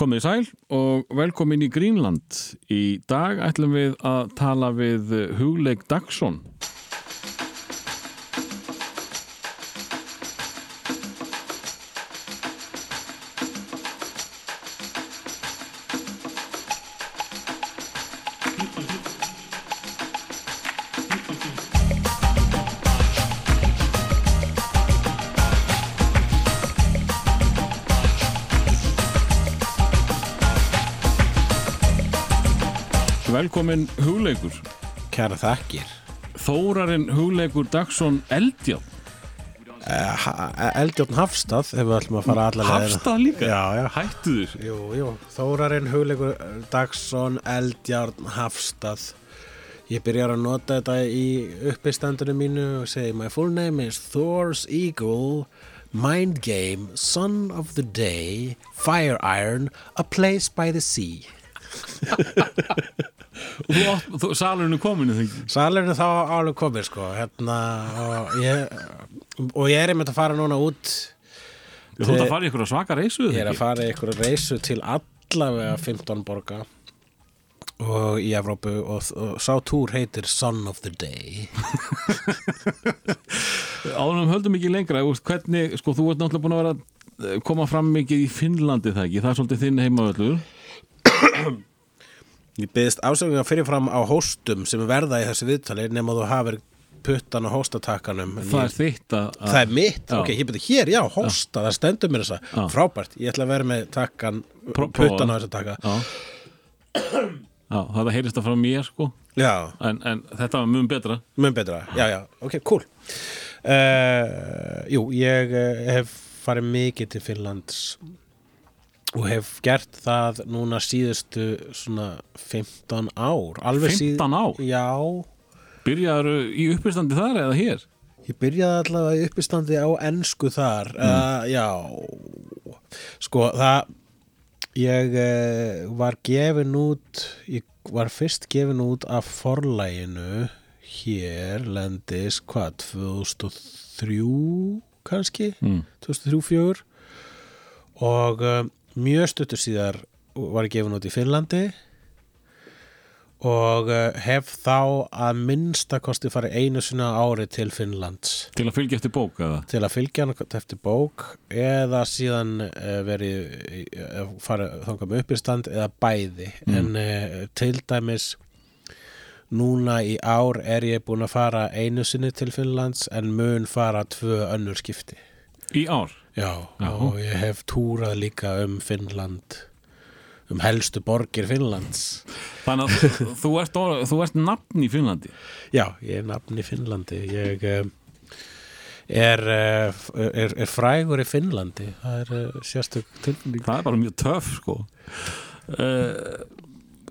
Komið sæl og velkomin í Greenland. Í dag ætlum við að tala við Hugleik Dagsson. Velkomin Hugleikur. Kæra þakkir Þórarinn Hugleikur Dagsson Eldján. uh, Eldjórn Hafstað ef við ætlum að fara allar leiðina. Hafstað líka? Já, já Hættu þér. Jú, jú, Þórarinn Hugleikur Dagsson Eldjárn Hafstað Ég byrjar að nota þetta í uppistandinu mínu og segi My full name is Thor's Eagle Mind Game Son of the Day Fire Iron A Place by the Sea Og þú, átt- þú salurinn komin, það ekki? Salurinn er þá alveg komið sko hérna og ég, og ég er einmitt að fara núna út Þú ert að fara í ykkur svaka reysu, Ég er að fara í einhverju reysu til allavega 15 borga og í Evrópu og, og sá túr heitir Son of the Day Áðunum höldum ekki lengra, hvernig, sko, þú ert náttúrulega búin að vera að koma fram mikið í Finnlandi það ekki, það er svolítið þinn heimavöldur. Ég byggðist ásökunga fyrirfram á hóstum sem verða í þessu viðtali nema þú hafir puttan á hóstatakkanum Það er þitt að... að- Það er mitt, Já. ok, ég byrði hér, já, hósta, það stendur mér þessa, Já. frábært, ég ætla að vera með takkan, puttan á þessa takka. Já. Já, það heyrist það frá mér, sko, Já, en, en þetta var mjög betra. mun betra, já, já, ok, cool. Uh, jú, ég uh, hef farið mikið til Finnlands og hef gert það núna síðustu svona 15 ár. Alveg 15 ár? Já, Byrjaður í uppistandi þar eða hér? Ég byrjaði allavega í uppistandi á ensku þar uh, Já Sko það Ég uh, var gefin út Ég var fyrst gefin út af forlæginu Hér lendis Hvað, 2003 kannski Mm. 2003-04 Og uh, mjög stuttur síðar Var gefin út í Finnlandi og uh, hef þá að minnstakosti farið einu sinna ári til Finnlands Til að fylgja eftir bók, eða? til að fylgja eftir bók eða síðan uh, verið uh, farið þangað með uppistand eða bæði en uh, til dæmis núna í ár er ég búin að fara einu sinni til Finnlands en mun fara tvö önnur skipti Í ár? Já, Já. og ég hef túrað líka um Finnland um helstu borgir Finnlands Þannig að þú ert, þú ert nafn í Finnlandi. Já, ég er nafn í Finnlandi ég um, er, uh, er, er frægur í Finnlandi það er uh, sérstök tilfinning Það er bara mjög töff, sko.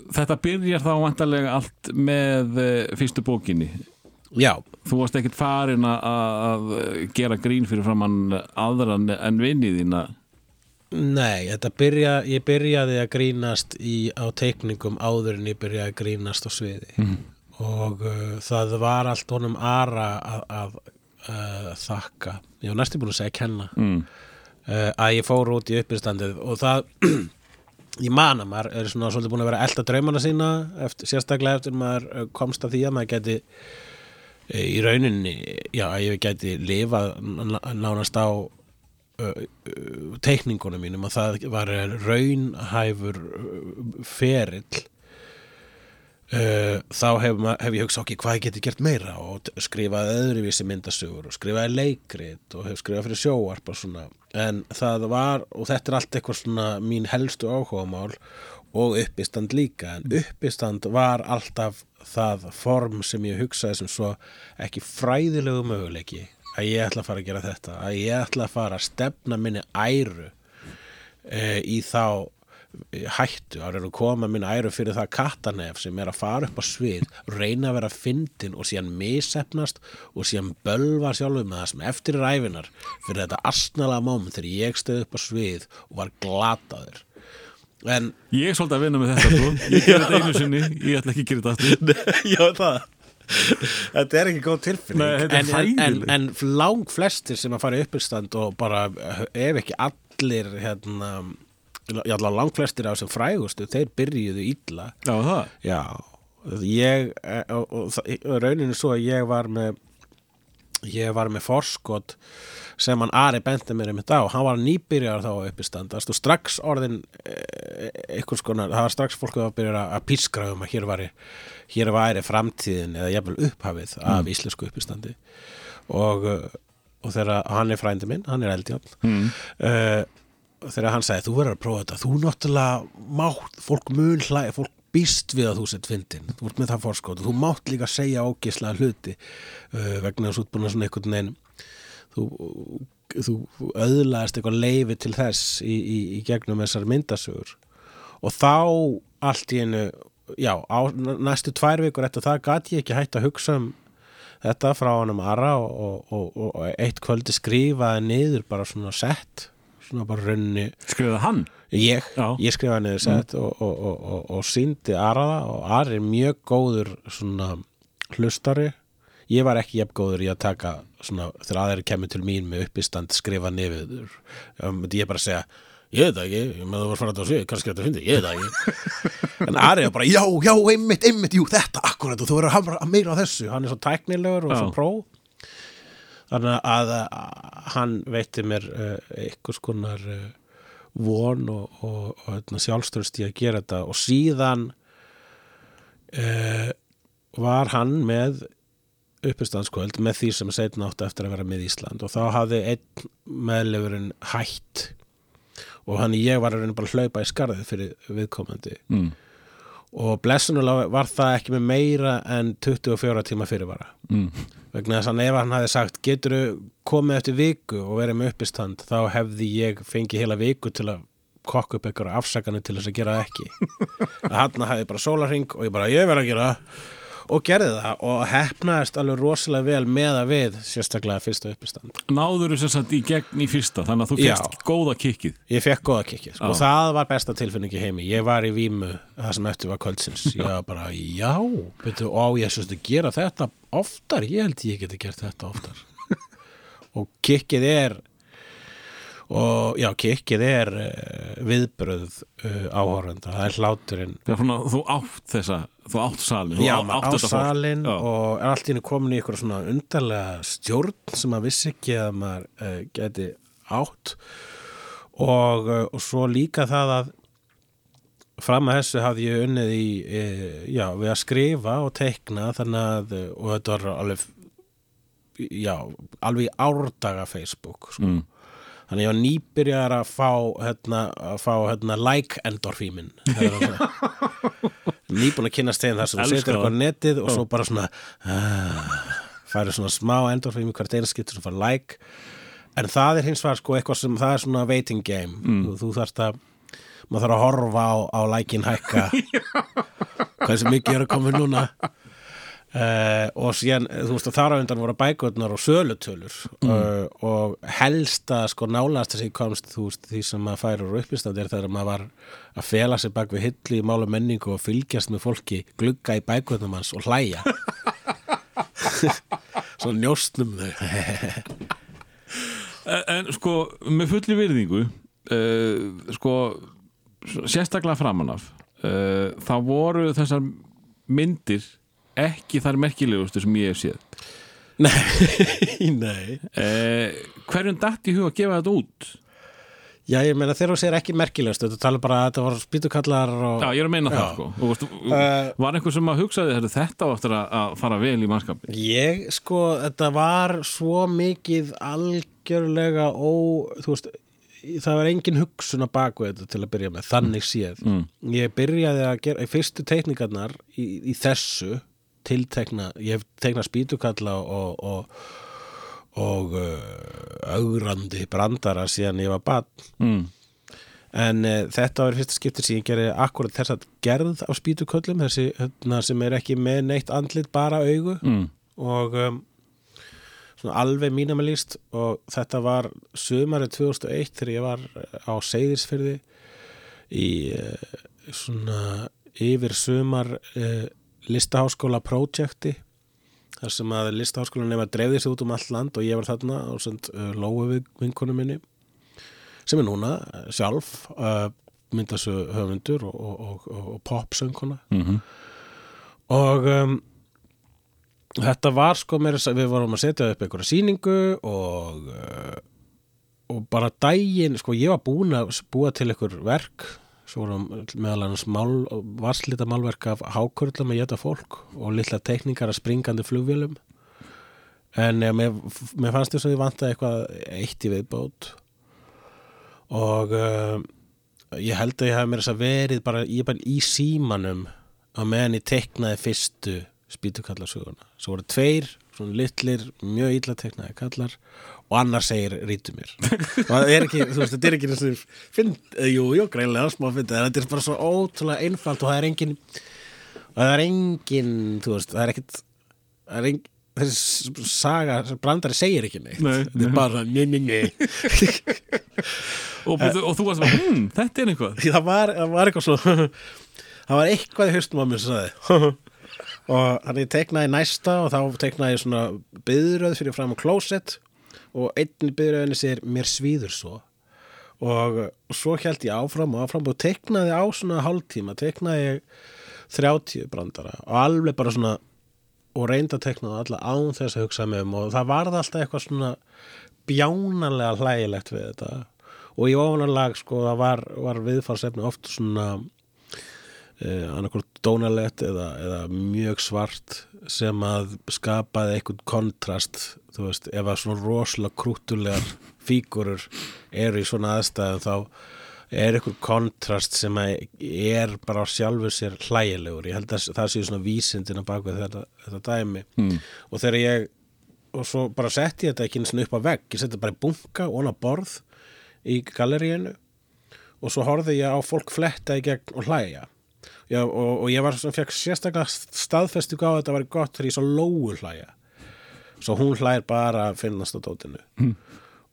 Þetta byrjar þá vantarlega allt með fyrstu bókinni. Já, Þú varst ekkert farin að, að gera grín fyrir framann aðra en- vinnið þína. nei, þetta byrja ég byrjaði að grínast í, á teikningum áður en ég byrjaði að grínast á sviði Mhm. og uh, það var allt honum ara að, að uh, þakka ég var næstu búin að segja kenna Mm. uh, að ég fór út í uppistandið og það ég man að maður er svona svolítið búin að vera að elda draumana sína eftir, sérstaklega eftir maður uh, komst að því að maður geti í rauninni, já, ég geti lifað nánast á teikningunum mínum og það var raunhæfur ferill. Uh, þá hef, hef ég hugsað ok, hvað ég geti gert meira? Og skrifaði öðruvísi myndasögur og skrifaði leikrit og hef skrifað fyrir sjóarp og svona. En það var, og þetta er allt eitthvað svona mín helstu áhugamál og uppistand líka en uppistand var alltaf það form sem ég hugsaði sem svo ekki fræðilegu möguleiki að ég ætla að fara að gera þetta að ég ætla að fara að stefna minni æru e, í þá hættu að reyna að koma minn æru fyrir það kattanef sem er að fara upp á svið reyna að vera fyndin og síðan misefnast og síðan bölva sjálfum með það sem eftir er æfinar fyrir þetta astnala moment þegar ég stöð upp á svið og var glataður en Ég er svolítið að vinna með þetta, sko. Ég ger þetta einu sinni, ég ætla ekki að gera þetta aftur. já það. Þetta er ekki góð tilfinning. Nei, en, en, en, lang flestir sem að fara í uppistand og bara ef ekki allir hérna, já, allavega langflestir af þessum frægustu, þeir byrjuðu illa. Já, það. Já, ég eh, og, og, og rauninu svo að ég var með ég var með forskot sem hann Ari benti mér einmitt á. Hann var nýbyrjar þá upp í standast og strax orðin eh, einhvers konar, það var strax fólk að byrja að pískra um að hér var hér væri framtíðin eða jafnvel upphafið af íslensku uppistandi. Og, eh, og þegar hann er frændi minn, hann er eldján mm. uh, þegar hann sagði þú verður að prófa þetta, þú náttúrulega mátt, fólk mun hlæði, fólk býst við að þú sett fyndin, þú ert með það fórskot þú mátt líka segja ógislega hluti uh, vegna þess útbúin að svona einhvern veginn þú, þú öðlaðist eitthvað leifi til þess í, í, í gegnum þessar myndasögur. Og þá allt í einu já, á næstu tvær vikur eftir það gat ég ekki hægt að hugsa um þetta frá honum Ara og, og, og, og eitt kvöldi skrifaði niður bara svona sett svona bara raunni Skrifaði hann? Ég, Já. ég skrifaði niður sett og, og, og, og, og síndi Araða og Ari er mjög góður svona hlustari. Ég var ekki jafn góður í að taka svona þegar aðeir kemur til mín með uppistand skrifa niður. Um, ég bara segja ég veit það ekki, með það var farað á sig kannski þetta fyndi, ég veit það ekki. En Ari er bara, já, já, einmitt, einmitt jú, þetta, akkurat, og þú verður að hafa meira á þessu. Hann er svo tæknilegur og Já. svo pró þannig að, að hann veitti mér uh, einhvers konar uh, von og, og, og hérna, sjálfstörst í að gera þetta. Og síðan uh, var hann með uppistandskvöld með því sem setna átti eftir að vera með Ísland. Og þá hafði einn meðlefurinn hætt. Og hann ég var að reyna bara að hlaupa í skarðið fyrir viðkomandi. Mm. Og blessunulega var það ekki með meira en 24 tíma fyrirvara. Mm. vegna þess að ef hann hafði sagt getur komið eftir viku og verið með uppistand þá hefði ég fengið heila viku til að kokka upp einhverja afsakanir til þess að gera ekki. Að hann hafði bara sólarring og ég bara ég verð að gera það og gerði það og hefnaðist alveg rosalega vel með að við sérstaklega fyrsta uppistand. Náður þú sagt í gegn í fyrsta Þannig að þú fyrst góða kikkið? Ég fekk góða kikki sko. Já. það var besta tilfinningi heimi. Ég var í vímu það sem eftir var kvöldsins. Ég var bara já byrju, ó ég að gera þetta oftar. Ég held ég geti gert þetta oftar. Og kikkið er og já kikkið er uh, viðbröð uh, áhorfenda það er hláturinn Það er svona, þú átt þessa Þú átt salin Já, átt á þetta fólk. salin Já. og er allt í henni komin í eitthvað svona undarlega stjórn sem maður vissi ekki að maður uh, geti átt og, uh, og svo líka það að fram að þessu hafði ég unnið í uh, já, við að skrifa og teikna þannig að, og þetta var alveg já, alveg í árdaga Facebook sko. Mm. Þannig ég var nýbyrjar að fá hérna, að fá hérna like endorfímin nýbúin að kynast þeim þar sem þú setur eitthvað netið og svo bara svona uh, færi svona smá endorfími hvert einskiptur sem fær like. En það er hins vegar sko eitthvað sem það er svona waiting game. Mm. þú, þú þarft að maður þarf að horfa á, á lækin hækka. Hversu mikið er að koma núna uh, og síðan þú veist að þar á undan voru bækurnar og sölutölur uh, og helsta sko nálast þessi komst þú veist því sem maður færir úr uppistand er þegar maður var að fela sig bak við hilli í málu menningu og fylgjast með fólki glugga í bækurnar manns og hlæja. Svona njóstnum þau. En, en sko, með fulli virðingu uh, sko sérstaklega framan af uh, þá voru þessar myndir ekki þar merkilegustu sem ég hef séð Nei, nei uh, hverjum datt í hug að gefa þetta út? Já, ég meina þegar þú segir ekki merkilegast þú tala bara að þetta var spýtukallar og... Já, ég er að meina Já. það sko Þú veist, Eh, Var einhver sem að hugsaði "Heyrðu, þetta á eftir að- fara vel í mannskapin? Ég, sko, þetta var svo mikið algjörlega ó, þú veist það var engin hugsun að baku þetta til að byrja með, þannig séð Mm. ég byrjaði að gera, í fyrstu teikningarnar í, í þessu tiltekna, ég hef teiknað spýtukalla og og, og uh, augrandi brandara síðan ég var barn Mm. En uh, þetta var fyrsta skipti sem ég gerði akkurat þess að gerð á spýtuköllum þessi hérna, sem er ekki með neitt andlit bara augu Mm. og um, alveg mínamalist og þetta var sömarið 2001 þegar ég var á Seyðisfyrði í uh, svona yfir sömar uh, listaháskóla projekti þar sem að listaháskólan nefna dreifði sig út um allt land og ég var þarna og send uh, lóu við vinkonu minni sem er núna uh, sjálf uh, myndasögu höfundur og, og, og, og, popsönguna mm og um, þetta var sko meira, að við vorum að setja upp einhverja sýningu og uh, og bara daginn, sko ég var búin að búa til einhver verk svo vorum meðal annars mál, varslita málverk af hákurlum að geta fólk og litla teikningar af springandi flugvélum en ja, mér, mér fannst þess að ég vantaði eitthvað eitt í viðbót og uh, ég held að ég hef mér þess að verið bara, ég er bara í símanum á meðan ég teiknaði fyrstu spýtukallarsuguna. Svo voru tveir svona litlir, mjög illa teiknaði kallar og annar segir rítu mér. Það er ekki, þú veist, þetta er ekki þessi finn, eh, jú, jú, greinlega smá en þetta er bara svo ótrúlega einfalt og það er engin og það er engin, þú veist, það er ekkit það er engin þessi saga, brandari segir ekki neitt. Nei, þetta er bara, njö, njö, njö og, og, þú varst bara, hm, þetta er einhvað það var, það var eitthvað svo það var eitthvað í haustum á mér sem sagði. Og þannig ég teiknaði næsta og þá teiknaði ég svona byðröð fyrir fram á klósett og einn í byðröðinni segir mér svíður svo. Og svo held ég áfram og áfram og teiknaði á svona hálftíma teiknaði ég 30 brandara og alveg bara svona og reyndi að teikna það alla án þess að hugsa með um og það varð alltaf eitthvað svona bjánalega hlægilegt við þetta. Og í ofanarlag sko það var, var viðfarsefni oft svona eh, annarkvort dónalegt eða, eða mjög svart sem að skapaði eitthvað kontrast. Þú veist, ef að svona rosalega krúttulegar fígurur eru í svona aðstæðum þá er eitthvað kontrast sem er bara á sjálfu sér hlægilegur. Ég held að það sé svona vísindin að baka þetta, þetta dæmi. Mm. og þegar ég og svo bara setti ég þetta ekki eins og upp á vegg. Ég setti bara í bunka og á borð í galleríinu og svo horfði ég á fólk fletta í gegn og hlæja Já, og, og ég var svona fekk sérstaklega staðfestu á að þetta var gott þegar ég svo lóu hlæja. Svo hún hlæir bara að finnast á dótinu. Mm.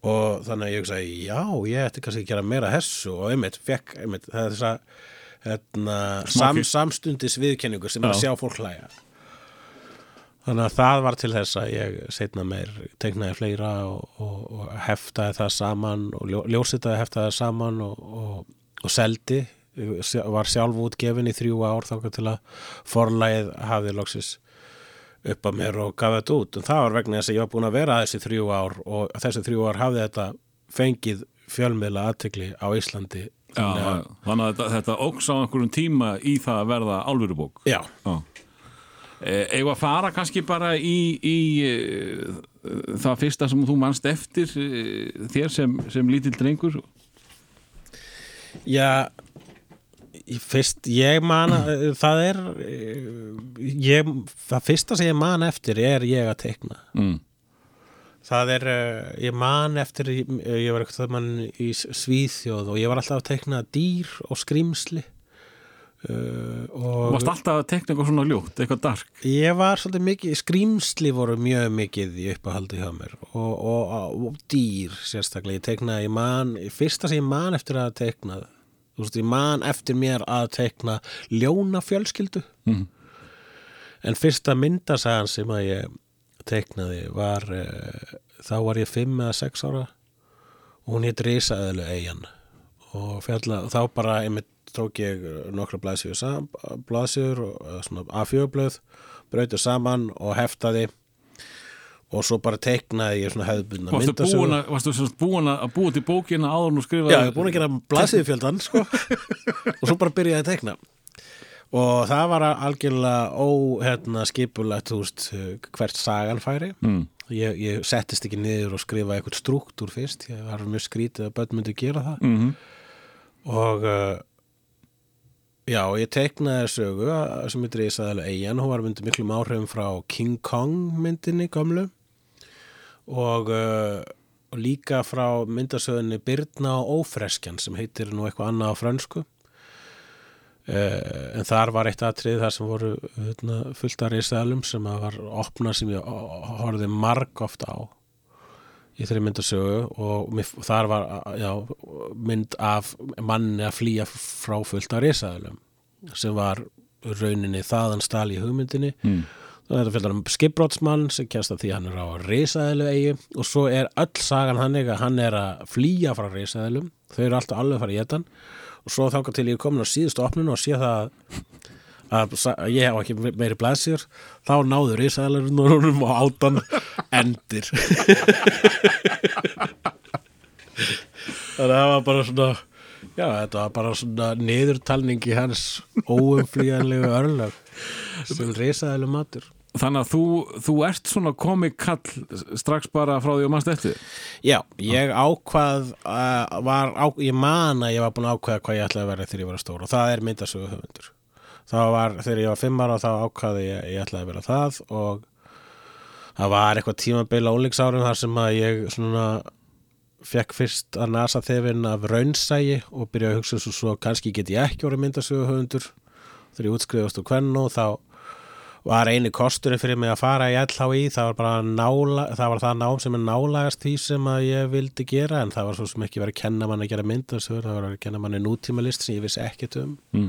og þannig að ég sagði já, ég ætti kannski að gera meira hessu og einmitt, fekk, einmitt, það er þess að hérna, sam, samstundis viðkenningu sem er að Já. sjá fólk hlæja. Þannig að það var til þess að ég setna meir tegnaði fleira og, og, og heftaði það saman og ljó, ljósitaði heftaði það saman og, og, og seldi var sjálf útgefin í þrjú ár þáka til að forlægið hafði loksis upp að mér og gaf þetta út. En það var vegna þess að ég var búin að vera að þessi þrjú ár og þessi þrjú ár hafði þetta fengið fjölmiðla aðtekli á Íslandi. Já, Þannig að- þannig að þetta, þetta óks á einhverjum tíma í það að verða álverubók já, Já. Eða að fara kannski bara í, í e, það fyrsta sem þú manst eftir e, þér sem, sem lítill drengur? Já fyrst, ég man að- það er ég, það fyrsta sem ég man eftir er ég að tekna mm. það er, eh, ég man eftir ég, ég var eitthvað mann í Svíþjóð og ég var alltaf að tekna dýr og skrýmsli uh, og Varst alltaf að tekna eitthvað svona ljótt, eitthvað dark. Ég var svolítið mikið, skrýmsli voru mjög mikið í uppahaldi hjá mér og, og, og dýr sérstaklega, ég teknaði, ég man, fyrsta sem ég man eftir að tekna, þú veist, ég man eftir mér að tekna ljóna fjölskyldu mm. en fyrsta myndasagan sem að ég teknaði var, uh, þá var ég fimm eða sex ára og hún hétt Risaðelu Eyjan. Og fjalla, þá bara einmitt tók ég nokkra blaðsjöður blaðsjöður og eða svona A4-blöð brautur saman og heftaði og svo bara teiknaði ég svona hefðbundna Varstu myndasögu. búin að, að búa til bókina áður nú skrifa Já, ég er búin að gera blaðsjöðufjöldan sko. og svo bara byrjaði að teikna. Og það var algjörlega ó, hérna, hvert sagan færi. Mm. ég, ég settist ekki niður og skrifa eitthvað struktúr fyrst, ég var mjög skrítið að börn myndi gera það. Mm og uh, já, ég teiknaði sögu að- sem heitir Ísaðalega Eyjan, hún var myndið miklum áhrifum frá King Kong myndinni gamlu og, uh, og líka frá myndasögunni Byrna og Ófreskjan sem heitir nú eitthvað annað á frönsku. Uh, en þar var eitt atrið þar sem voru hérna, fullt af risaðalum sem var opna sem ég horfði marg ofta á í þeirri myndasögu. Og mér, þar var já, mynd af manni að flýja frá fullt af risaðalum sem var rauninni þaðan stál í hugmyndinni. Mm. Þannig að þetta fylgir um skipbrótsmann sem kjast að því hann er á risaðalu eigi og svo er öll sagan hann að hann er að flýja frá risaðalum þau eru alltaf alveg að fara í etan. Og svo þangað til ég er komin á síðustu opninu og sé það að, að, að ég hef ekki meiri blaðsýr þá náður risaðalurinn og átan endir. Þannig að það var bara svona já, þetta var bara svona niðurtalning í hans óumflýjanlegu örlög sem risaðalur matur. Þannig að þú, þú ert svona komikall strax bara frá því að mannst eftir Já, ég ákvað uh, var, á, ég man að ég var búin að ákveða hvað ég ætlaði að vera þegar ég var stór og það er myndasögu höfundur. Það var, þegar ég var fimm ára þá ákvaði ég, ég ætlaði að vera það og það var eitthvað tímabil ólíksárum þar sem að ég svona fekk fyrst að nasa þefinn af raunsægi og byrjaði að hugsa svo, svo kannski get ég ekki orðið myndasögu höfundur þegar ég útskriðast úr kvennu þá var eini kosturinn fyrir mig að fara í LHI það var bara nála, það var það nám sem er nálagast því sem að ég vildi gera en það var svo sem ekki verið að kenna mann að gera myndasögur, það var að kenna mann í nútímalist sem ég vissi ekkert um mm.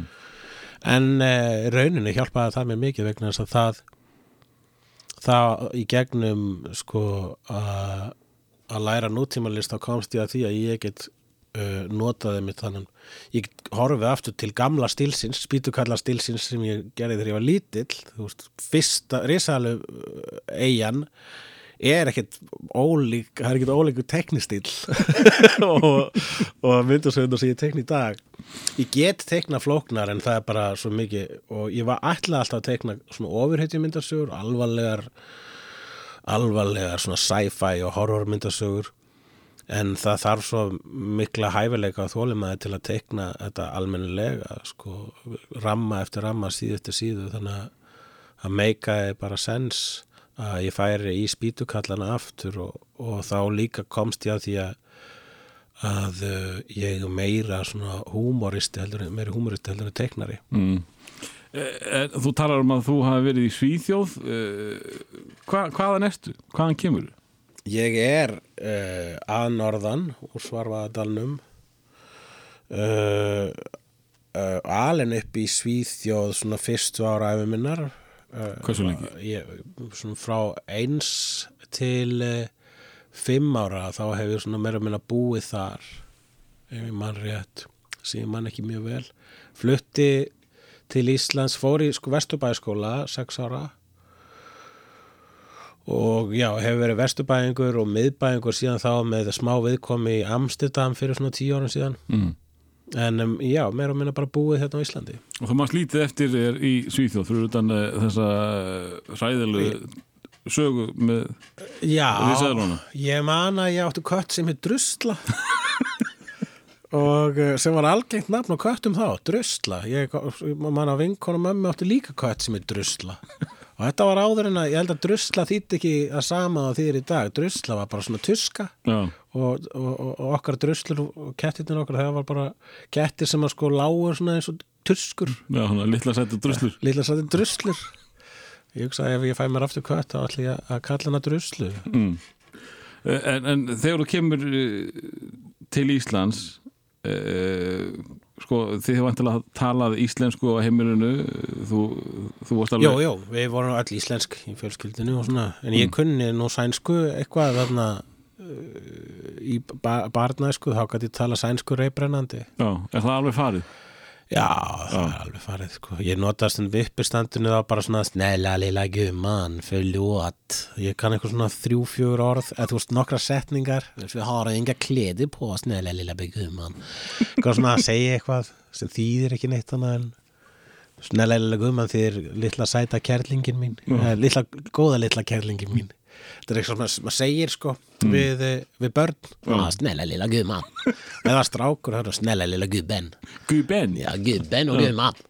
en eh, rauninni hjálpaði það mér mikið vegna þess að það það í gegnum sko að að læra nútímalist þá komst ég að því að ég get uh, notaði mitt þannig ég horfið aftur til gamla stílsins spýtukalla stílsins sem ég gerði þegar ég var lítill. Þú veist, fyrsta risalu eigin er ekkert ólík það er ekkert ólíkur teknistíl og, og myndasögundar sem ég tekni í dag. Ég get tekna flóknar en það er bara svo mikið. Og ég var ætla alltaf að tekna svona ofurheitju myndasögur alvarlegar alvarlegar svona sci-fi og horror myndasögur en það þarf svo mikla hæfileika að þólimaði til að teikna þetta almennilega sko, ramma eftir ramma, síðu eftir síðu þannig að það meikaði bara sens að ég færi í spýtukallana aftur og, og þá líka komst ég að því að að uh, ég er meira svona húmoristi heldur, meira húmoristi heldur en teiknari Mm. Eh, Þú talar um að þú hafi verið í Svíþjóð eh, hva, hvaðan ertu? Hvaðan kemur? Ég er uh, að norðan úr Svarfaðadalnum uh, uh, alin upp í Svíþjóð svona fyrstu ára æfi minnar. Uh, Hversu lengi? Ég, svona frá eins til fimm ára þá hef ég svona meira minna búið þar ef ég mann rétt ég mann ekki mjög vel. Flutti til Íslands fór í sko vesturbæðskóla sex ára og já, hefur verið vesturbæðingur og miðbæðingur síðan þá með smá viðkomi í Amsterdam fyrir svona tíu árum síðan. Mm. en um, já, meira og minna bara búið hérna á Íslandi. Og þú mást lítið eftir þér í Svíþjóð fyrir utan uh, þessa ræðilu sögu með Já, ég man að ég átti kött sem heit Drusla. Og eh, sem var algengt nafn á köttum þá, Drusla. Ég man að vinkona mömmu átti líka kött sem heit Drusla og þetta var áður en að ég held að Drusla þýtti ekki að sama á þýr í dag. Drusla var bara svona tuska. Og, og, og, okkar druslur og kettirnir okkar, það var bara kettir sem að sko lágur svona eins og tuskur. Já, hann er litla sættu druslur. lilla sættin druslur. Ég hugsa að ef ég fæ mér aftur kött þá ætla ég að kalla hana druslu. Mm. Eh, en, en þegar þú kemur eh, til Íslands uh, sko, þið hefur vantilega talað íslensku á heimilinu þú, þú varst alveg Jó, jó, við vorum öll íslensk í fjölskyldinu og svona, en ég kunni nú sænsku eitthvað þarna uh, í ba barnæsku þá gæti ég tala sænsku reybrennandi Já, er það alveg farið? Já, það er alveg farið sko. Ég notast en vippistandinu þá bara svona snella lilla gumman, förlåt Ég kann eitthvað svona þrjú, fjögur orð eða þú veist nokkra setningar. Við har enga kledi på, snella lilla gumman Eitthvað svona að segja eitthvað sem þýðir ekki neitt annað en snella lilla gumman þýðir litla sæta kærlingin mín. Mm. litla, góða litla kærlingin mín Þetta er eitthvað sem maður segir sko við, eh, við börn. Ah, snella lilla gumman eða strákur, snella lilla gubben Guben Já, gubben og gumman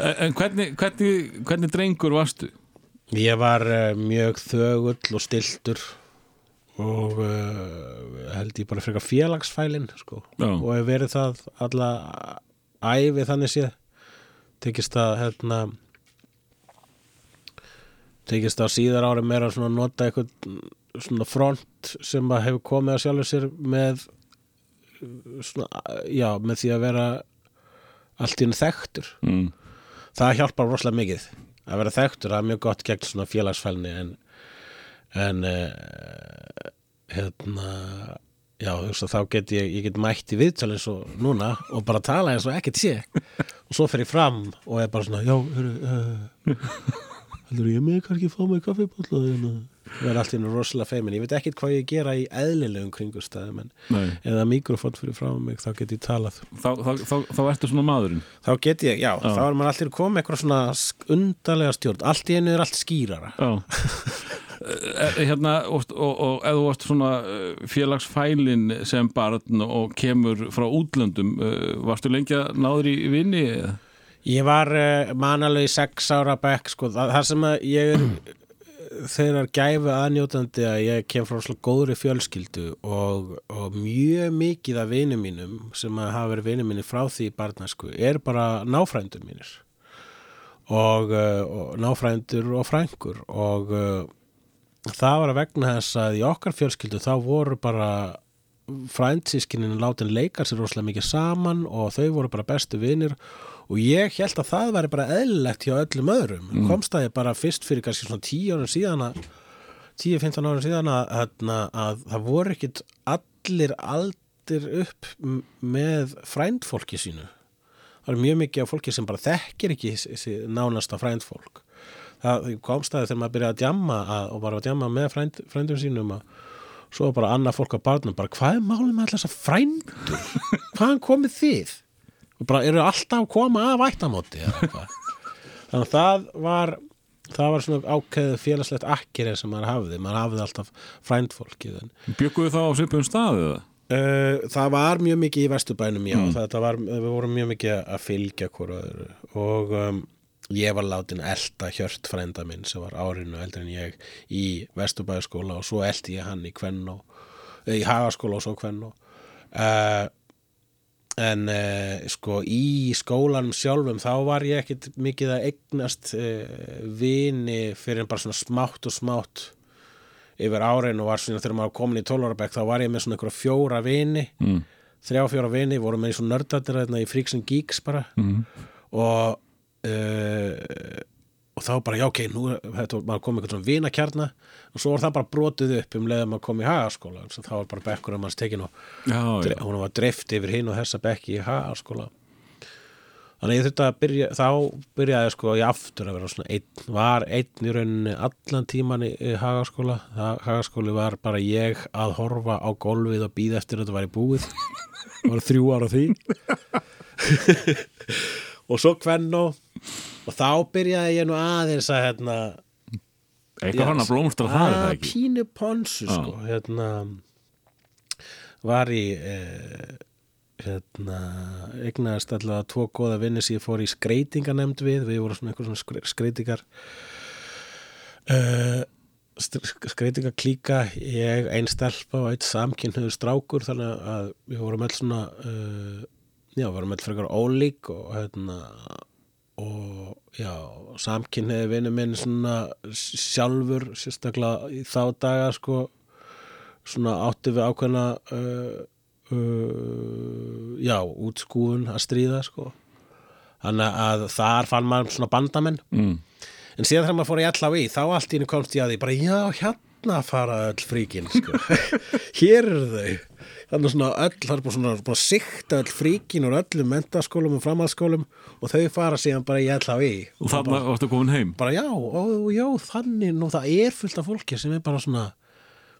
En hvernig, hvernig, hvernig drengur varstu? Ég var uh, mjög þögull og stiltur og uh, held ég bara frekar félagsfælin sko. Og hef verið það alla æfi þannig séð. Tekist að hérna tekist að síðar ári meira svona nota eitthvað svona front sem að hefur komið að sjálfur sér með svona, já, með því að vera allt í henni þekktur. Mm. það hjálpar rosalega mikið að vera þekktur, það er mjög gott gegn svona félagsfælni en en uh, hérna já, þú veist að þá get ég, ég get mætt í viðtölu eins og núna og bara tala eins og ekkert sé. Og svo fer ég fram og er bara svona, já, hörru uh, heldur ég með kannski fá mig kaffibólla hérna? Það er allt í einu rosalega feimin, ég veit ekkert hvað ég gera í eðlilegum kringustæðum en Nei. eða mikrofón fyrir frá mig, þá get ég talað. Þá, þá, þá, þá ertu svona maðurinn? Þá get ég, já, þá er maður allir komið eitthvað svona undarlega stjórn. Allt í einu er allt skýrara. Já. Eh, hérna, og, og, og ef þú varst svona eh, félagsfælin sem barn og kemur frá útlöndum eh, varstu lengi að náður í vinni eða? Ég var uh, manalega í sex ára bekk sko, það, það sem að ég er þeirrar gæfu aðnjótandi að ég kem frá svona góðri fjölskyldu og, og mjög mikið af vinum mínum sem að hafa verið vinum mínir frá því barnasku er bara náfrændur mínir. Og, uh, og náfrændur og frængur og uh, það var að vegna þess að í okkar fjölskyldu þá voru bara frændsískinin látin leikar sér rosalega mikið saman og þau voru bara bestu vinir og ég held að það væri bara eðlilegt hjá öllum öðrum. Mm. komst að ég bara fyrst fyrir kannski svona 10 árum síðan að 10-15 árum síðan að, að, að það voru ekkit allir aldir upp með frændfólki sínu. Það er mjög mikið af fólki sem bara þekkir ekki nánasta frændfólk. Það komst að þegar maður byrjaði að djamma að, og bara að djamma með frænd, frændum sínum að svo bara annað fólk á barnum bara hvað er málið með allir þessa frændur? Hvaðan komið þið og bara eru alltaf að koma af ættamóti eða eitthvað. þannig að það var það var svona ákveðið félagslegt akkeri sem maður hafði, maður hafði alltaf frændfólkið en Bjögguðu þá á svipum staðið það? Uh, það var mjög mikið í vesturbænum já, þetta var, við vorum mjög mikið að fylgja öðru. Og um, ég var látin elda hjört frænda minn sem var árinu eldri en ég í vesturbæðaskóla og svo eldi ég hann í Kvennó eh, í Hagaskóla og svo Kvennó uh, en uh, sko í skólanum sjálfum þá var ég ekkit mikið að eignast uh, vini fyrir bara svona smátt og smátt yfir árin og var svona þegar maður komin í 12 ára bekk þá var ég með svona einhverja fjóra vini Mm. þrjá fjóra vini, voru með í svona nördatir hérna í Freaks and Geeks bara Mm. og og þá bara, já ok, nú var maður komið eitthvað svona vinakjarna og svo var það bara brotið upp um leiðum að koma í hagaskóla. Þá var bara bekkur um hans tekin og Já, já. hún var dreift yfir hinn og þessa bekki í hagaskóla. Þannig að ég þurfti að byrja þá byrjaði sko ég aftur að vera svona einn, var einn í rauninni allan tíman í, í hagaskóla. Það, hagaskóli var bara ég að horfa á golfið og býða eftir að þetta væri búið. Það var þrjú ára því. Og svo kvenno og þá byrjaði ég nú aðeins að hérna Eitthvað hann að blómstra það er að pínu ponsu sko, hérna var í eh, hérna eignaðist allavega tvo góða vinni sem ég fór í skreitinganemnd við. Við vorum svona eitthvað svona skre- skreitingar uh, skreitingaklíka ég einn stelpa og eitt samkynniður strákur þannig að við vorum öll svona uh, já, við vorum öll frekar ólík og hérna og já, samkynniði vinnu minn svona sjálfur sérstaklega í þá daga sko svona átti við ákveðna uh, uh, já, útskúfun að stríða sko þannig að þar fann maður svona bandamenn mm. en síðan þegar maður fór í LHI þá allt í henni komst ég að því bara já, hérna fara öll fríkin sko. hér eru þau þannig svona öll, það er bara svona að sikta öll fríkin úr öllum mentaskólum og framhaldsskólum og þau fara síðan bara í LHI Og þarna varstu komin heim? Bara já, ó, já, þannig nú það er fullt af fólki sem er bara svona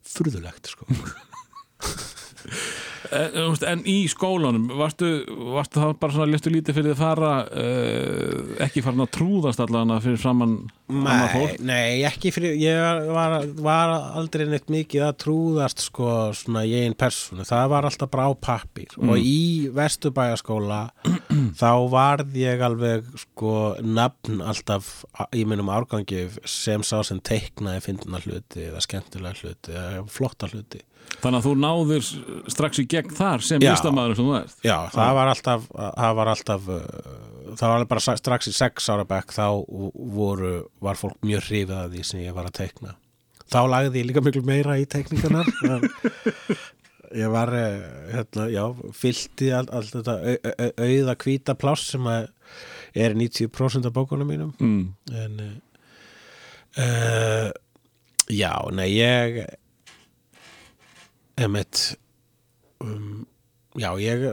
furðulegt sko en, veist, en í skólanum varstu, varstu þá bara svona lestu lítið fyrir að fara uh, ekki farin að trúðast allan fyrir framann Nei, fólk? nei, ekki fyrir ég var, var aldrei neitt mikið að trúðast sko svona ég einn persónu, það var alltaf bara á pappír. Og í Vesturbæjaskóla þá varð ég alveg sko nafn alltaf í minnum árgangi sem sá sem teiknaði fyndina hluti eða skemmtilega hluti eða flotta hluti þannig að þú náður strax í gegn þar sem listamæður sem þú ert. Já, það var alltaf það var alltaf uh, það var alveg bara strax í sex ára bekk þá voru, var fólk mjög hrifið að því sem ég var að teikna. Þá lagði ég líka miklu meira í teikningarnar ég var eh, hérna, já, fyllti allt all þetta au- au- au- auða hvíta pláss sem er 90% af bókunum mínum. Mm. en uh, já, nei ég emitt um, já, ég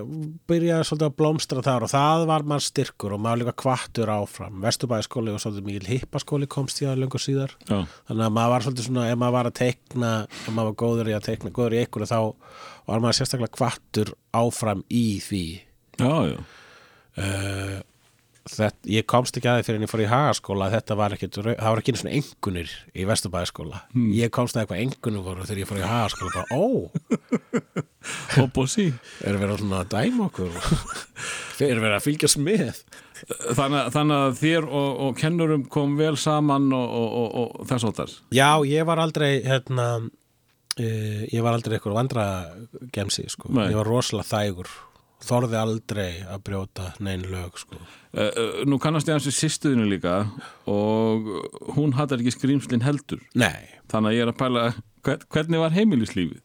byrjaði svolítið að blómstra þar og það var maður styrkur og maður líka kvattur áfram. Vesturbæðaskóli og svolítið mikil hippaskóli komst ég að lengur síðar. Já, þannig að maður var svolítið svona ef maður var að teikna, ef maður var góður í að teikna góður í einhverju þá var maður sérstaklega kvattur áfram í því. Já, já. uh, þetta, ég komst ekki að því fyrir en ég fór í hagaskóla þetta var ekkit, það var ekki einu svona engunir í Vesturbæðaskóla ég komst að eitthvað engunum voru þegar ég fór í hagaskóla bara, ó, Hopp og sí. Erum við svona að dæma okkur erum við að fylgjast með. Þannig, þannig að þér og, og kennurum kom vel saman og, og, og, og þess já, ég var aldrei hérna uh, ég var aldrei eitthvað vandra gemsi, sko, ég var rosalega þægur. Þorði aldrei að brjóta neinn lög, sko Nú kannast ég hans við sýstuðinu líka og hún hattar ekki skrýmslin heldur. Nei, þannig að ég er að pæla hvern, hvernig var heimilislífið?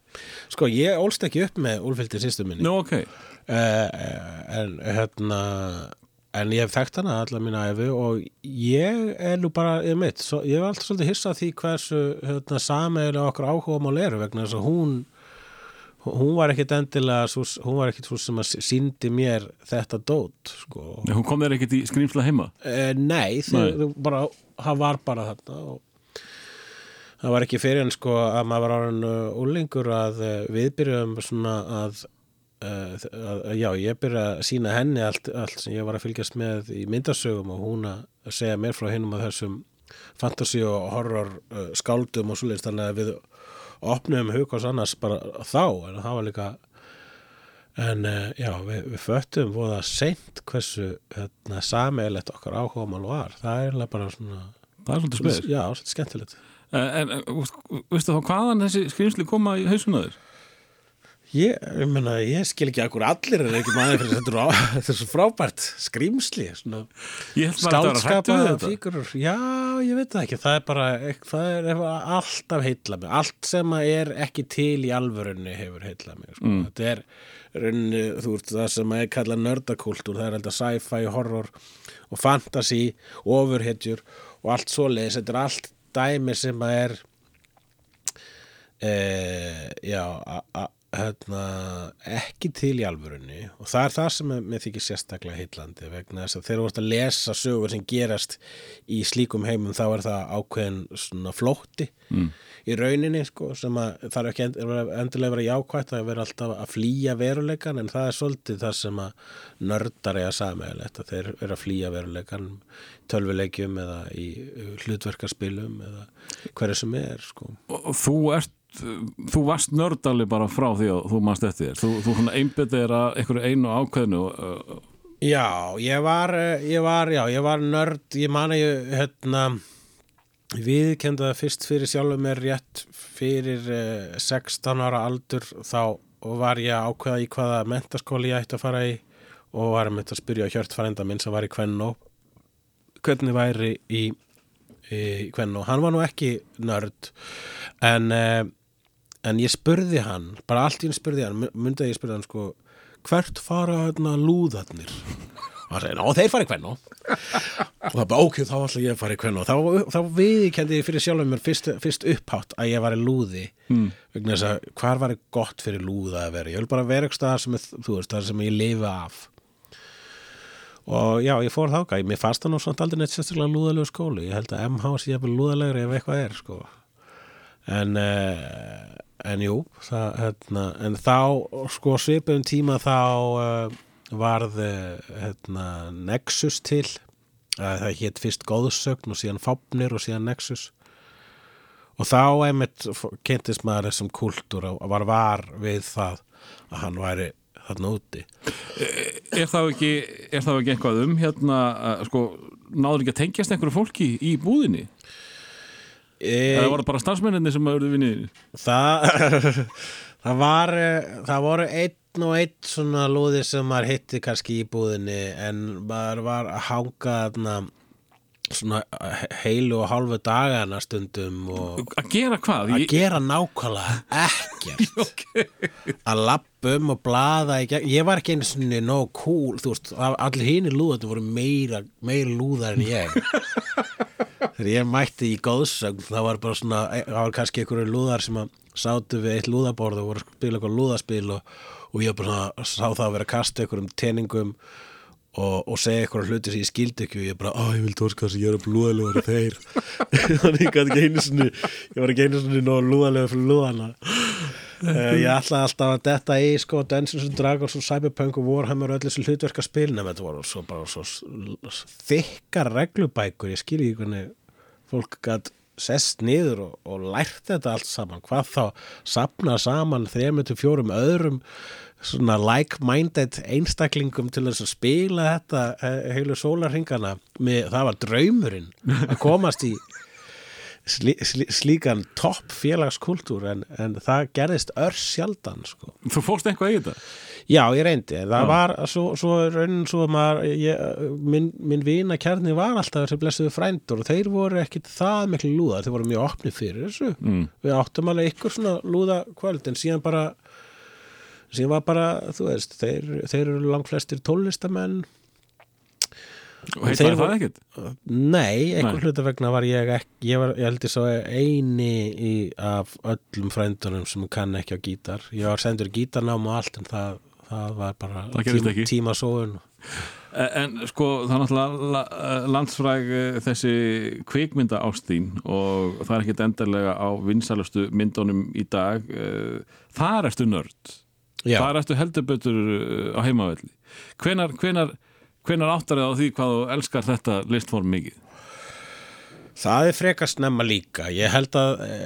Sko, ég ólst ekki upp með Úlfildi sýstu minni. Nú, ok, uh, en hérna en ég hef þekkt hana allar mína æfi og ég er nú bara ég, mitt, svo, ég hef alltaf svolítið hissað því hversu hérna, sameiglega okkur áhuga mál eru vegna þess að hún hún var ekkit endilega svo, hún var ekkit svo sem að síndi mér þetta dót sko. hún kom þér ekkert í skrýmsla heima uh, nei, það var bara þarna og það var ekki fyrir en sko að maður var ára úlingur að uh, við byrjuðum svona að Uh, að, já, ég byrja að sína henni allt, allt sem ég var að fylgjast með í myndasögum og hún að segja mér frá hinnum að þessum fantasy og horror skáldum og svoleiðist þannig að við opnum hugast annars bara þá en það var líka en uh, já, við, við föttum voða seint hversu hérna, sameigilegt okkar áhugamál var. Það er bara svona það er svolítið spes já, svolítið skemmtilegt. En, en uh, veistu þá hvaðan þessi skrýmsli koma í hausunaður? Ég, ég meina, ég skil ekki akkur allir er ekki maður fyrir þetta þetta er svo frábært skrýmsli svona Ég held bara að þetta var að hrættu skálskapa við þetta. fígurur já, ég veit það ekki, það er bara það er alltaf heilla mig. Allt sem að er ekki til í alvörunni hefur heilla mig sko. þetta er runni, þú veist, það sem að er kallað nördakultúr, það er alltaf sci-fi, horror og fantasy ofurhetjur og allt svoleiðis. Þetta er allt dæmi sem að er eh, já a- a- hérna, ekki til í alvörunni og það er það sem er- mér þykir sérstaklega heitlandi vegna þess að þegar þú ert að lesa sögur sem gerast í slíkum heimum þá er það ákveðin svona flótti mm. í rauninni sko, sem að það er ekki end, er endilega vera jákvætt að vera alltaf að flýja veruleikan en það er svolítið það sem að nördar eiga samæðilegt að þeir eru að flýja veruleikan tölvuleikjum eða í hlutverkarspilum eða hverju sem er sko. og og þú ert þú varst nördali bara frá því að þú mannst eftir þér. Þú, einbyttið er að einhverju einu ákveðnu uh, Já, ég var, eh, ég var, já, ég var nörd, ég man að ég, hérna, viðkenda það fyrst fyrir sjálfum mér rétt fyrir eh, 16 ára aldur þá var ég að ákveða í hvaða mentaskóli ég ætti að fara í og var með að spyrja Hjört frænda minn sem var í Kvennó hvernig væri í, í Kvennó, hann var nú ekki nörd en eh, en ég spurði hann, bara allt í hann spurði hann, myndi að ég spurði hann sko hvert fara hérna lúðarnir? Og hann segi, ná þeir fara í kvennu og það bara, ok, þá ætla ég að fara í kvennu og þá, þá viðkendi ég fyrir sjálfum mér fyrst, fyrst upphátt að ég var í lúði mm. vegna þess að hvar var gott fyrir lúða að vera, ég vil bara vera eitthvað staðar sem, þú veist, það sem ég lifa af. Og já, ég fór þáka mér fannst það nú svona aldrei neitt sérstaklega lúðalegu skólu ég held að MH sé jafnvel lúðalegri ef eitthvað er sko. En uh, en jú það, hérna, en þá sko svipum tíma þá uh, varð uh, hérna, Nexus til. Uh, það hétt fyrst góðsögn og síðan Fápnir og síðan Nexus. Og þá einmitt kynntist maður þessum kultúr og var var við það að hann væri þarna úti. Er þá ekki, ekki eitthvað um hérna, sko, náður ekki að tengjast einhverju fólki í búðinni e, það voru bara starfsmenninni sem eru vinnir það, það var það voru einn og einn svona lúði sem maður hitti kannski í búðinni en maður var að hanga þarna svona heilu og hálfu dagana stundum og að gera hvað? að Ég, gera nákvæmlega ekkert. Að lappum og blaða í gegn. Ég var ekki einu svona nóg cool allir hinir lúðandi voru meira meira lúðar en ég þegar ég mætti í góðsögn það var bara svona, það var kannski einhverju lúðar sem að sátu við eitt lúðaborð og voru að spila eitthvað lúðaspil og, og ég bara svona, sá það að vera að kasta ykkur um teningum og, og segja ykkur hluti sem ég skildi ekki og ég bara, á ég vil tóska þess að ég er að blúðalegur þeir. Þannig ég gæti ekki sinni ég var ekki einu sinni nóg lúðalegur fyrir lúðana uh, ég ætlaði alltaf að detta í sko Dungeons and Dragons og Cyberpunk og Warhammer og öll þessu hlutverka spilnum þetta voru svo bara svo s- þykkar reglubækur, ég skil ekki hvernig fólk gætt sest niður og, og lært þetta allt saman. Hvað þá sapna saman þremur til fjórum öðrum svona like-minded einstaklingum til þess að spila þetta eh, heilu sólarhingana með, það var draumurinn að komast í slí, slí, slíkan topp félagskultúr en, en það gerðist örs sjaldan sko. Þú fórst eitthvað í þetta? Já, ég reyndi, það Já. var svo, svo raunin svo að maður, ég, minn, minn vina kjarni var alltaf þessi blessuðu frændur og þeir voru ekkit það miklu lúðar, þeir voru mjög opni fyrir þessu. Mm. Við áttum alveg ykkur svona lúða kvöld, en síðan bara, síðan var bara, þú veist, þeir, þeir eru langflestir tólistamenn. Og var það ekkert? Nei, einhver Nei. hluta vegna var ég ekki, ég, var, ég held ég svo eini í, af öllum frændunum sem kann ekki á gítar. Ég var sendur gítarnám og allt, en það, það var bara Það ekki. tíma sóun. En sko það er náttúrulega la- landsfræg eh, þessi kvikmynda ástín og það er ekkert endarlega á vinsalustu myndunum í dag Eh, þar ertu nörd Já. þar ertu heldur betur eh, á heimavelli hvenar, hvenar, hvenar áttar þið á því hvað þú elskar þetta listform mikið Það er frekar snemma líka. Ég held að, e,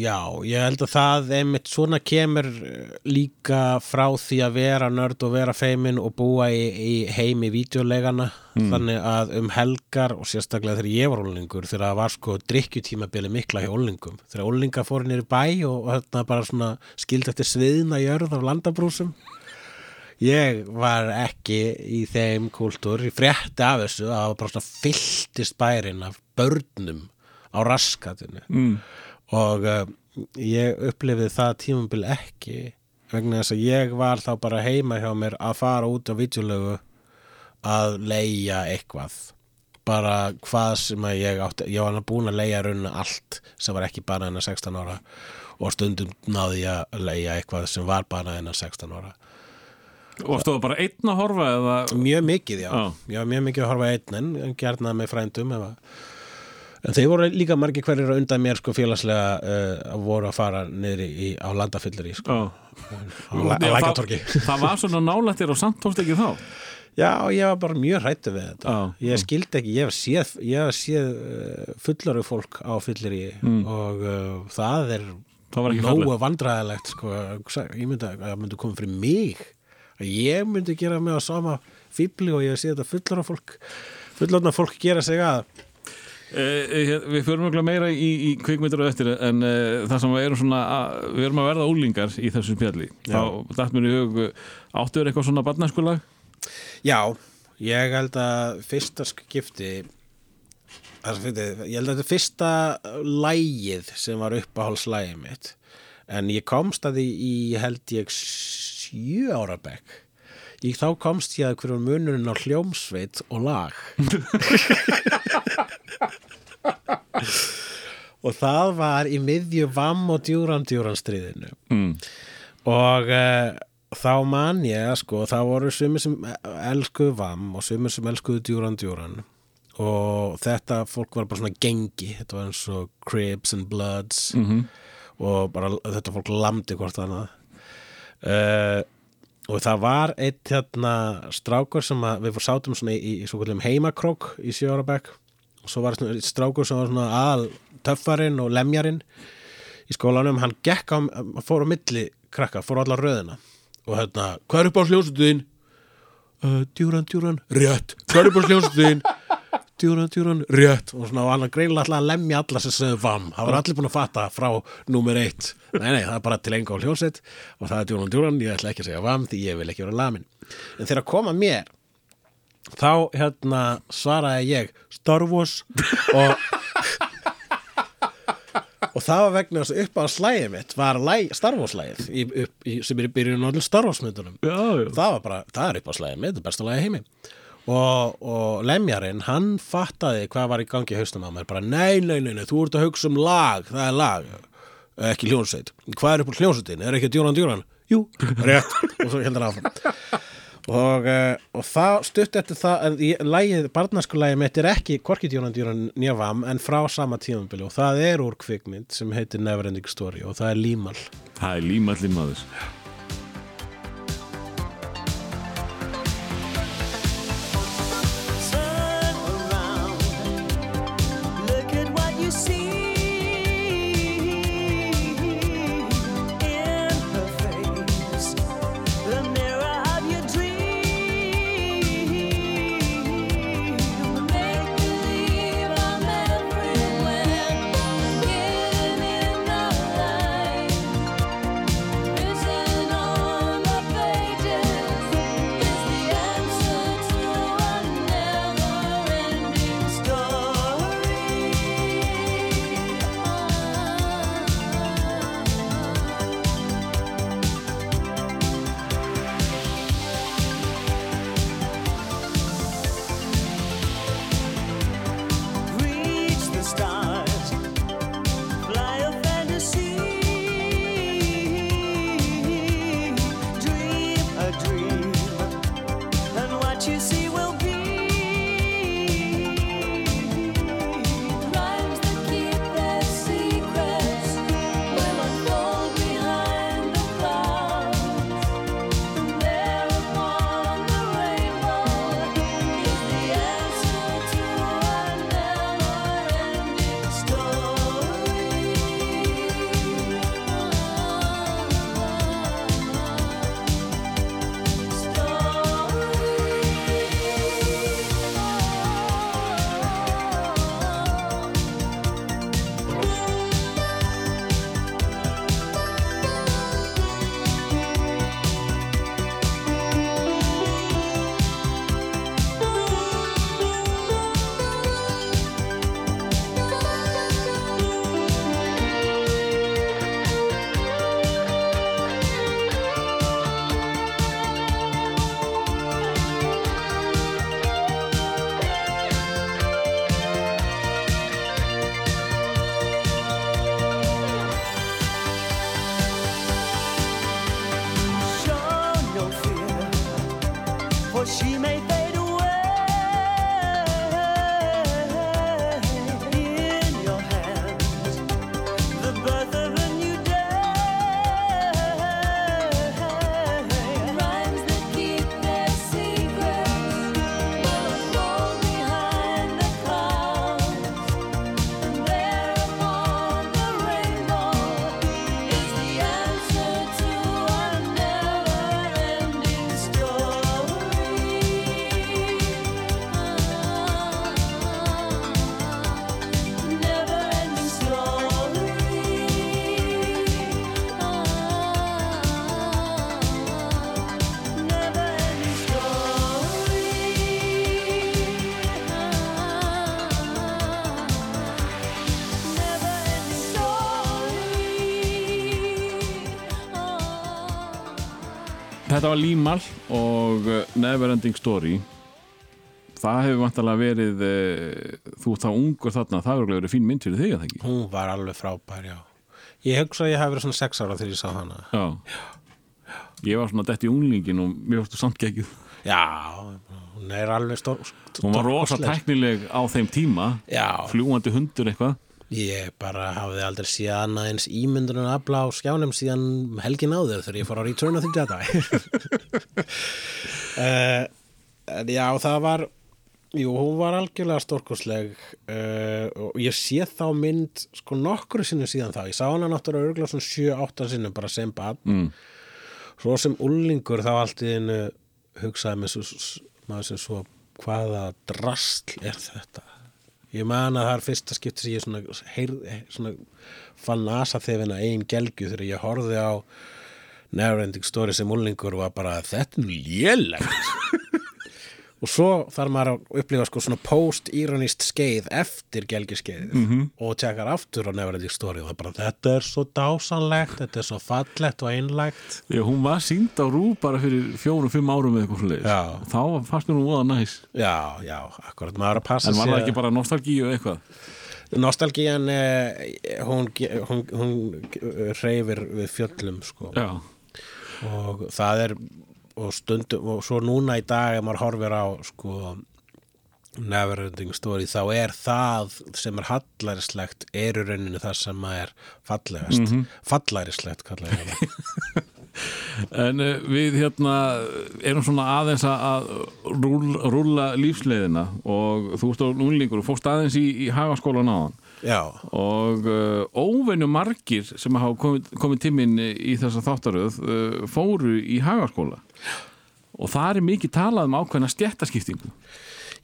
já, ég held að það einmitt svona kemur eh, líka frá því að vera nörd og vera feimin og búa í, í heimi vídeolegana. Þannig að um helgar og sérstaklega þegar ég var ólingur, þegar það var sko drikkjutímabili mikla hjá ólingum. Þegar ólinga fóru nýri bæ og þetta bara svona skild eftir sviðna jörð af landabrúsum. Ég var ekki í þeim kúltúr, ég frétti af þessu að það var bara svona fylltist bærin af börnum á raskatinu. Mm. og uh, ég upplifið það tímabil ekki vegna þess að ég var þá bara heima hjá mér að fara út á videolögu að leia eitthvað. Bara hvað sem að ég átti ég var búin að leia rauninu allt sem var ekki bara hennar 16 ára og stundum náði ég að leia eitthvað sem var bara hennar 16 ára og stóðu bara einn að horfa eða Mjög mikið, já. Já. Já, mjög mikið að horfa einn en gjarna með frændum ef að En þeir voru líka margir hverjir að undan mér sko félagslega uh, að voru að fara niður í, á landafyllir í sko, Já. á, la- á Já, lækatorki. það, það var svona nálættir og samt tókst ekki þá Já, ég var bara mjög hrættu við þetta. Já. Ég skildi ekki, ég hef séð, séð uh, fullaru fólk á fyllir í og uh, það er nógu vandræðilegt sko, ég myndi að það myndi koma fyrir mig að ég myndi gera mig á sama fíbli og ég séð þetta fullaru fólk. Fullorna fólk gera sig að. Eh, við förum mjög meira í, í kvikmyndir og eftir en uh, það sem við erum svona að, við erum að verða úlingar í þessu spjalli. Þá dætt mér í hug eh, áttu er eitthvað svona barnaskulag Já, ég held að fyrsta skipti fyndi, ég held að þetta fyrsta lægið sem var uppáhaldslægið mitt. En ég komst að því í held ég sjö ára bekk. Ég þá komst ég að hverjum munurinn á hljómsveit og lag. Og það var í miðju vamm og djúran djúran stríðinu. Mm. og uh, þá man ég sko, þá voru sumir sem elskuðu VAM og sumir sem elskuðu djúran djúran. Og þetta fólk var bara svona gengi. Þetta var eins og Cribs and Bloods. -hmm. og bara þetta fólk lamdi hvort annað uh, og það var eitt hérna strákur sem við fór sátum í, í kallum heimakrók í Sjórabæk og svo var einn strákur sem var aðal töffarinn og lemjarinn í skólanum, hann gekk á, fór á milli krakka, fór á allar röðina og hérna, hvað er upp á sljósutuðin? Uh, djúran, djúran, rétt hvað er upp á sljósutuðin? Djúran, djúran, rétt. Og svona, og hann greinlega alltaf að lemja alla sem sögðu vam, það var allir búin að fatta frá númer eitt, nei, nei, það er bara til enga á hljóset og það er djúran, djúran, ég ætla ekki að segja vam því ég vil ekki vera lamin. En þegar að koma mér þá hérna svaraði ég Star Wars og og það var vegna þess að upp á slæðið mitt var læg, Star Wars slæðið í, upp, í, sem er í byrjun á allir Star Wars myndunum. Já, já. það var bara, það er upp á slæðið mitt, það er besta lægi heimi og, og lemjarinn hann fattaði hvað var í gangi í haustum á mér, bara nei, nei, nei, nei, þú ert að hugsa um lag, það er lag ekki hljónsveit, hvað er upp á hljónsveitin, er ekki djúran djúran? Jú, rétt. Og svo heldur áfram. Og, uh, og það stutt eftir það en í- lagið, barnasku lagið mitt er ekki Korki Djónan Djónan Njavam en frá sama tímabili. Og það er úr kvikmynd sem heitir Neverending Story og það er Límal Það er límallin maður Þetta var Límal og uh, Neverending Story. Það hefur vantarlega verið uh, þú þá ungur þarna, það hefur verið fín mynd fyrir þig að það ekki? Hún var alveg frábær, já. Ég hugsa að ég hafi verið svona sex ára þegar ég sá hana. Já. Ég var svona dett í unglingin og mér varstu samt geggjuð. Já, hún er alveg stór Hún var rosa tæknileg á þeim tíma. Já, fljúandi hundur eitthvað Ég bara hafði aldrei séð annað eins ímyndunar afla á skjánum síðan helgin áður þegar ég fór á Return of the Jedi. uh, já, það var, jú, hún var algjörlega stórkostleg uh, og ég sé þá mynd sko nokkru sinnum síðan þá. Ég sá hana náttúrulega örgulega svona 7-8 sinnum bara sem bad. mm. Svo sem ullingur þá allt í einu hugsaði með svo, maður sem svo hvaða drastl er þetta? Ég man að það er fyrsta skipti sem ég svona, heyr, svona fann nasa þefina ein gelgju þegar ég horfði á Neverending Story sem úlingur og var bara þetta er nú lélegt og svo þarf maður að upplifa sko svona post-ironist skeið eftir gelgjuskeið -hmm. og tjekkar aftur á Neverending Story og það er bara þetta er svo dásanlegt, þetta er svo fallegt og einlægt Því að hún var sínd á rú bara fyrir fjórum, fimm árum eða eitthvað Já. Þá fannst hún voða næs Já, já, akkurat, maður að passa En var það að- ekki bara nostalgíu eitthvað? Nostalgían, eh, hún, hún, hún, hún reyfir við fjöllum, sko. Já og það er og stundum, og svo núna í dag ef maður horfir á sko Neverending Story þá er það sem er hallærislegt er í rauninu það sem er fallegast. Mm -hmm. fallærislegt kallar ég það. En uh, við hérna erum svona aðeins að- rúlla lífsleiðina og þú á núlingur og fórst aðeins í, í hagaskólan áðan. Já, og uh, óvenju margir sem hafa komið, komið tíminn í þessa þáttaröð uh, fóru í hagaskóla og það er mikið talað um ákveðna stjættaskiptingu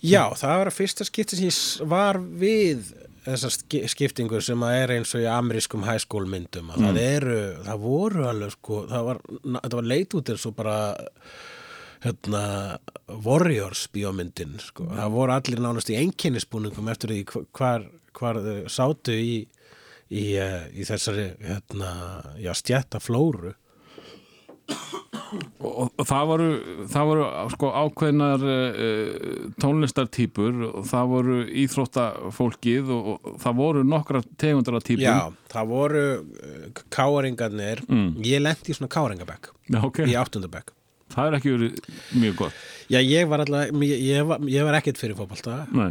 Já, það var að fyrsta skipti sem ég var við þessa ski- skiptingu sem að er eins og í amerískum high school myndum að það eru, það voru alveg sko, það var, var leit út eins og bara hérna Warriors bíómyndin sko. það voru allir nánast í einkennisbúningum eftir því hv- hvar, hvar þau sátu í, í, eh, í þessari hérna, já, stjætta flóru og, og það voru, það voru sko, ákveðnar uh, tónlistartýpur og það voru íþróttafólkið og, og það voru nokkra tegundar af týpum Já, það voru uh, káringarnir. Ég lendi í svona káringabekk Já, ok. í áttundabekk. Það er ekki verið mjög gott. Já, ég var alltaf, ég, ég, var, ég var ekkert fyrir fótbolta. Nei.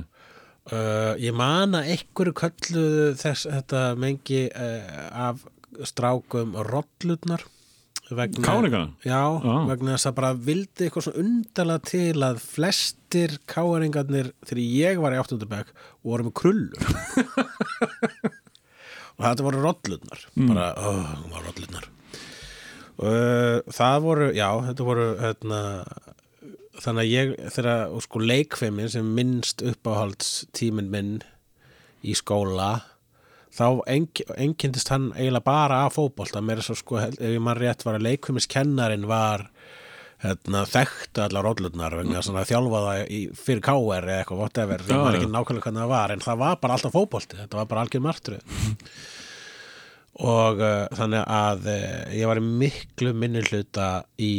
uh, Ég man að einhverju kölluðu þess, þetta mengi uh, af strákum rollutnar vegna, Káringana? Já, Já. vegna þess að bara vildi eitthvað svona undarlega til að flestir káringarnir þegar ég var í áttundabæk voru með krullur og þetta voru rollutnar bara, oh, var rollutnar uh, það voru já, þetta voru hérna, þannig að ég þegar og sko leikfeimin sem minnst uppáhalds tíminn minn í skóla þá einkindist hann eiginlega bara af fótbolta. Mér er svo sko, ef ég mann rétt var að leikfeimiskennarin var hérna, þekktu allar vegna svona þjálfaða í, fyrir KR eða eitthvað whatever, man já. ekki nákvæmlega hvernig það var en það var bara alltaf fótbolti, þetta var bara algjör martröð. Og uh, þannig að uh, ég var miklu minni hluta í,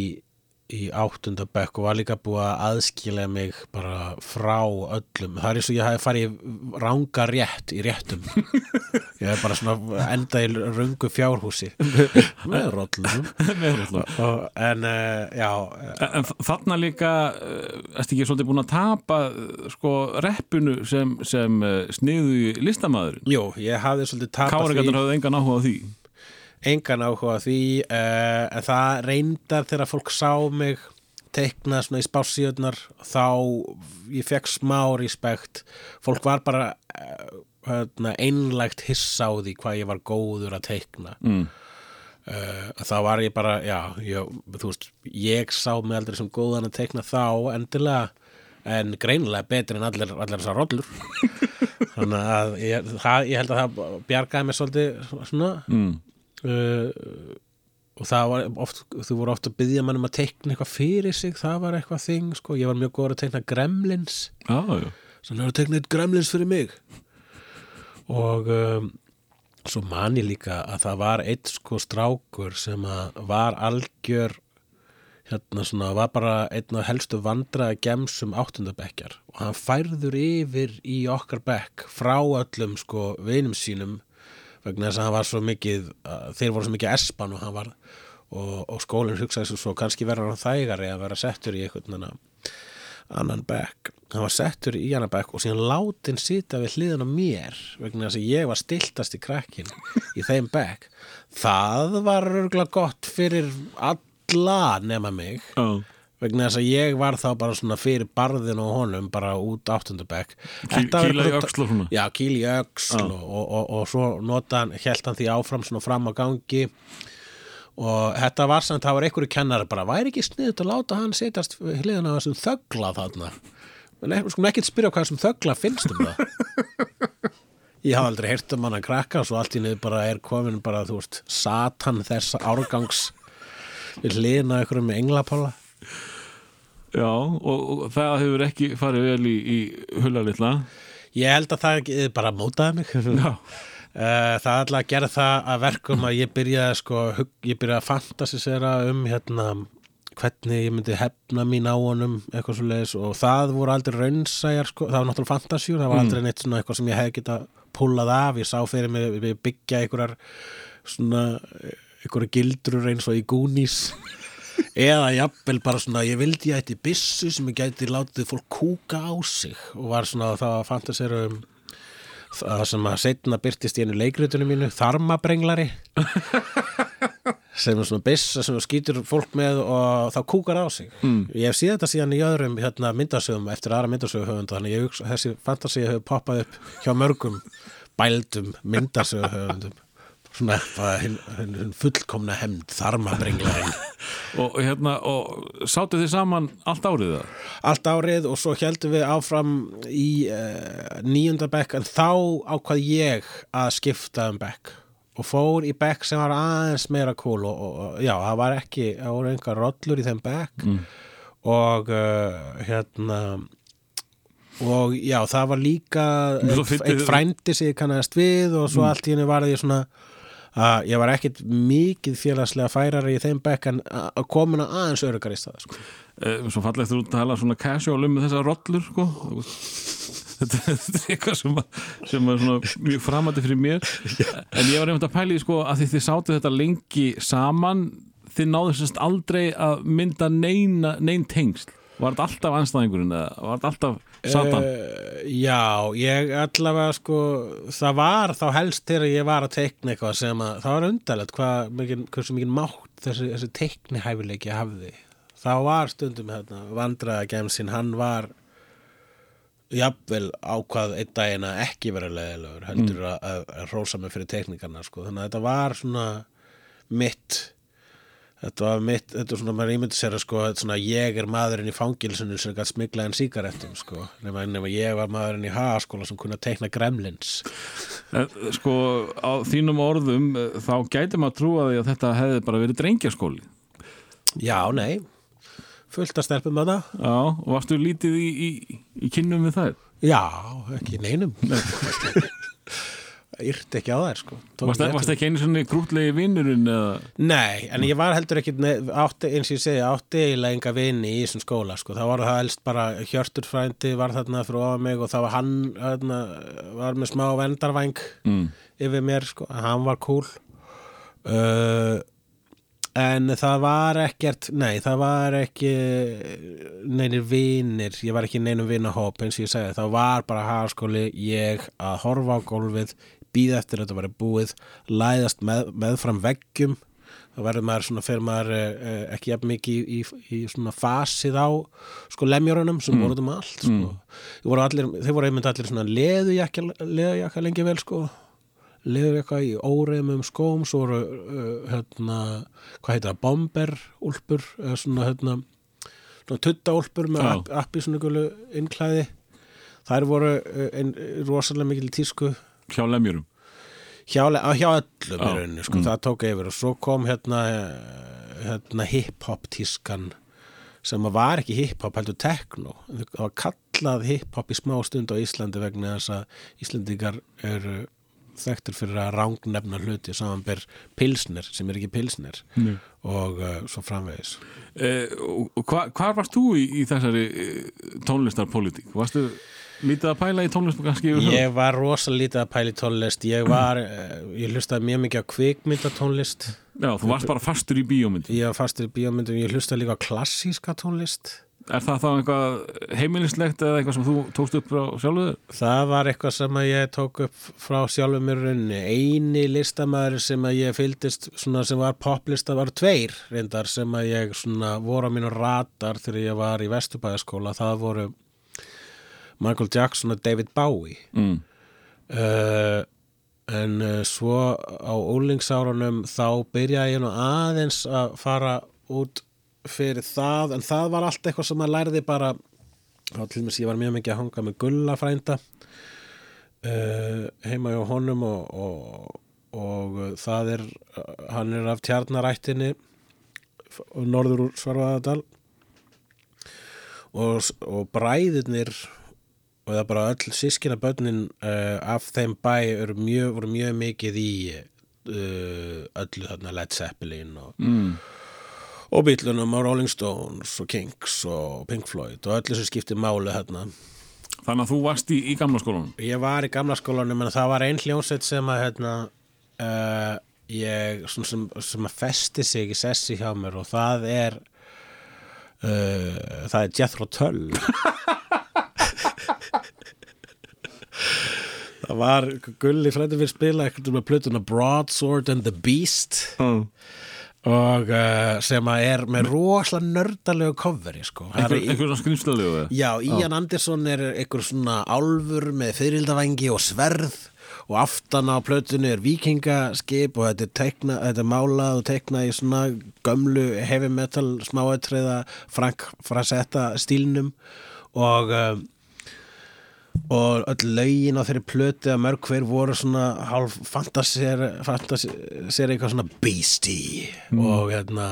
í áttundabekk og var líka búið að aðskilja mig bara frá öllum. Það er eins og ég hafi farið ranga rétt í réttum. Ég hef bara svona enda í röngu fjárhúsi. Með og, en uh, já En, en þarna líka uh, ertu ekki svolítið búin að tapa sko reppinu sem, sem sniðu listamaðurinn? Jú, ég hafði svolítið tapað Káringarnir hafði engan áhuga á því engan áhuga því uh, en það reyndar þegar fólk sá mig teikna svona í spásíðunar þá ég fekk smá respekt fólk var bara uh, einlægt hissa á því hvað ég var góður að teikna mm. uh, þá var ég bara já, ég, þú veist, ég sá mig aldrei sem góðan að teikna þá endilega en greinilega betri en allir, allir þessar rollur þannig að ég, það, ég held að það bjargaði mér svolítið svona Mm. Uh, og það var oft, þú voru oft að byggja mann um að teikna eitthvað fyrir sig, það var eitthvað þing sko, ég var mjög góður að teikna gremlins. Já, já. Þannig að teikna eitt gremlins fyrir mig. Og um, svo man ég líka að það var eitt sko strákur sem að var algjör hérna svona, var bara einn af helstu vandraða gemsum áttundabekkjar. Og hann færður yfir í okkar bekk frá öllum sko vinum sínum vegna þess að hann var svo mikið þeir voru svo mikið espan og hann var og, og skólinn hugsaði svo, svo kannski verður hann þægari að vera settur í einhvern annan bekk. Hann var settur í annan bekk og síðan látin sita við hliðan á mér vegna þess að ég var stiltast í krakkin í þeim bekk. Það var örgulega gott fyrir alla nema mig. Já, vegna þess að ég var þá bara svona fyrir barðin og honum bara út áttundabekk. Kí- kýla í öxl og svona. já, kýl í öxl og, og, og, og svo nota hann, held hann því áfram svona fram á gangi. Og þetta var samt, það var einhverju kennar bara, væri ekki sniðut að láta hann setjast hliðan á þessum þögla þarna? Skulum ekki spyrja hvað þessum þögla finnst um það. Ég hafði aldrei heyrt um hann að krakka og svo allt í niður bara er komin bara, þú veist, satan þess árgangs við hliðina einhverjum með englapála já og, og það hefur ekki farið vel í, í hulalitla Ég held að það bara mótaði mig. Já. Eh, Það er alltaf að gera það að verkum að ég byrjaði sko, ég byrjaði að fantasisera um hérna hvernig ég myndi hefna mín á honum eitthvað svo leiðis og það voru aldrei raunsæjar sko, það var náttúrulega fantasjur það var aldrei neitt svona eitthvað sem ég hef getað púlað af, ég sá fyrir mig byggja einhverjar svona einhverjar gildrur eins og í Goonies eða jafnvel bara svona ég vildi ég ætti byssu sem ég gæti látið fólk kúka á sig. Og var svona það að fantasera um það sem að setna byrtist í einu leikritunum mínu þarmabrenglari. Sem er svona byssa sem skýtur fólk með og þá kúkar á sig. Mm. ég hef síðan þetta síðan í öðrum hérna, myndasögum eftir aðra myndasögu höfunda þannig ég hugsa þessi fantasía hefur poppað upp hjá mörgum bældum myndasögu höfundum svona fullkomna hemd þarmabringlarinn og hérna, og sátu þið saman allt árið það? allt árið og svo heldum við áfram í uh, níunda bekk en þá ákvað ég að skipta um bekk og fór í bekk sem var aðeins meira cool og, og já, það var ekki það voru engar rollur í þeim bekk Mm. og uh, hérna og já, það var líka eitt frændi sig kannast við og svo allt í henni var því svona að ég var ekkit mikið félagslega færari í þeim bekk en að komin að aðeins örugar í stað sko. Eh, Svo fallegt þú að tala svona casual um þessar rollur sko. þetta, þetta er eitthvað sem, að, sem er svona mjög framandi fyrir mér en ég var einmitt að pæla í sko, að því þið sátu þetta lengi saman þið náðu sérst aldrei að mynda neina, nein tengsl var þetta alltaf anstæðingurinn eða var þetta alltaf satan Uh, já, ég allavega sko, það var þá helst þegar ég var að teikna eitthvað sem að, það var undarlegt hvað mikið, hversu mikið mátt þessi, þessi teikni hæfileiki hafði. Það var stundum hérna, vandræða gemsinn, hann var jafnvel ákvað einn daginn að ekki vera leðilegur heldur að, að, að rósa mig fyrir teikningarna sko. þannig að þetta var svona mitt þetta var mitt, þetta var svona maður ímyndi sér að sko, er svona ég er maðurinn í fangilsinu sem gætt smigla en sígarettum sko, nema, nema ég var maðurinn í hagaskóla sem kunna teikna gremlins. Sko á þínum orðum eh, þá gæti maður trúa því að þetta hefði bara verið drengjaskóli. Já, nei. Fullt að stelpum að það Já, og varstu lítið í, í, í kynnum við það? Já, ekki neinum Yrti ekki á þær sko. Tók Varstu, ekki einu svona grútlegi vinnurinn? Nei, en ég var heldur ekki átti, eins og ég segi, átti eiginlega enga vini í þessum skóla, sko, það var það helst bara Hjörtur frændi var þarna ofan mig og það var hann, þarna, var með smá vendarvæng Mm. yfir mér, sko, hann var cool. Uh, en það var ekkert, nei, það var ekki neinir vinir, ég var ekki neinum vinahóp eins og ég segi, það var bara hagaskóli, ég að horfa á gólfið, býða eftir að þetta væri búið, læðast með, meðfram veggjum, þá verður maður svona, fyrir maður eh, ekki jafn mikið í, í, í svona fasið á sko lemjörunum sem voru út um allt sko. þeir voru allir, þeir voru einmitt allir svona leðujakka, leðujakka lengi vel sko. Leðujakka í óreimum skóm svo voru uh, hérna, hvað heitir það, bomber úlpur, eða svona hérna svona tuttaúlpur með Já. app, appi svona innklæði. Þær voru uh, ein, rosalega mikil tísku hjá lemjurum? Hjá, hjá öllum í Já, rauninni, sko, það tók yfir. Og svo kom hérna, eh, hérna hip-hop tískan sem var ekki hip-hop heldur techno. Það var kallað hip-hop í smá stund á Íslandi vegna þess að Íslandingar eru þekktur fyrir að rangnefna hluti samanber pilsner sem er ekki pilsner Nei. og uh, svo framvegis. Eh, og, hva, Hvar varst þú í, í þessari eh, tónlistarpolítík? Varstu lítið að pæla í tónlistar kannski? Ég var rosa lítið að pæla í tónlist ég var, uh, ég hlustaði mjög mikið á kvikmyndatónlist Já, þú varst bara fastur í bíómynd ég var fastur í bíómyndum, ég hlustaði líka á klassíska tónlist Er það þá eitthvað heimilislegt eða eitthvað sem þú tókst upp frá sjálfuðu? Það var eitthvað sem ég tók upp frá sjálfum mér runni. Eini listamæður sem ég fylgdist svona sem var poplista var tveir reyndar sem ég svona voru á mínu radar þegar ég var í Vesturbæðaskóla. Það voru Michael Jackson og David Bowie. Mm. Uh, en uh, svo á úlingsárunum þá byrjaði ég nú aðeins að fara út fyrir það en það var allt eitthvað sem maður lærði bara þá til mér ég var mjög mikið að hanga með Gulla frænda uh, heima hjá honum og, og, og það er hann er af tjarnarættinni og norður úr Svarfaðardal og, og bræðirnir og það er bara öll sískina börnin uh, af þeim bæ eru mjög, voru mjög mikið í uh, öllu þarna Led Zeppelin og, Mm. og Beatlunum og Rolling Stones og Kinks og Pink Floyd og öllu sem skipti máli þarna. Þannig að þú varst í, í gamla skólanum? Ég var í gamla skólanum en það var ein hljónsett sem að hérna, uh, ég, sem, sem að festi sig í sessi hjá mér og það er það er Jethro Tull það var Gulli frændi fyrir spila eitthvað með plötuna Broadsword and the Beast Mm. og uh, sem að er með rosalega nördalegu coveri sko. Það Einhver, er í- einhver svona skrýmslalegu? Já, Ian Anderson er einhver svona álfur með fyririldavængi og sverð og aftan á plötunni er vikingaskip og þetta er, teikna, þetta er málað og teiknað í svona gömlu heavy metal smáatriða Frank Frazetta stílnum og um, og öll lögin á þeirri plötu að mörg hver voru svona hálf fantasir, fantasir eitthvað svona beastie og hérna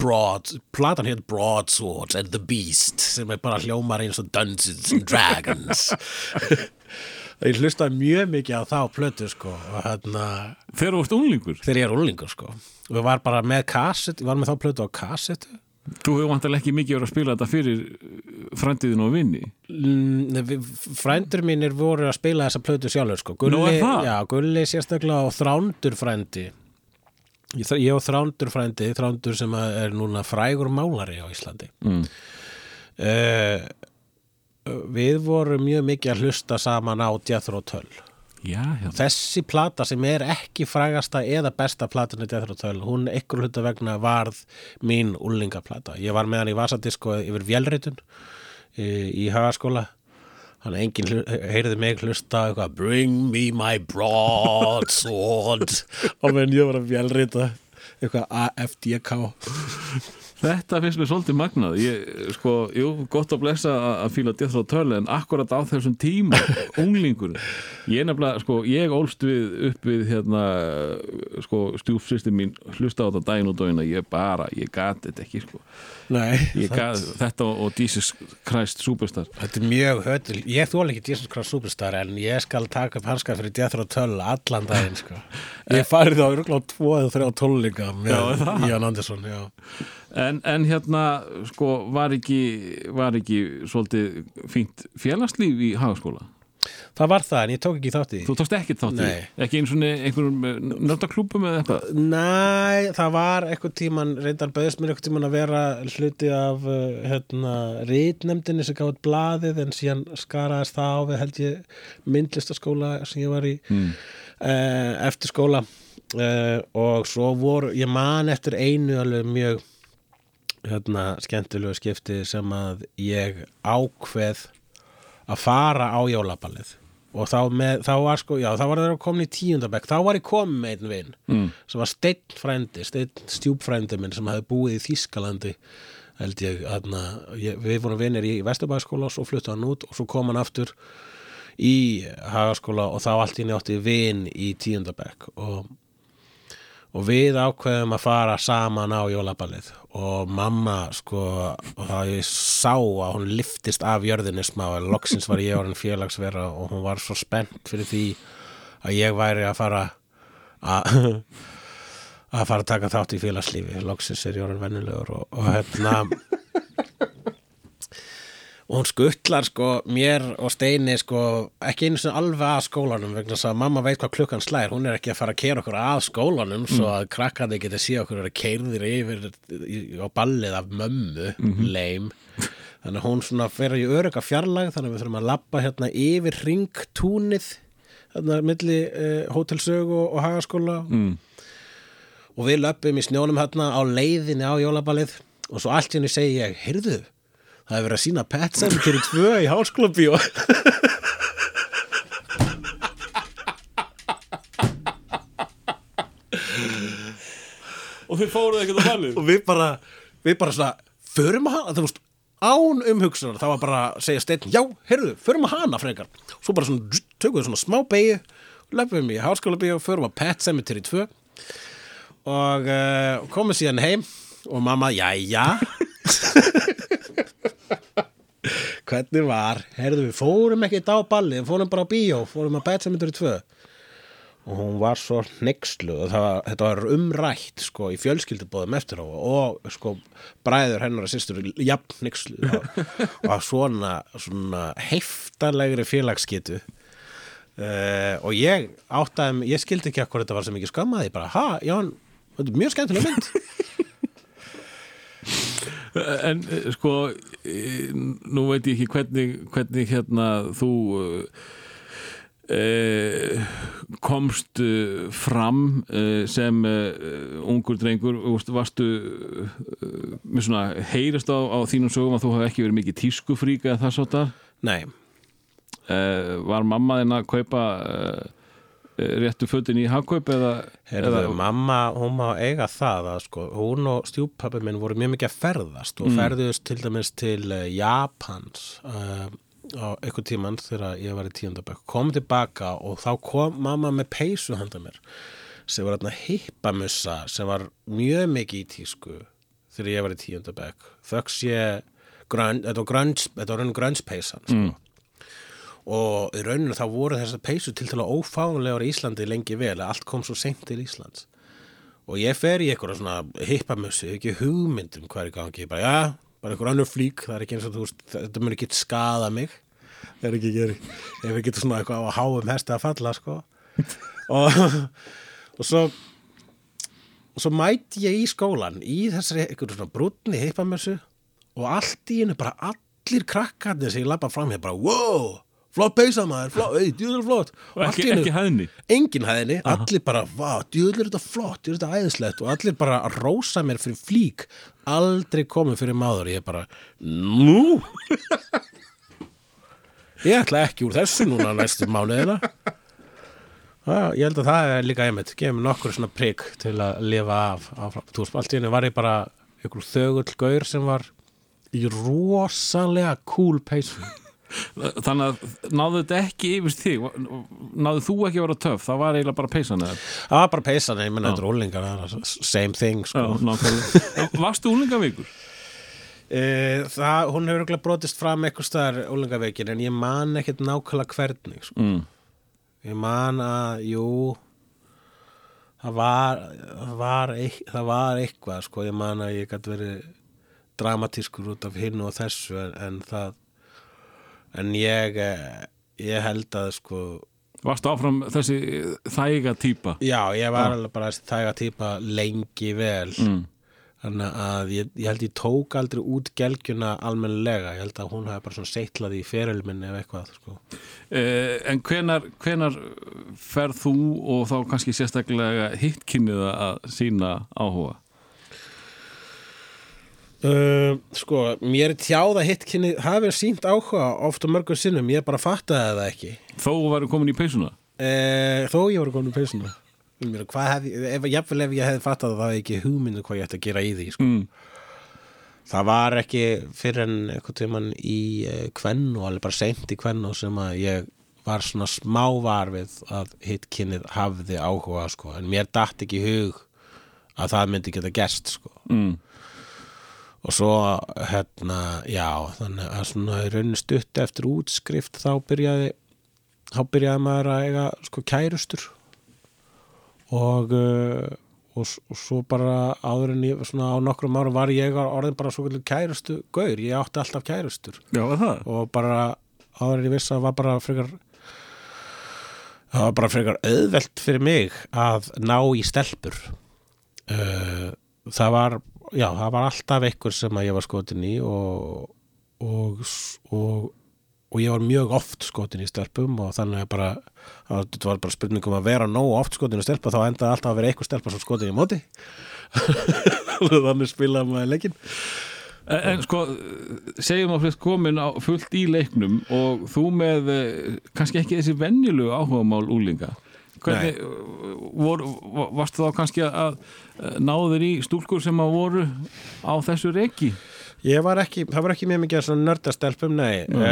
broad, platan hér Broadswords and the Beast sem er bara hljómar eins og Dungeons and Dragons. Ég hlustaði mjög mikið á þá plötu sko og hérna Þegar þú varst unglingur? Þegar ég er úlingur sko. Og ég var bara með kassett, ég var með þá plötu á kassettu Þú hefur vantilega ekki mikið verið að spila þetta fyrir frændiðin og vinni Mm, frændur mínir voru að spila þessa plötu sjálfur sko. Gulli, já, Gulli sérstaklega og Þrándur frændi. Ég, og Þrándur frændi Þrándur sem er núna frægur málari á Íslandi. Mm. uh, við vorum mjög mikið að hlusta saman á Jethro Tull Já, hérna. Þessi plata sem er ekki frægasta eða besta platinu Jethro Tull hún ykkur hluta vegna varð mín úlingaplata ég var með hann í vasadisko yfir vélritun í, í hagaskóla. Þannig að enginn heyrði mig hlusta eitthvað Bring me my broadsword og menn ég var að vélrita. Eitthvað AFDK Þetta finnst mér svolítið magnað. Ég, sko, jú, gott að blessa að, fíla Row Turtle en akkurat á þessum tíma unglingur ég nefnilega, sko, ég ólst við upp við hérna, sko stjúfsýsti mín hlusta á þetta daginn og daginn ég bara, ég gat þetta ekki, sko Nei, gat þetta og, og Jesus Christ Superstar Þetta er mjög hötul. Ég þóla ekki Jesus Christ Superstar en ég skal taka upp hanska fyrir Jethro Tull allan daginn sko. Ég farið á örgulega tvo eða þrjá tónleika Já, er með? Ian Anderson, en, en hérna, sko, var ekki var ekki svolítið fínt félagslíf í hagaskóla Það var það en ég tók ekki þátt í því. þú tókst ekkert þátt í, Nei. ekki eins og einhverjum nördaklúpum eða eitthvað Næ, það var eitthvað tíman, reyndar bauðist mér eitthvað tíman að vera hluti af uh, hérna, rítnemdinni sem gátt blaðið en síðan skaraðist það á við held ég myndlistaskóla sem ég var í mm. eftir skóla og svo voru, ég man eftir einu alveg mjög hérna, skemmtilegu skipti sem að ég ákveð að fara á jólaballið. Og þá, með, þá var sko, já, þá var það komin í tíundabæk, þá var ég komin með einn vin Mm. sem var steinn frændi, steinn stjúpfrændi minn sem hafði búið í Þýskalandi held ég, aðna, ég við vorum vinir í Vesturbæðaskóla og fluttu hann út og svo kom hann aftur í Hagaskóla og þá allt í njátti vin í tíundabæk og og við ákveðum að fara saman á jólaballið. Og mamma sko og það ég sá að hún liftist af jörðinni smá að loksins var ég orðin félagsvera og hún var svo spennt fyrir því að ég væri að fara að að fara að taka þátt í félagslífi. Loksins er ég orðin vennulegur og, og hérna og hún skuttlar sko mér og Steini sko ekki einu sinni alveg að skólanum vegna þess að mamma veit hvað klukkan slær. Hún er ekki að fara að keira okkur að skólanum svo að krakkandi geti sé okkur að keirðir yfir á ballið af mömmu. Leim þannig að hún svona fer í öruga fjarlag þannig að við þurfum að labba hérna yfir ringtúnið þarna milli uh, hótelsögu og, og hagaskóla. Mm. og við löpum í snjónum hérna á leiðinni á jólaballið. Og svo allt henni segi ég, heyrðu það er verið að sína Pet Sematary 2 í háskóla bíó. Og þið fóruð ekkert á ballið? Og við bara, við bara svona förum að hana, þú veist án umhugsunar, það var bara að segja steinn já, heyrðu, förum að hana frekar. Svo bara svona, tökum við svona smá beigju löpum í háskóla bíó, förum að Pet Sematary 2 og uh, komum síðan heim og mamma, jæja hvernig var? Heyrðu, við fórum ekkert á balli fórum bara á bíó, fórum að Pet Sematary 2 og hún var svo hneykslu og var, þetta var umrætt sko í fjölskyldubóðum eftir á. Og sko bræður hennar og systur jafn hneykslu og, og svona, svona heftarlegri félagsskitu uh, og ég áttaði mig- ég skildi ekki að hvað þetta var sem ekki skammaði bara, ha, já, þetta er mjög skemmtileg mynd En eh, sko eh, nú veit ég ekki hvernig, hvernig hérna þú eh, komst eh, fram eh, sem eh, ungur drengur. Varstu með svona heyrist á, á þínum sögum að þú hafi ekki verið mikið tískufrík eða það svo nei, eh, var mamma þinn að kaupa réttu fötin í hagkaup eða, Heyrðu, mamma, hún má eiga það að sko, hún og stjúpappi minn voru mjög mikið að ferðast og ferðust til dæmis til uh, Japans uh, á einhvern tímann þegar ég var í tíundabæk kom tilbaka og þá kom mamma með peysu handa mér sem var þarna hippamussa sem var mjög mikið í tísku þegar ég var í tíundabæk þöks ég grunge, þetta var raun grunge peysan sko. Og í rauninu þá voru þessar peysu til að ófánulegar í Íslandi lengi vel að allt kom svo seint til Íslands. Og ég fer í eitthvað svona hippamussi, ekki hugmynd um hvað er í gangi, bara já, bara einhver annur flík, það er ekki eins og þú veist, þetta mun ekki skada mig, það er ekki geri, ef við getum svona eitthvað á að háum hesti að falla, sko. Og, og svo og svo mæti ég í skólan í þessari einhverju svona brúnni hippamussu og allt í hennu bara allir krakkarnir sem ég labba fram hér bara, wow, flott peysa maður, flott, ei, djúður flott. Og ekki, ekki hæðni? Enginn hæðinni, allir bara vá, djúðlir er þetta flott, djúðlir er þetta æðislegt. Og allir bara að rósa mér fyrir flík. Aldrei komið fyrir máður ég bara, nú? Ég ætla ekki úr þessu núna næstu mánuðina. Ég held að það er líka einmitt. Gefum nokkur svona prigg til að lifa af, af allt í henni var ég bara ykkur þögull gaur sem var í rosalega cool peysu þannig að náðu þetta ekki yfir þig náðu þú ekki að vera töff það var eiginlega bara peysan eða það var bara peysan, ég menna þetta er er same thing, sko Já. Varstu úlingavíkur? E, það, hún hefur örugglega brotist fram eitthvað staðar úlingaveikin en ég man ekkert nákvæmlega hvernig sko. Mm. ég man að, jú það var það var, það var eitthvað sko. ég man að ég gæti verið dramatískur út af hinn og þessu en, en það en ég eh, ég held að sko Varstu áfram þessi þæga típa? já, ég var alveg bara þessi þæga típa lengi vel Mm. þannig að ég, ég held ég tók aldrei út gelgjuna almennilega, ég held að hún hafi bara svona seitlað í ferilminni eða eitthvað sko. Eh, en hvenar, hvenar ferð þú og þá kannski sérstaklega hittkynnið að sína áhuga? Uh, sko, mér er tjáð að hittkynni hafi sínt áhuga oft og mörgum sinnum, ég bara fattaði það ekki Þó varu komin í peysuna? uh, þó ég voru komin í peysuna Mér, hvað hef, ef, jafnvel ef ég hefði fattað það, hefði ekki hugmyndu hvað ég ætti að gera í því sko. Mm. það var ekki fyrir en eitthvað tímann í uh, kvennu, alveg bara seint í kvennu sem að ég var svona smávar við að hittkynnið hafði áhuga sko. en mér datt ekki hug að það myndi geta gerst sko. Mm. Og svo hérna, já þannig að svona í rauninni stutt eftir útskrift þá byrjaði þá byrjaði maður að eiga sko kærustur. Og uh, og, og svo bara áður en ég svona á nokkrum árum var ég orðin bara svo kærustu gaur, ég átti alltaf kærustur. Já, það? og bara áður en ég vissi að var bara frekar það var bara frekar auðvelt fyrir mig að ná í stelpur. Uh, það var já, það var alltaf einhver sem að ég var skotin í og og, og og ég var mjög oft skotin í stelpum og þannig að bara að þetta var bara spurning um að vera nóg oft skotin í stelpa þá endaði alltaf að vera einhver stelpa sem skotin í móti. Þannig spilaði maður leikinn. En, en sko, segjum að flest komin á fullt í leiknum og þú með eh, kannski ekki þessi venjulegu áhugamál úlinga hvernig, voru, varstu þá kannski að ná þér í stúlkur sem að voru á þessu reiki? Ég var ekki, það var ekki mjög mikið svona nördastelpum, nei, mm.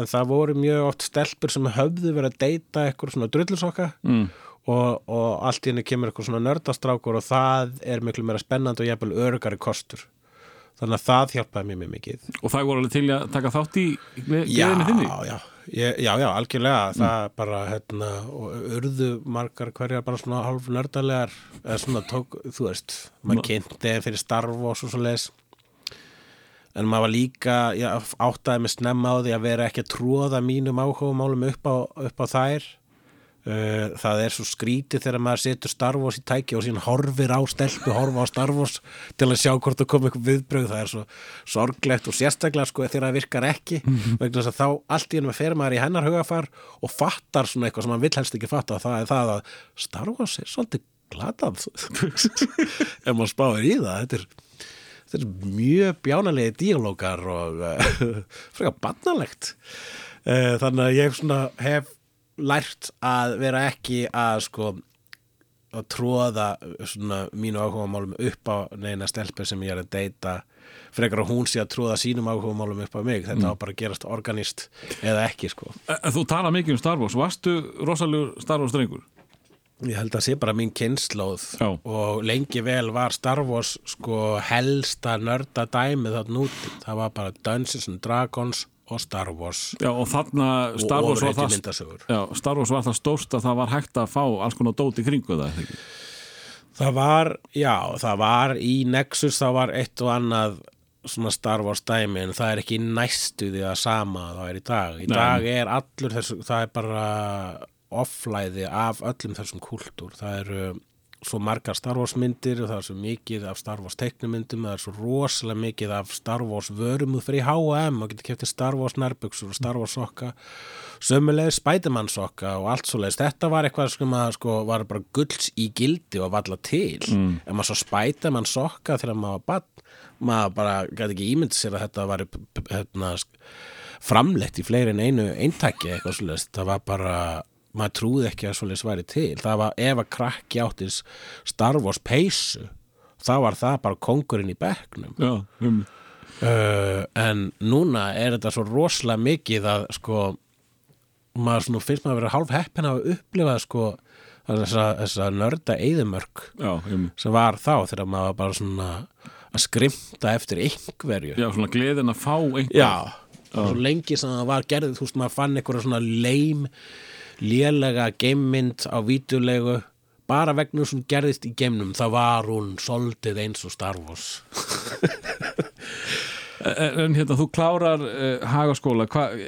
en það voru mjög oft stelpur sem höfðu verið að deyta eitthvað svona drullusokka Mm. og, og allt í henni kemur eitthvað svona nördastrákur og það er miklu meira spennandi og jafnvel örugari kostur. Þannig að það hjálpaði mér mjög mikið. Og það voru alveg til að taka þátt í Já, gleðinni þinni? já, já, já, algjörlega, það bara, hérna, urðu margar hverjar bara svona hálf nördalegar, eða svona tók, þú veist, maður kynnti fyrir starf og svo svo leis. En maður var líka, já, áttaði með snemma á því að vera ekki að tróða mínum áhugamálum upp á, upp á þær. Uh, það er svo skrítið þegar maður setur Star Wars í tæki og síðan horfir á stelpu, horfa á Star Wars til að sjá hvort það kom eitthvað viðbröð það er svo sorglegt og sérstaklega sko þegar það virkar ekki vegna þess að þá allt í ennum fer maður í hennar hugafar og fattar svona eitthvað sem maður vill helst ekki fatta. Það er það að Star Wars er svolítið glatað ef maður spáir í það þetta er, þetta er mjög bjánalegi díalógar og uh, frekar bannalegt uh, þannig að ég svona hef lært að vera ekki að sko að tróða svona mínu áhugamálum upp á neina stelpu sem ég er að deyta frekar að hún sé að tróða sínum áhugamálum upp á mig. Þetta á bara að gerast organist eða ekki sko. Þú tala mikið um Star Wars, varstu rosalegur Star Wars drengur? Ég held að sé bara mín kynnslóð og lengi vel var Star Wars sko helsta nörda dæmið þarna úti. Það var bara Dungeons and Dragons og Star Wars Já, og þarna Star og Wars var ofurhetju það. Já, Star Wars var það stórt að það var hægt að fá alls konar dót í kringu það það var, já, það var í Nexus, það var eitt og annað svona Star Wars dæmi en það er ekki næstu því að sama það er í dag. Í Nei. dag er allur þessu, það er bara offlæði af öllum þessum kultúr. Það eru svo margar Star Wars myndir og það er svo mikið af Star Wars teiknumyndum, það er svo rosalega mikið af Star Wars vörum fyrir H&M og getur kefti Star Wars nærbuxur og Star Wars sokka sömulegis Spiderman sokka og allt svo leiðis. Þetta var eitthvað sem að sko var bara gulls í gildi og valla til. Mm. En maður svo Spiderman sokka þegar maður var bann, maður bara gæti ekki ímynd sér að þetta var hérna, framleitt í fleiri en einu eintæki eitthvað svo leiðis. Það var bara maður trúði ekki að svoleiðis væri til. Það var ef að krakki áttis Star Wars peysu þá var það bara kongurinn í bekknum. Já, um, uh, en núna er þetta svo rosalega mikið að sko maður svona finnst maður að vera hálf heppin að upplifa sko þessa, þessa nörda eyðumörk já, um, sem var þá þegar maður bara svona að skrimta eftir einhverju. Já, svona gleðin að fá einhver Já, og svo lengi sem það var gerðið, þú veist, maður fann einhverja svona leim, lélega geimmynd á vítulegu bara vegna hún gerðist í geimnum þá var hún soldið eins og Star Wars. En en hérna, þú klárar uh, hagaskóla, hvað,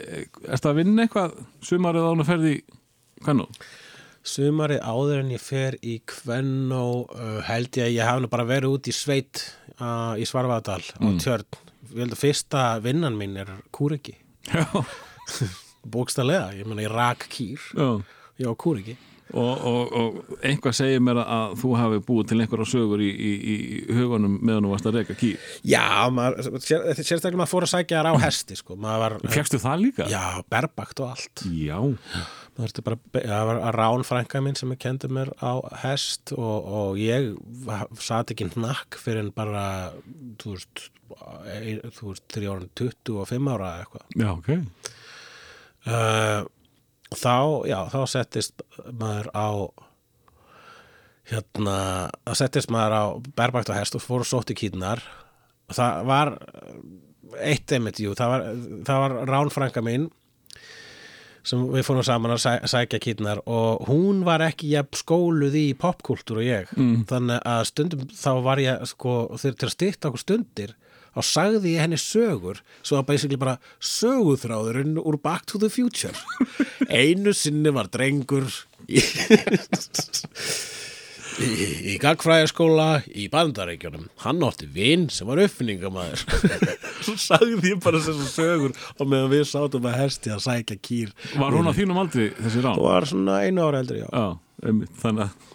ertu að vinna eitthvað sumarið án að ferði, hvað nú? Sumarið áður en ég fer í Kvennó uh, held ég að ég hafi nú bara verið út í sveit uh, í Svarfaðadal á tjörn. Fyrsta vinnan mín er kúriki Já, bókstallega, ég meina ég rak kýr já. ég á kúriki Og, og, og einhvað segir mér að þú hafi búið til einhverja sögur í, í, í hugunum meðan þú varst að reyka kýr. Já, maður, sér, sérstaklega maður fór að sækja þar á hesti sko. Fjöxtu það líka? já, berbakt og allt Já. Bara, það var að rán frænka minn sem kendi mér á hest og, og ég va- sat ekki hnakk fyrir en bara, þú veist, ein- þú veist, þrjá ára 25 ára eða eitthvað. Já, ok. Uh, þá, já, þá settist maður á, hérna, þá settist maður á berbækt á hest og fór og sótti kýtnar. Það var eitt einmitt, jú, það var, það var rán frænka mín sem við fórum saman að sæ, sækja kýtnar og hún var ekki jafn skóluð í popkultúr og ég mm. þannig að stundum þá var ég sko, þegar til að styrta okkur stundir þá sagði ég henni sögur svo að basically bara söguþráðurinn úr Back to the Future. Einu sinni var drengur í, í, í gagfræðaskóla í bandarækjunum hann átti vin sem var uppfinningamæður svo sagði ég bara þessar sögur og meðan við sátum að hesti að sækja kýr. Var hún á þínum aldri þessi rán? og var svona einu ára eldri já. Já, einmitt, þannig að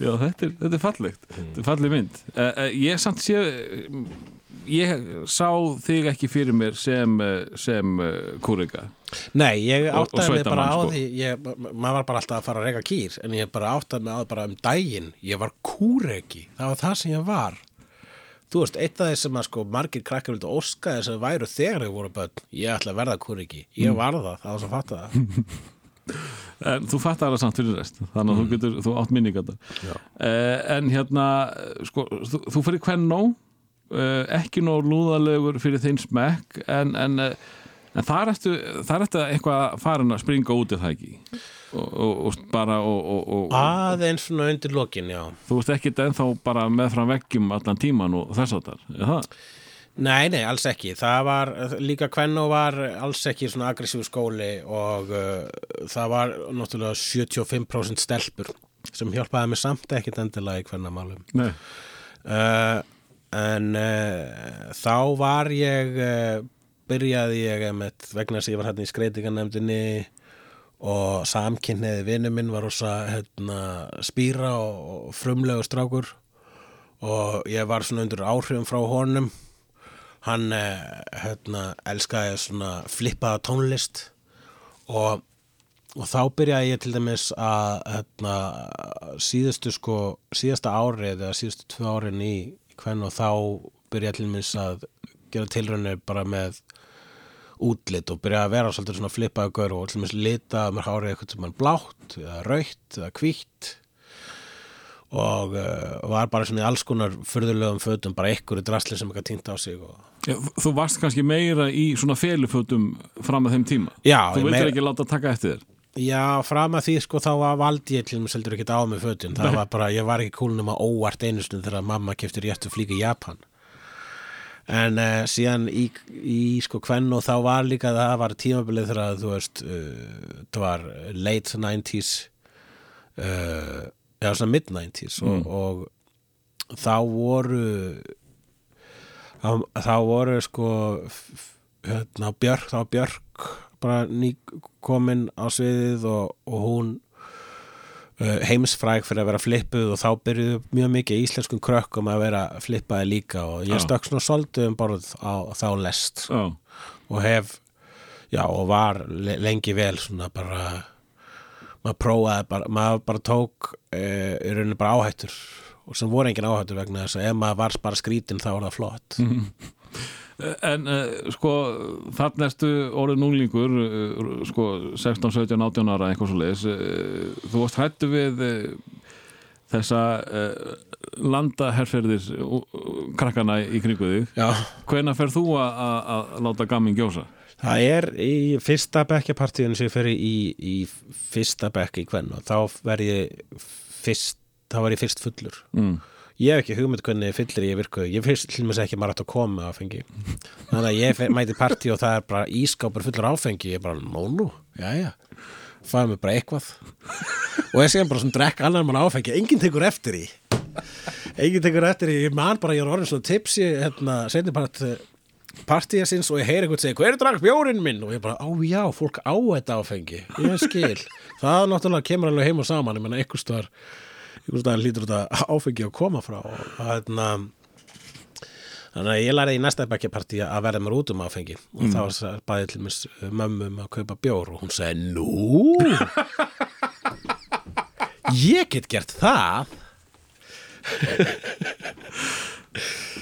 Já, þetta er, þetta er fallegt. Þetta er falleg mynd. Uh, uh, Ég samt sé uh, Ég sá þig ekki fyrir mér sem, uh, sem uh, kúrika Nei, ég áttaði mig bara sveitamann, á sko. því ég, ma- maður var bara alltaf að fara að reyka kýr en ég bara áttaði mig á því bara um daginn ég var kúreki, það var það sem ég var. Þú veist, eitt af þeir sem að sko margir krakkar vildu óska þess að væru þegar þau voru börn, ég ætla að verða kúreki. Ég var það, það var svo fatta það En þú fattar það samt fyrir rest Þannig að þú getur, þú átt minningar Já. uh, En hérna sko, þú, þú fyrir hvern nóg ekki nóg lúðalegur fyrir þeim smekk en, en, uh, en þar ertu eitthvað farin að springa út það ekki og, og, og bara og, og, og Aðeins svona undir lokin, já þú veist ekkit ennþá bara með fram veggjum allan tíman og þess að það? Nei, nei, alls ekki. Það var líka Kvenno var alls ekki svona aggressífu skóli og uh, það var náttúrulega 75% stelpur sem hjálpaði mig samt ekkit endilega í Kvennamálum. Nei, Uh, en uh, þá var ég uh, byrjaði ég með vegna að ég var hérna í skreitingarnefndinni og samkynniði vinnu minn var rosa hérna, spýra og, og frumlegu strákur. Og ég var svona undir áhrifum frá honum. Hann uh, hérna, elskaði svona flippaða tónlist. Og og þá byrjaði ég til dæmis að hérna, síðustu sko síðasta árið eða síðustu tvö árin í hvern og þá ég til dæmis að gera tilraunir bara með útlit og byrjaði að vera svolítið svona flippaðu gaur og til dæmis lita mér hárið eitthvað sem er blátt eða rautt eða hvítt. Og uh, var bara svona í alls konar furðulegum fötum, bara í drasli sem eitthvað týnt á sig og Já, þú varst kannski meira í svona felufötum fram að þeim tíma? Já, Þú ég vildir meira- ekki láta taka eftir þér Já, fram að því sko þá var valdi ég til mér seldur ekki á mig fötin. Það var bara, ég var ekki kúlnum að óvart einu stund þegar mamma kefti réttu flíka í Japan. En uh, síðan í, í sko kvenn og þá var líka það var tímabilið þegar að, þú veist uh, það var late 90s uh, eða svona mid 90s og, og þá voru þá, þá voru sko hérna, Björk, þá Björk bara ný komin á sviðið og, og hún uh, heimsfræg fyrir að vera flippuð og þá byrjuðu mjög mikið íslenskum krökkum að vera flippaði líka og ég stökk svona svolítið um borð á þá lest Já, og hef já og var le- lengi vel svona bara maður prófaði bara, maður bara tók e, í rauninni bara áhættur og sem voru engin áhættur vegna þess að ef maður var bara skrítin þá var það flott En uh, sko, þarna ertu orðið núlingur, uh, sko, 16, 17, 18 ára eitthvað svo leiðis. Uh, þú varst hættu við þessa landaherferðir uh, krakkana í kringu þig. já Hvenær fer þú að- láta gamin gjósa? Það er í fyrsta bekkjapartíðin sem ég fer í, í fyrsta bekk í kvenn og þá verð ég fyrst, þá ég fyrst fullur. Mm. Ég hef ekki hugmynd hvernig fyllir ég virkuð. Ég til mér ekki maður hægt að koma áfengi. Þannig að ég mæti partí og það er bara ískápur fullur áfengi. Ég er bara, nú, jæja. Fæði mig bara eitthvað. Og ég sé bara svona drekk annar mann áfengi. Enginn tekur eftir í. Enginn tekur eftir í. Ég man bara, ég er orðin svona tipsi, hérna, setni part partíja sinns og ég heyri eitthvað segja hver er drakk bjórinn minn og ég bara, á já, fólk á þetta áfengi, ég skil það náttúrulega kemur alveg heim og saman ég menna einhvers staðar lítur þetta áfengi að koma frá og þarna þannig að ég lærði í næsta bekkjapartíja að verða mér út um áfengi og þá var það bæði til mér mömmum að kaupa bjór og hún segi, nú ég get gert það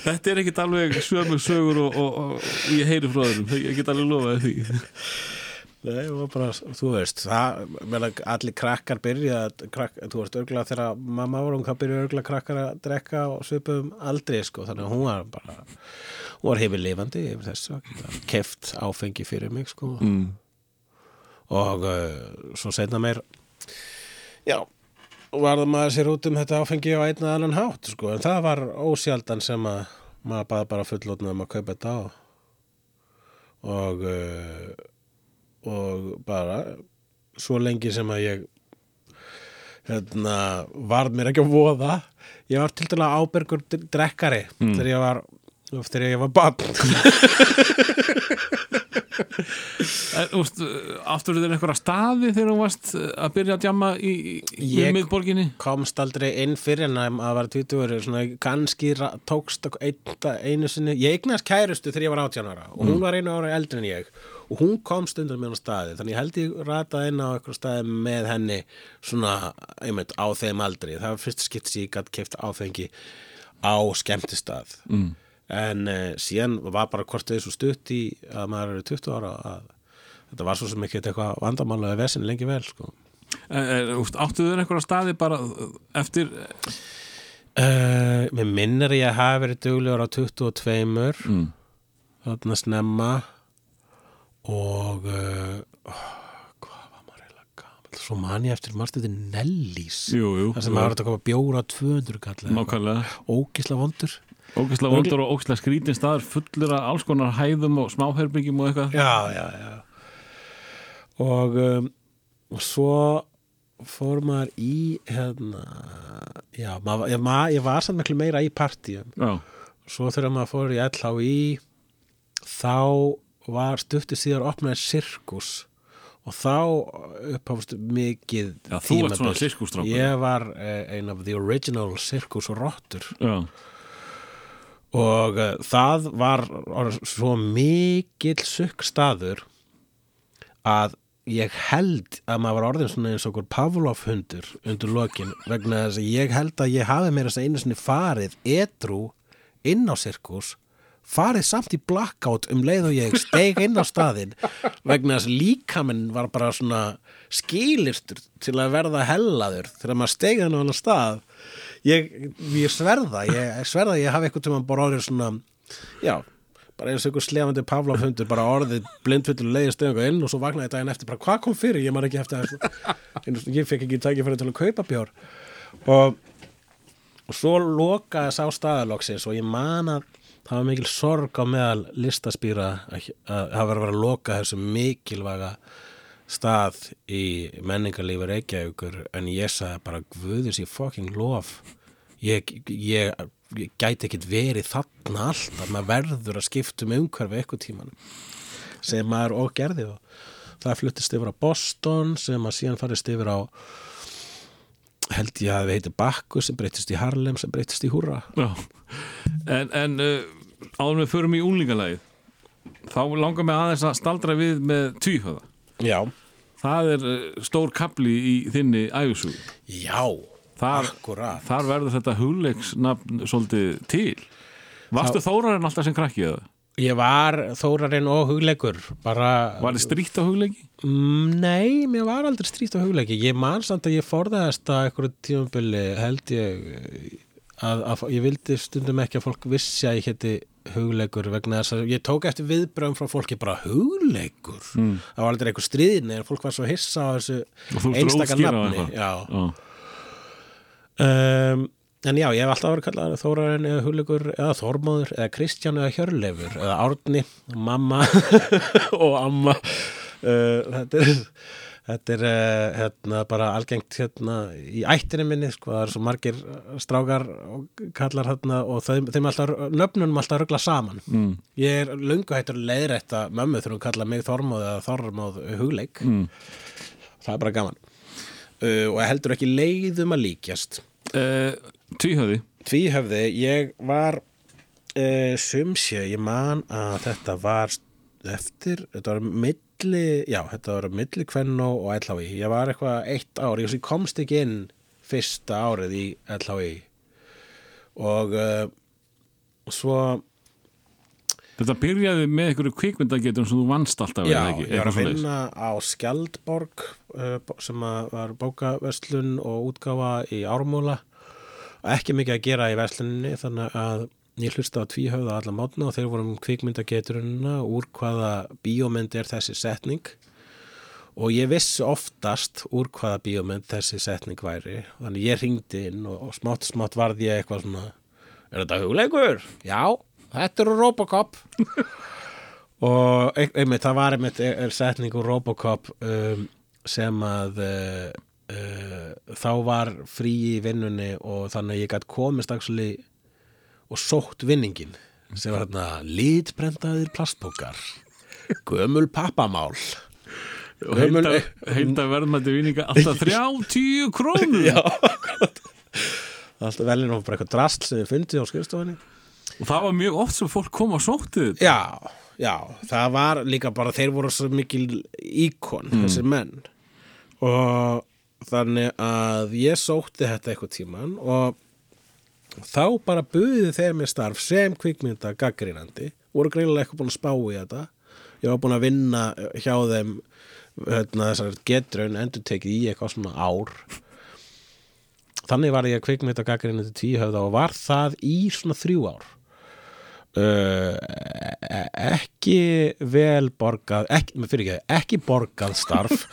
Þetta er ekkit alveg sömu sögur og, og, og ég heyri frá þeirum. Ég get alveg lofaði því. Nei, bara, þú veist, það, allir krakkar byrja, krakk, þú veist, örgulega þegar mamma var hún, byrja örgulega krakkar að drekka og svipum aldrei, sko, þannig að hún var bara, hún var hefur lifandi yfir þessu, að keft áfengi fyrir mig, sko, Mm. og uh, svo setna meir, já, varða maður sér út um þetta áfengi á einn eða annan hátt, sko, en það var ósjaldan sem að maður baði bara fullotna um að kaupa þetta á og uh, og bara svo lengi sem að ég hérna, varð mér ekki að voða ég var til dæla ábyrgur drekkari þegar ég var þegar ég var bann En, úst, aftur þér einhverja staði þegar þú varst að byrja að djamma í, í, í Ég- miðborginni? komst aldrei inn fyrir en að að vera 20 verið svona kannski tókst ein, einu sinni. Ég eignast kærustu þegar ég var 18 ára og hún var einu ára eldri en ég og hún komst undan mér á staði þannig ég held ég rataði inn á eitthvað staði með henni svona einmitt á þeim aldri. Það var fyrst skipt sem ég gætt keft áfengi á skemmtistað. Mm. en uh, síðan var bara hvort þau svo stutt í að maður eru 20 ára að þetta var svo sem ekki eitthvað vandamálaði vesin lengi vel sko. Er, úst, áttu þér einhverja staði bara eftir Uh, mér minnir að ég hafi verið duglegur á 22 mm. þarna snemma og uh, oh, hvað var maður eiginlega gamall? Svo man ég eftir marstu þetta Nellís Jú, jú það sem var að koma bjóra 200 kall Nákvæmlega. Ógisla vondur. Ógæslega vondur og ógæslega skrítin staður fullur af alls konar hæðum og smáherbyggjum og eitthvað. Já, já, já. Og um, og svo fór maður í hérna já, maður, ég, maður, ég var samt miklu meira í partíum. Já, svo þegar maður fór í LHI þá var stuttu síðar opnaði sirkus og þá upphafst mikið Já, þú ert svona tímabil. sirkusstrákur. ég var eh, ein af the original sirkus rottur já, og uh, það var svo mikill sukk staður að ég held að maður var orðin svona eins og okkur Pavlov hundur undir lokin vegna þess að ég held að ég hafi meira þess að einu sinni farið edru inn á sirkus farið samt í blackout um leið og ég steig inn á staðinn vegna þess líkaminn var bara svona skilistur til að verða hellaður þegar maður steig hann á hann stað. Ég, ég sverða ég sverða ég hafi eitthvað tíma bara orðið svona já, bara eins og einhver slefandi Pavlov hundur bara orðið blindfullu leiði stegunga inn og svo vaknaði daginn eftir bara hvað kom fyrir, ég man ekki eftir ég fekk ekki tækifæri til að kaupa bjór. Og, og svo lokaði sá staðaloksins og ég man að það var mikil sorg á meðal listaspýra að hafa verið að vera að loka þessu mikilvæga stað í menningarlífi Reykjavíkur en ég sagði bara guðis ég fucking lof. Ég, ég, ég gæti ekkit verið þarna alltaf, maður verður að skipta um umhverfi eitthvað tíman sem maður og gerði og það fluttist yfir á Boston sem að síðan farist yfir á held ég að við heitir Bakku sem breytist í Harlem sem breytist í Húra já. En, en uh, áður við förum í úlingalagið þá langar mig aðeins að staldra við með tvíhöða Já, Það er uh, stór kapli í þinni æfisug já, Þar, akkurat. þar verður þetta hugleiksnafn svolítið til. Varstu þórarinn alltaf sem krakki eða? Ég var þórarinn og hugleikur bara Var þið stríkt á hugleiki? Mm, Nei, mér var aldrei strítt á hugleiki. Ég man samt að ég forðaðist að einhverju tímabili held ég að, að ég vildi stundum ekki að fólk vissi að ég héti hugleikur vegna þess að ég tók eftir viðbröðum frá fólki bara hugleikur Mm. það var aldrei eitthvað stríðin en fólk var svo hissa á þessu Og þú einstaka útskýra það nafni já. Já. Um, en já, ég hef alltaf verið kallað Þórarinn eða hugleikur eða Þormóður eða Kristján eða Hjörleifur eða Árni, mamma og amma uh, þetta er Þetta er uh, hérna, bara algengt hérna, í ættinu minni, sko, það er svo margir strákar og kallar hérna og þeim, þeim alltaf, nöfnunum alltaf ruggla saman. Mm. Ég er löngu hættur leiðrætt að mömmu þegar hún kalla mig Þormóð eða Þormóð hugleik. Mm. Það er bara gaman. Uh, og heldur ekki leiðum að líkjast. Uh, tvíhöði Tvíhöfði, ég var uh, sumsjö, ég man að þetta var eftir, þetta var milli, já, þetta var milli Kvennó og LHI. Ég var eitthvað eitt ár, ég, ég komst ekki inn fyrsta árið í LHI og uh, svo Þetta byrjaði með einhverju kvikmyndagetum sem þú vannst alltaf Já, eða ekki? ég var að vinna á Skjaldborg bó- sem var bókaverslun og útgáfa í Ármúla og ekki mikið að gera í versluninni þannig að ég hlusta á tvíhöfða alla mótna og þeir voru um kvikmyndageturina úr hvaða bíómynd er þessi setning. Og ég vissi oftast úr hvaða bíómynd þessi setning væri. Þannig ég ringdi inn og, smátt smátt varð ég eitthvað svona er þetta hugleikur? Já, þetta eru Robocop. Og ein- einmitt, það var einmitt er, er setning úr Robocop um, sem að uh, uh, þá var frí í vinnunni og þannig að ég gætt komist actually, og sótt vinningin sem var hérna lítbrentaðir plastbókar gömul pappamál. Og Gömul- heilda verðmætti vinninga alltaf 30 krónur. Já, alltaf velin og bara eitthvað drasl sem þið fundið á skrifstofunni. Og það var mjög oft sem fólk kom og sótti þetta. Já, já, það var líka bara þeir voru svo mikil íkon þessir menn. Og þannig að ég sótti þetta eitthvað tíman og þá bara buðið þeir mér starf sem kvikmynda gaggrínandi voru greinilega eitthvað búin að spá í þetta. Ég var búin að vinna hjá þeim hérna, getrun endur tekið í eitthvað svona ár. Þannig var ég kvikmynda gaggrínandi tvíhöfða og var það í svona þrjú ár. Uh, ekki vel borgað ekki, ekki borgað starf.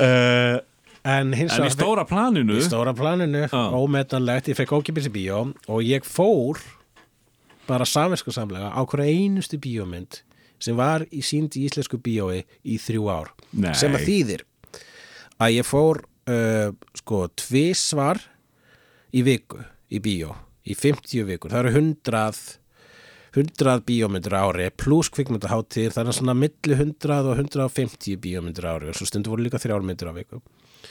Uh, en En í stóra planinu í stóra planinu, Já. ómetanlegt ég fekk ókipis í bíó og ég fór bara samvinsku samlega á hverja einustu bíómynd sem var í sínd í íslensku bíói í þrjú ár Nei. sem að þýðir að ég fór uh, sko tvisvar í viku í bíó í 50 vikur, það eru 100 100 bíómyndir á ári pluss kvikmyndaháttir, það er svona milli 100 og 150 bíómyndir á ári og svo stundu voru líka þrjármyndir á viku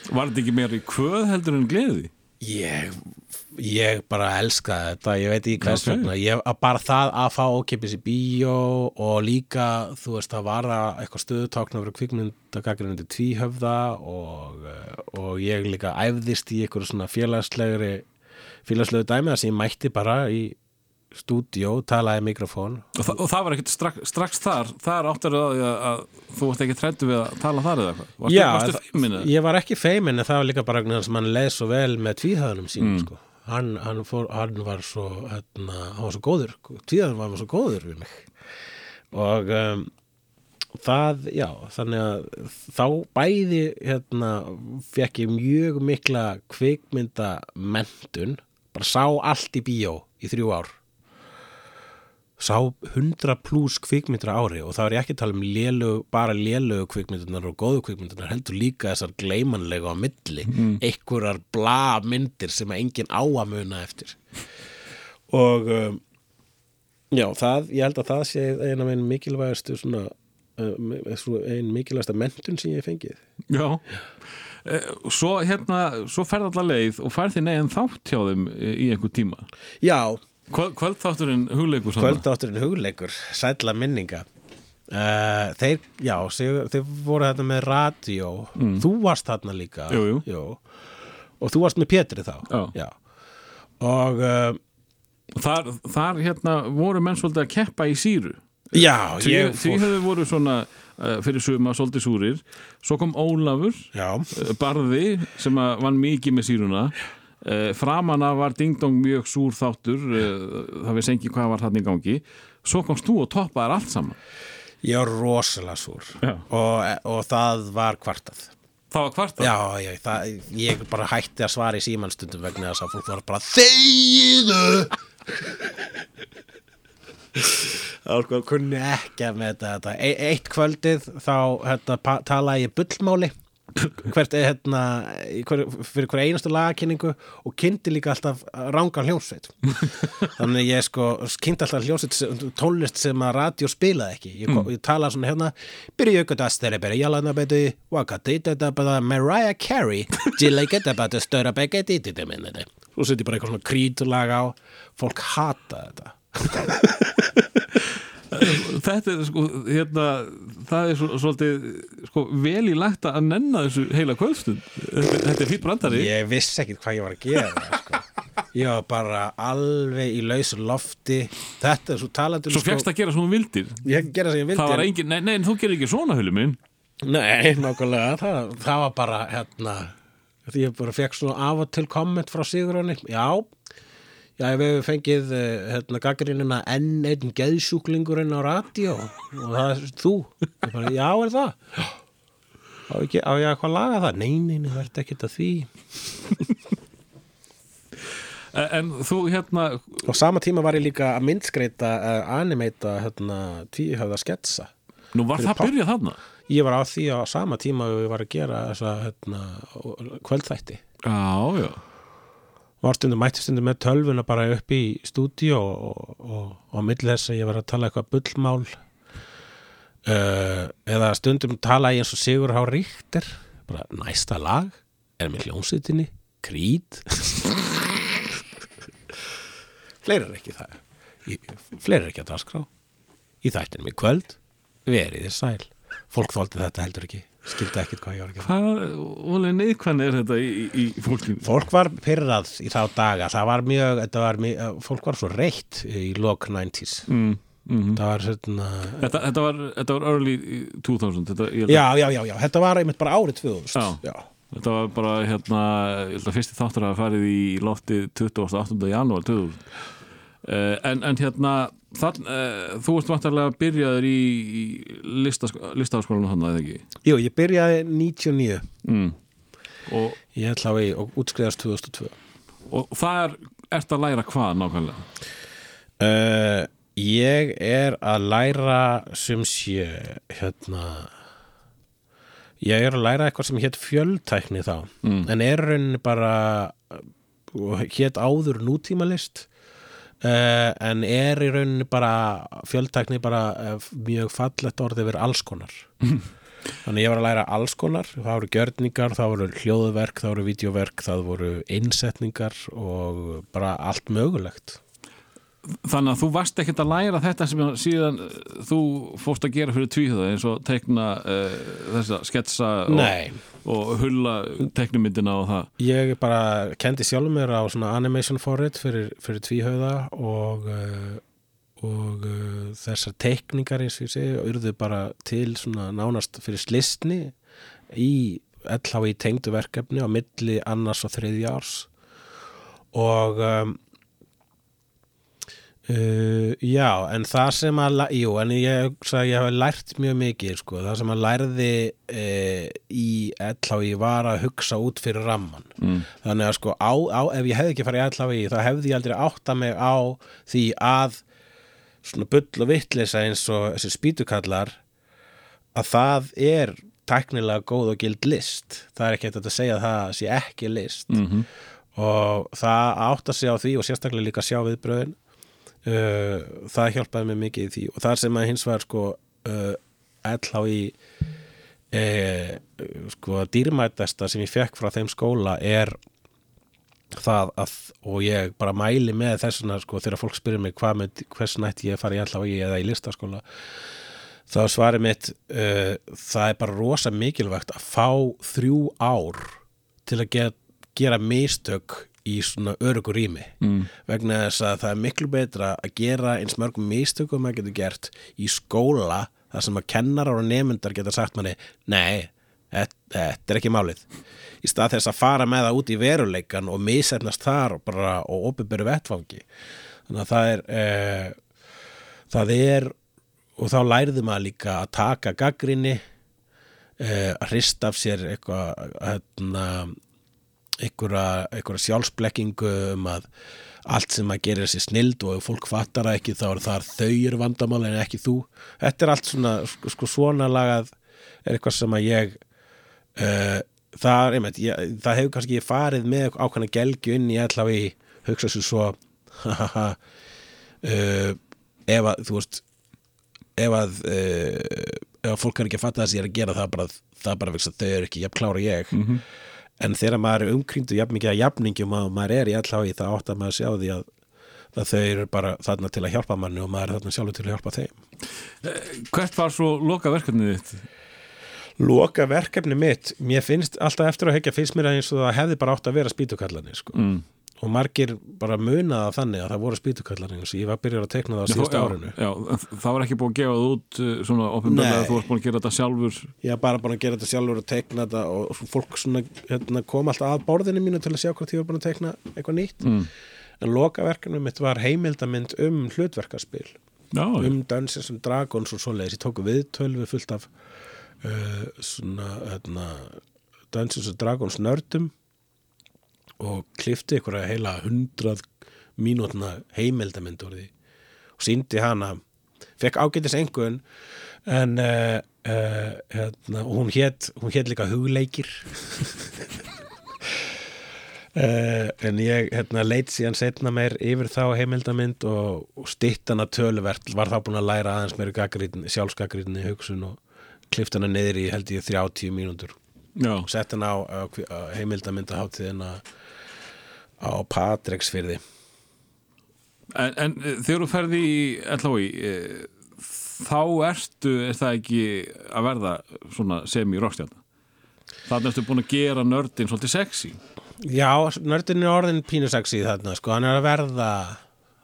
Var þetta ekki meira í kvöð heldur en gleði? Ég, ég bara elska þetta, ég veit ekki hvers vegna ég, að bara það að fá ókipis í bíó og líka, þú veist, að vara eitthvað stöðutákn að vera kvikmyndagagrindi tvíhöfða og, eh, og ég líka æfðist í eitthvað svona félagslegri félagslegu dæmi þar sem ég mætti bara í stúdíó, talaði mikrofón. Og, þa og það var ekkert strax, strax þar. Þar áttur að, að, að þú varst ekki trættu við að tala þar eða eitthvað? Eða? ég var ekki feimin en það var líka bara að mann leið svo vel með tvíhöðunum sínum sko. hann, hann, fór, hann var svo hérna, hann var svo góður tvíhöðun var svo góður við mig. Og um, það, já, þannig að þá bæði hérna, fekk ég mjög mikla kvikmynda mentun bara sá allt í bíó í þrjú ár sá 100 pluss kvikmyndir á ári og þá er ég ekki að tala um lélög, bara lélögu kvikmyndunar og góðu kvikmyndunar heldur líka þessar gleimanlega á milli mm. einhverjar bla myndir sem enginn á að muna eftir. Og um, já, það, ég held að það sé eina af einn mikilvægastu svona uh, einn mikilvægasta mentun sem ég fengið. Já. Eh, Svo hérna, svo ferð allar leið og færð þið neginn þátt hjá þeim eh, í einhver tíma? Já, Kvöldþátturinn hugleikur svona kvöldátturinn hugleikur sætla minninga. Uh, þeir, já, þeir, þeir voru þetta með radíó þú varst þarna líka. Mm. Jú, jú. og þú varst með Pétri þá. Já. og uh, þar, þar hérna voru menn svolítið að keppa í síru. Já, Því, ég því fór. hefur voru svona uh, fyrir suma svolítið súrir. Svo kom Ólafur já, Barði sem vann mikið með síruna. uh, Framanna var Ding Dong mjög súr þáttur uh, það veist ekki hvað var þarna í gangi. Svo komst þú og toppaðir allt saman. Ég var rosalega súr. Og, og það var kvartað. Það var hvart já, já, það, ég bara hætti að svara í símanstundum vegna þess að fólk var bara þegiðu! Það sko, kunni ekki að með þetta. E Eitt kvöldið þá hérna, talaði ég bullmáli hvert, hérna, í hver, fyrir hver einastu lagakynningu og kynnti líka alltaf ranga hljómsveit. Þannig ég sko kynnti alltaf hljómsveit tónlist sem að radio spilaði ekki. Ég, mm. ég talaði svona hérna byrju ykkur það styrri byrju jálana betu wakati þetta bara Mariah Carey jilla geta bara störa begge dítið minni svo seti bara eitthvað svona krítulag á. Fólk hata þetta Þetta er sko hérna, það er svo, svolítið sko, vel í lagt að nenna þessu heila kvöldstund. Þetta, er fýtt brandari. Ég vissi ekkit hvað ég var að gera sko. Ég var bara alveg í lausu lofti. Þetta er svo talandi um, Svo fegst að gera svona vildir. Það var engin, nei, nei, þú gerir ekki svona hulum minn. Nei, nákvæmlega. Það, það var bara hérna ég bara fekk svona af og til komment frá Sigurjóni Já, já við hefum fengið eh, hérna, gaggrinina enn einn geðsjúklingurinn á radíó og það er þú bara, Já, er það? Já. Á, ekki, á ég að laga það? Nei, nei, nei, verður ekki að því En, þú hérna Og sama tíma var ég líka að myndskreita uh, animeita hérna, tvíhöfða sketsa Nú var það pop- byrjað þarna Ég var á því á sama tíma og ég var að gera þessa hérna, kvöldþætti Já, já var stundum mætti stundum með tölvuna bara upp í stúdíu og, og, og, á milli þess að ég var að tala eitthvað bullmál uh, eða stundum tala ég eins og Sigur Há Ríkter bara næsta lag er með hljónsutinni Creed. Fleiri er ekki það. Fleiri er ekki að dagskrá. Í þættinum í kvöld verið þið sæl fólk þóldi þetta heldur ekki skildi ekkit hvað ég var gera Hvað, neikvæðan er þetta í, í, í fólkinu Fólk var pyrrað í þá daga, það var mjög, þetta var mjög, fólk var svo reitt í lok 90s. mm, mm Það var svona, þetta, þetta, var, þetta var early 2000 þetta, já, já, já, já, þetta var einmitt bara árið 2000. Já. Þetta var bara hérna, ég held að fyrsti þáttur að farið í lofti 28. janúar 2000 uh, en, en hérna þann, uh, þú ert vantarlega byrjaður í, í listaháskólanum þannig eða ekki Jú, ég byrjaði 99. mm. og, Ég ætla á í og útskriðast 2002 og það er ert að læra hvað nákvæmlega uh, Ég er að læra sem sé hérna ég er að læra eitthvað sem hétt fjöldtækni þá mm. en er rauninni bara hétt áður nútímalist uh, en er í rauninni bara fjöldtækni bara uh, mjög fallegt orð yfir alls konar. Þannig ég var að læra alls konar. Það voru gjörningar, það voru hljóðverk það voru vídeoverk, það voru innsetningar og bara allt mögulegt þannig að þú varst ekkert að læra þetta sem síðan eh, þú fórst að gera fyrir tvíhjöða eins og tekna uh, þessa sketsa og, og hulla teknumyndina og það. Ég bara kendi sjálfur mér á svona animation for it fyrir, fyrir tvíhauða og, uh, og uh, þessar teikningar eins og ég segi urðu bara til svona nánast fyrir slistni í LH í tengdu verkefni á milli annars og þriðja árs. Og um, Uh, já, en það sem að jú, en ég ég hef lært mjög mikið, sko, það sem að lærði uh, í LHI var að hugsa út fyrir ramman mm. þannig að sko, á, á, ef ég hefði ekki farið í LHI þá hefði ég aldrei átta mig á því að svona bull og vitleisa eins og þessi spýtukallar að það er tæknilega góð og gild list. Það er ekki hægt að segja að það sé ekki list. -hmm. og það átta sig á því og sérstaklega líka sjá viðbröðin það hjálpaði mig mikið í því. Og það sem að hins var sko uh, LHI uh, sko dýrmætasta sem ég fekk frá þeim skóla er það að, og ég bara mæli með þessuna sko þegar fólk spyrir mig hvað með hvers nætti ég að fara í LHI eða í listaskóla þá svarið mitt uh, það er bara rosa mikilvægt að fá þrjú ár til að get, gera mistök í svona örugur rými. Mm. vegna þess að það er miklu betra að gera eins mörgum mistökum að getur gert í skóla þar sem að kennarar og nemyndar geta sagt manni nei, þetta er ekki málið. Í stað þess að fara með það út í veruleikan og misefnast þar og bara og opinberu vettfangi þannig að það er eh, það er og þá læriði maður líka að taka gaggrinni eh, að hrista af sér eitthvað hérna, einhverja, sjálfsblekkingu um að allt sem að gera sér snild og ef fólk fattar það ekki þá er það þau eru vandamál en ekki þú þetta er allt svona, sko, sko svona lagað er eitthvað sem að ég uh, það, er, einmitt, ég, það hefur kannski farið með ákvæmna gelgju inn í allavega í hugsa sér svo uh, ef að þú veist ef að uh, ef að fólk er ekki að fatta það sem ég er að gera það er bara, það er bara vegna að þau eru ekki jafn klára ég -hmm. En þegar maður er umkringdu jafn mikið að jafningum og maður er í allavega það átt að maður sjá því að, að þau eru bara þarna til að hjálpa manni og maður er þarna sjálfur til að hjálpa þeim Hvert var svo loka verkefnið þitt? Loka verkefni mitt, mér finnst alltaf eftir að hekja finnst mér að eins og það hefði bara átt að vera spýtukallani sko. Mm. Og margir bara munaða þannig að það voru spýtukallani og ég var byrjar að tekna það á síðasta árinu. já, það var ekki búið að gefa það út uh, svona opinberlega Nei. að þú varst búin að gera þetta sjálfur. Ég var bara búin að gera þetta sjálfur og tekna þetta og svo fólk svona, hérna, kom alltaf að borðinu mínu til að sjá hvort ég var búin að tekna eitthvað nýtt. Mm. en lokaverkefni mitt var heimildamind um hlutverkaspil Já, um Dungeons and Dragons og svoleiðis. Ég tóku viðtöl við fullt af uh, svona hérna, Dungeons and Dragons nördum og klifti ykkur að heila hundrað mínútna heimildamind úr því. Og síndi hana fekk ágætis engun en uh, uh, hérna, hún hét hún hét líka hugleikir. Uh, en ég hérna, leit síðan setna meir yfir þá heimildamind og, og stýttana töluvert. Var þá búin að læra aðeins meir sjálfsgagriðinni hugsun og klift hana niður í held ég 30 mínútur. Og sett hana á, á, á heimildamindaháttíðina á Patreksfyrði en, en uh, þegar þú ferði í LHI uh, þá ertu, er það ekki að verða svona semi-rockstjarna? Þannig ertu búin að gera nördin svolítið sexy. Já, nördin er orðin pínu sexy þarna sko, hann er að verða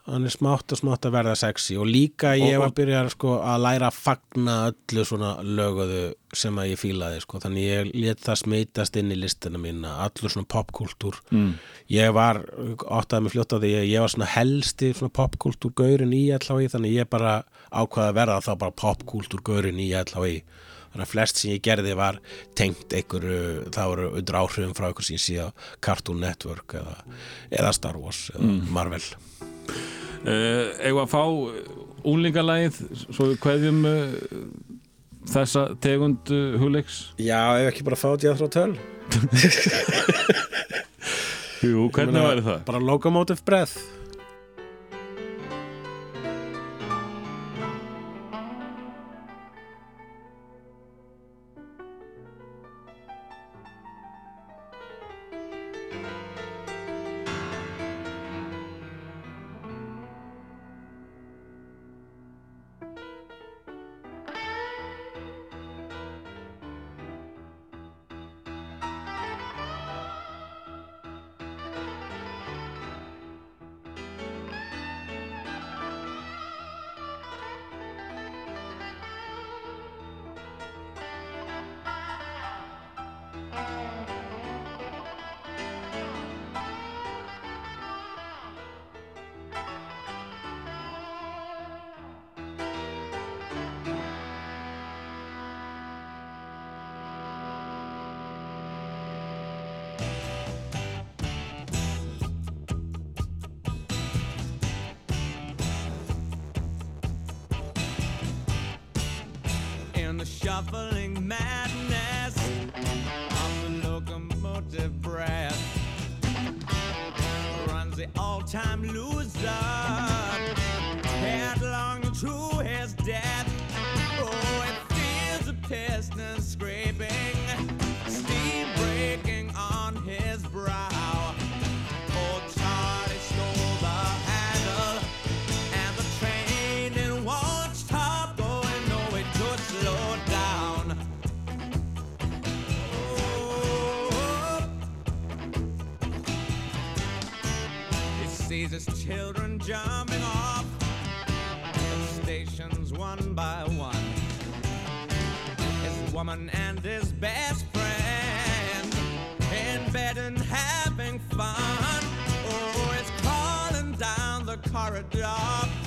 hann er smátt og smátt að verða sexy. Og líka ég var að byrja sko, að læra að fagna öllu svona löguðu sem að ég fílaði sko. þannig ég let það smitast inn í listina mína, allur svona popkultúr mm. ég var áttaði mig fljótt á því að ég var svona helsti svona popkultúr gaurin í LHI þannig ég bara ákvaði að verða þá bara popkultúr gaurin í LHI þannig að flest sem ég gerði var tengt einhverju, það voru undir áhrifum frá einhver sem ég sé á Cartoon Network eða, eða Star Wars eða Marvel Uh, eigum að fá úlingalægið svo við kveðjum uh, þessa tegund uh, hugleiks? Já, ef ekki bara fá þetta frá töl. Jú, hvernig væri það? Bara locomotive breath shuffling madness. Of the locomotive breath. Runs the all-time loser children jumping off the stations one by one. His woman and his best friend in bed and having fun. Oh, it's crawling down the corridor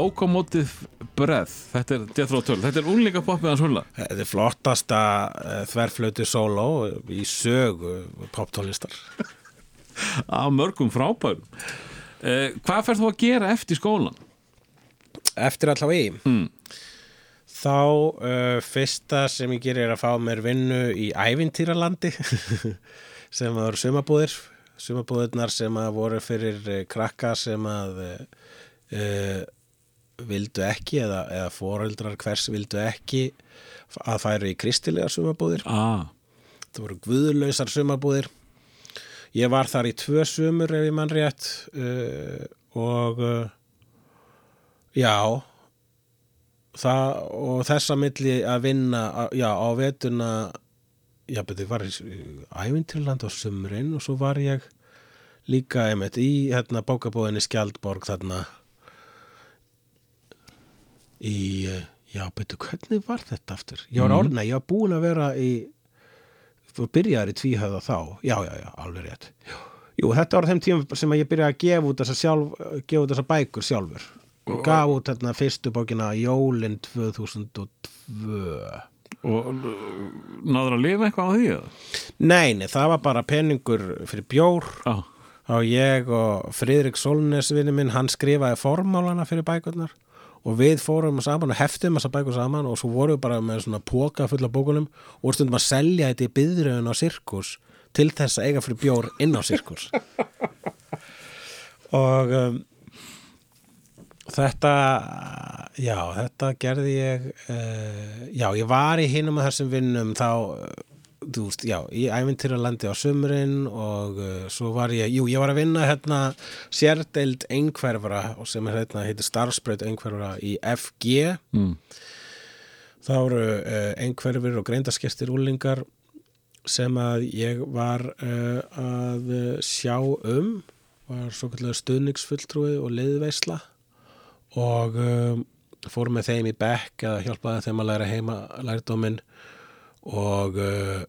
Locomotive Breath. Þetta er Death Row 12 Þetta er unlinga poppið hans hulla. Þetta er flottasta uh, þverflötu sóló í sögu poptónlistar. Af mörgum frábærum. Uh, Hvað fer þú að gera eftir skólan? Eftir allavega í? Mm. þá uh, fyrsta sem ég gerir er að fá mér vinnu í ævintýralandi sem að voru sumabúðir sumabúðirnar sem að voru fyrir krakka sem að uh, vildu ekki eða, eða foreldrar hvers vildu ekki að færu í kristilega sumabúðir Ah, það voru guðlausar sumabúðir ég var þar í tvö sumur ef ég mann rétt uh, og uh, já það, og þessa milli að vinna á- já, á vetuna já, betur, var í ævintirland á sumrin og svo var ég líka einmitt í hérna, bókabóðinni Skjaldborg þarna í, eh, já, betur, hvernig var þetta aftur? Ég var, mm. ég var búin að vera í þú byrjaðir í tvíhöða þá. Já, já, já, alveg rétt. Jú, þetta var þeim tíma sem að ég byrjaði að gefa út þessa, sjálf, gefa út þessa bækur sjálfur. Og gaf út hérna fyrstu bókina Jólin 2002 og uh, náður að lifa eitthvað á því eða? Nei, nei, það var bara peningur fyrir bjór. Já, þá ég og Friðrik Solnes vinni minn, hann skrifaði formálana fyrir bækurnar og við fórum saman og heftum þessar bækur saman og svo vorum við bara með svona póka fulla bókunum og stundum að selja þetta í byðröðun á sirkus til þess að eiga fyrir bjór inn á sirkus. Og um, þetta já, þetta gerði ég uh, já, ég var í hinum af þessum vinnum þá þú veist, já, í ævintýralandi á sumrin og uh, svo var ég, jú, ég var að vinna hérna sérdeild einhverfara og sem er hérna, heitir starfsbreyt einhverfara í FG mm. þá eru uh, einhverfir og greindaskestir úlingar sem að ég var uh, að sjá um var svo kallega stuðningsfulltrúi og liðveisla og um, fór með þeim í bekk eða hjálpaði þeim að læra heima lærdóminn og uh,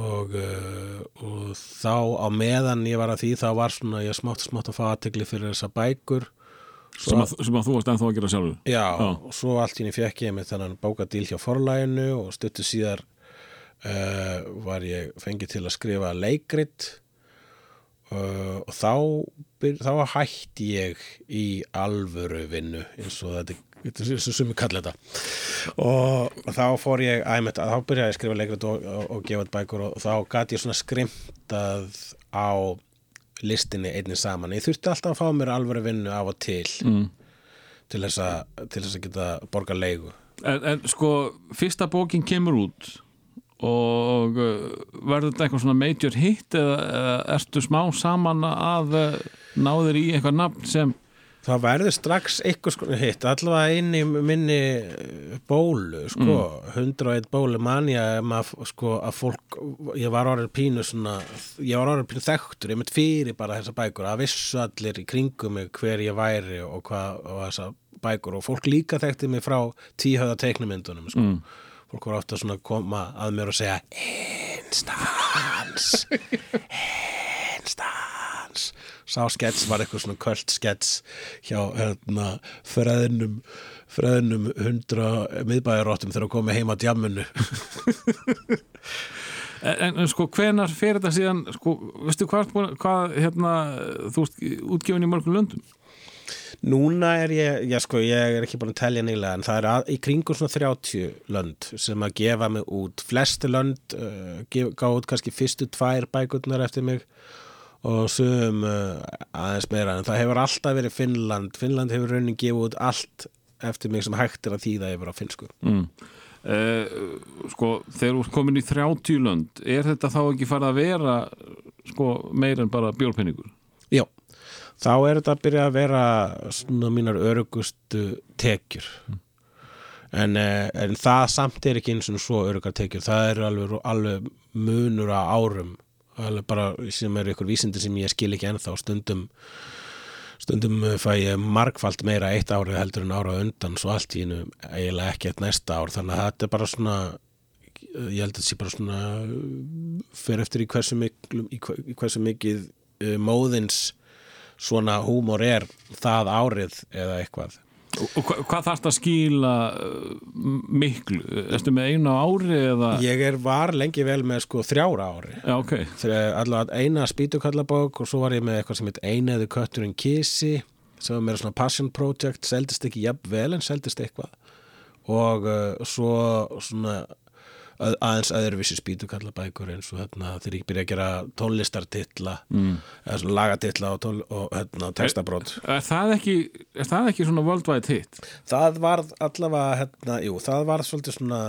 og, uh, og þá á meðan ég var að því þá var svona ég smátt smátt að fá aðtegli fyrir þessa bækur sem, að, sem að þú varst ennþá að gera sjálfur Já, Já. og svo allt í henni fekk ég með þennan bókadíl hjá forlæginu og stuttu síðar uh, var ég fengið til að skrifa leikrit uh, og þá, þá hætti ég í alvöru vinnu eins og þetta sem sumi kalla þetta. Og þá fór ég æmett þá byrjaði ég að skrifa leikrit og, og, og gefa þetta bækur og þá gat ég svona skrimtað á listinni einnig saman. Ég þurfti alltaf að fá mér alvöru vinnu af og til mm. til þess að, til þess að geta borga leigu. En, en sko, fyrsta bókin kemur út og uh, verður þetta eitthvað svona major hit eða, eða ertu smá saman að uh, náður í eitthvað nafn sem það verður strax eitthvað sko hitt allavega inn í minni eh, bólu sko, 101 bólu manja sko að fólk ég var orðið pínu svona ég var orðið pínu þekktur, ég mitt fyrir bara þessa bækur að vissu allir í kringum mig hver ég væri og hvað og þessa bækur og fólk líka þekkti mig frá tíhöða teiknumyndunum sko. fólk var ofta svona að koma að mér og segja instans instans sá skets var eitthvað svona kvöld skets hjá hérna freðnum freðnum hundra miðbæjaróttum þegar að koma heim á djammunu en, en sko, hvenar fer þetta síðan sko, veistu hvað, hvað hérna, þú veist, útgefin í mörgum löndum? Núna er ég, já sko, ég er ekki búin að telja nýlega en það er að, í kringum svona 30 lönd sem að gefa mig út. Flesti lönd uh, gá út kannski fyrstu tvær bækurnar eftir mig og sum uh, aðeins meira en það hefur alltaf verið Finnland. Finnland hefur raunin gefið út allt eftir mig sem hægt er að þýða yfir á finnsku. Mm. uh, sko, þegar þú ert komin í 30 lönd er þetta þá ekki farið að vera sko, meir en bara bjórpenningur Já, þá er þetta að byrja að vera svona mínar örugustu tekjur. En, eh, en það samt er ekki eins og svo örugar tekjur. Það er alveg, alveg munur á árum alveg bara sem er ykkur vísindi sem ég skil ekki ennþá. Stundum stundum eh, fæ ég margfalt meira eitt árið heldur en ára undan svo allt í hennu eiginlega ekki eitt næsta ár. Þannig að þetta er bara svona ég held að þetta sé bara svona fyrir eftir í hversu, miklu, í hver- í hversu mikið uh, móðins svona húmor er það árið eða eitthvað og, og hva, hvað þarfst að skýla uh, miklu, ertu með einu á ári eða, ég er var lengi vel með sko þrjára ári. Já ok. Allavega eina spýtukallabók og svo var ég með eitthvað sem heit einaðu kötturinn kísi sem var meira svona passion project seldist ekki jafn vel en seldist eitthvað. Og uh, svo svona að, aðeins öðruvísi spýtukallabækur eins og hérna þegar ég byrja að gera tónlistartitla mm. eða svona lagatitla og, tól, og hérna textabrót er það ekki, er það ekki svona worldwide hit? Það varð allavega hérna, jú, það varð svolítið svona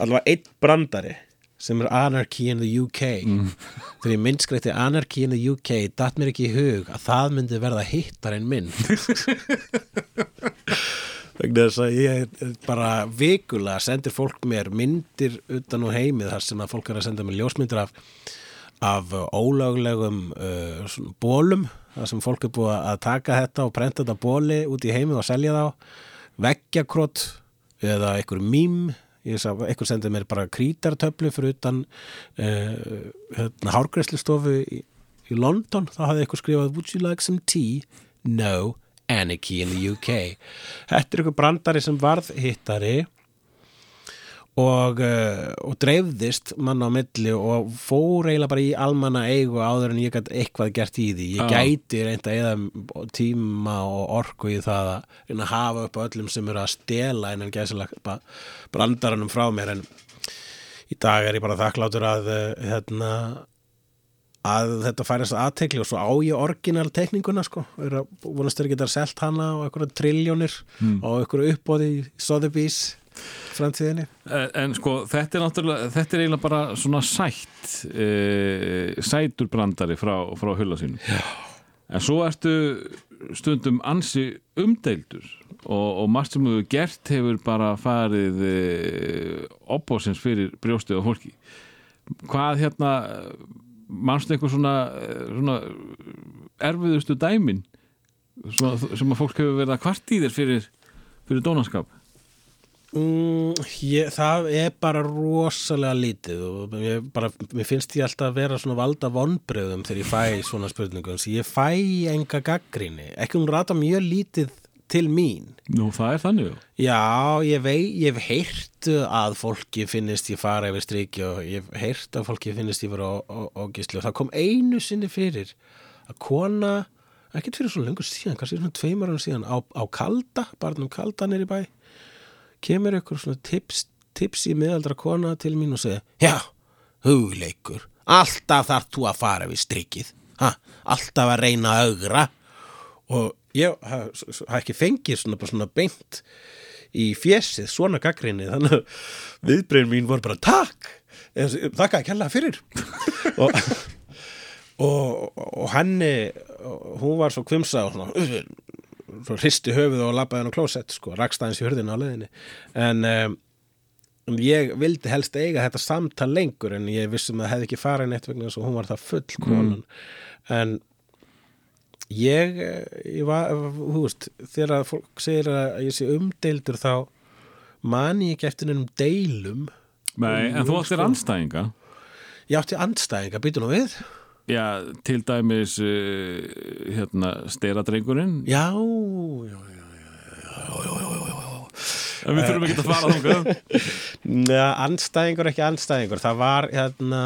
allavega einn brandari sem er Anarchy in the UK þegar ég myndskreitti Anarchy in the UK datt mér ekki í hug að það myndi verða hittar en minn. vegna þess að ég bara vikulega sendir fólk mér myndir utan og heimið þar sem að fólk er að senda mér ljósmyndir af, af ólöglegum uh, bólum þar sem fólk er búið að taka þetta og prenta þetta bóli út í heimið og selja þá. Veggjakrót eða einhver mím. Einhver sendið mér bara krítartöflu fyrir utan uh, hérna, hárgræslustofu í, í London, þá hafði einhver skrifað Would you like some tea? No Anarchy in the UK Þetta er einhver brandari sem varð hittari og, uh, og dreifðist mann á milli og fór eiginlega bara í almanna eigu áður en ég gæti eitthvað gert í því ég Já. gæti reynda eða tíma og orku í það að hafa upp á öllum sem eru að stela innan gæsilega brandaranum frá mér en í dag er ég bara þakklátur að uh, hérna að þetta færist aðtekli og svo á ég orginal tekninguna sko. Er að vonast þeir geta selt hana á einhverja triljónir og einhverju uppbóði í Sotheby's framtíðinni. En, en sko, þetta er náttúrulega þetta er eiginlega bara svona sætt e, sætur brandari frá, frá hulla sínum. Já. en svo ertu stundum ansi umdeildur og, og margt sem þú gert hefur bara farið e, opbósins fyrir brjóstið á fólki. Hvað hérna mannstu einhver svona, eh, svona erfiðustu dæmin svona, sem að fólk hefur verið að kvart í þér fyrir, fyrir dónaskap? Mm, ég, það er bara rosalega lítið og ég bara, mér finnst ég alltaf að vera svona valda vonbröðum þegar ég fæ svona spurningum ég fæ enga gaggrinni ekki hún rata mjög lítið til mín. Nú, það er þannig já. Ég hef heyrt að fólki finnist ég fara yfir striki og ég hef heyrt að fólki finnist ég vera ógisli og það kom einu sinni fyrir að kona, ekkert fyrir svo lengur síðan, kannski svona tveimur árum síðan á, á kalda, barnum kalda nýri bæ kemur ykkur svona tips, tips í miðaldra kona til mín og segja, já, hugleikur alltaf þarf þú að fara við strikið. Ha, alltaf að reyna að augra og ég haf ekki fengið svona, svona beint í fjesið svona gaggrinni þannig að viðbreyðin mín voru bara takk, þakka að kella fyrir. Og, og, og henni hún var svo kvimsa og svona svo hristi höfuð og labbaði hann á klósett sko, rakst aðeins í hörðina á leiðinni. En um, ég vildi helst eiga þetta samtal lengur en ég vissum að það hefði ekki farið neitt vegna þess að hún var það full konan en ég, eh, ég var, þú veist þegar að fólk segir að ég sé umdeildur þá man ég ekki eftir nefnum deilum. Nei, en þú áttir anstæðinga ég átti andstæðinga, býtu nú við. Já, til dæmis uh, hérna, steiradrengurinn já, já, já En við þurfum ekki að fara þangað. Neða, andstæðingur ekki andstæðingur. Það var hérna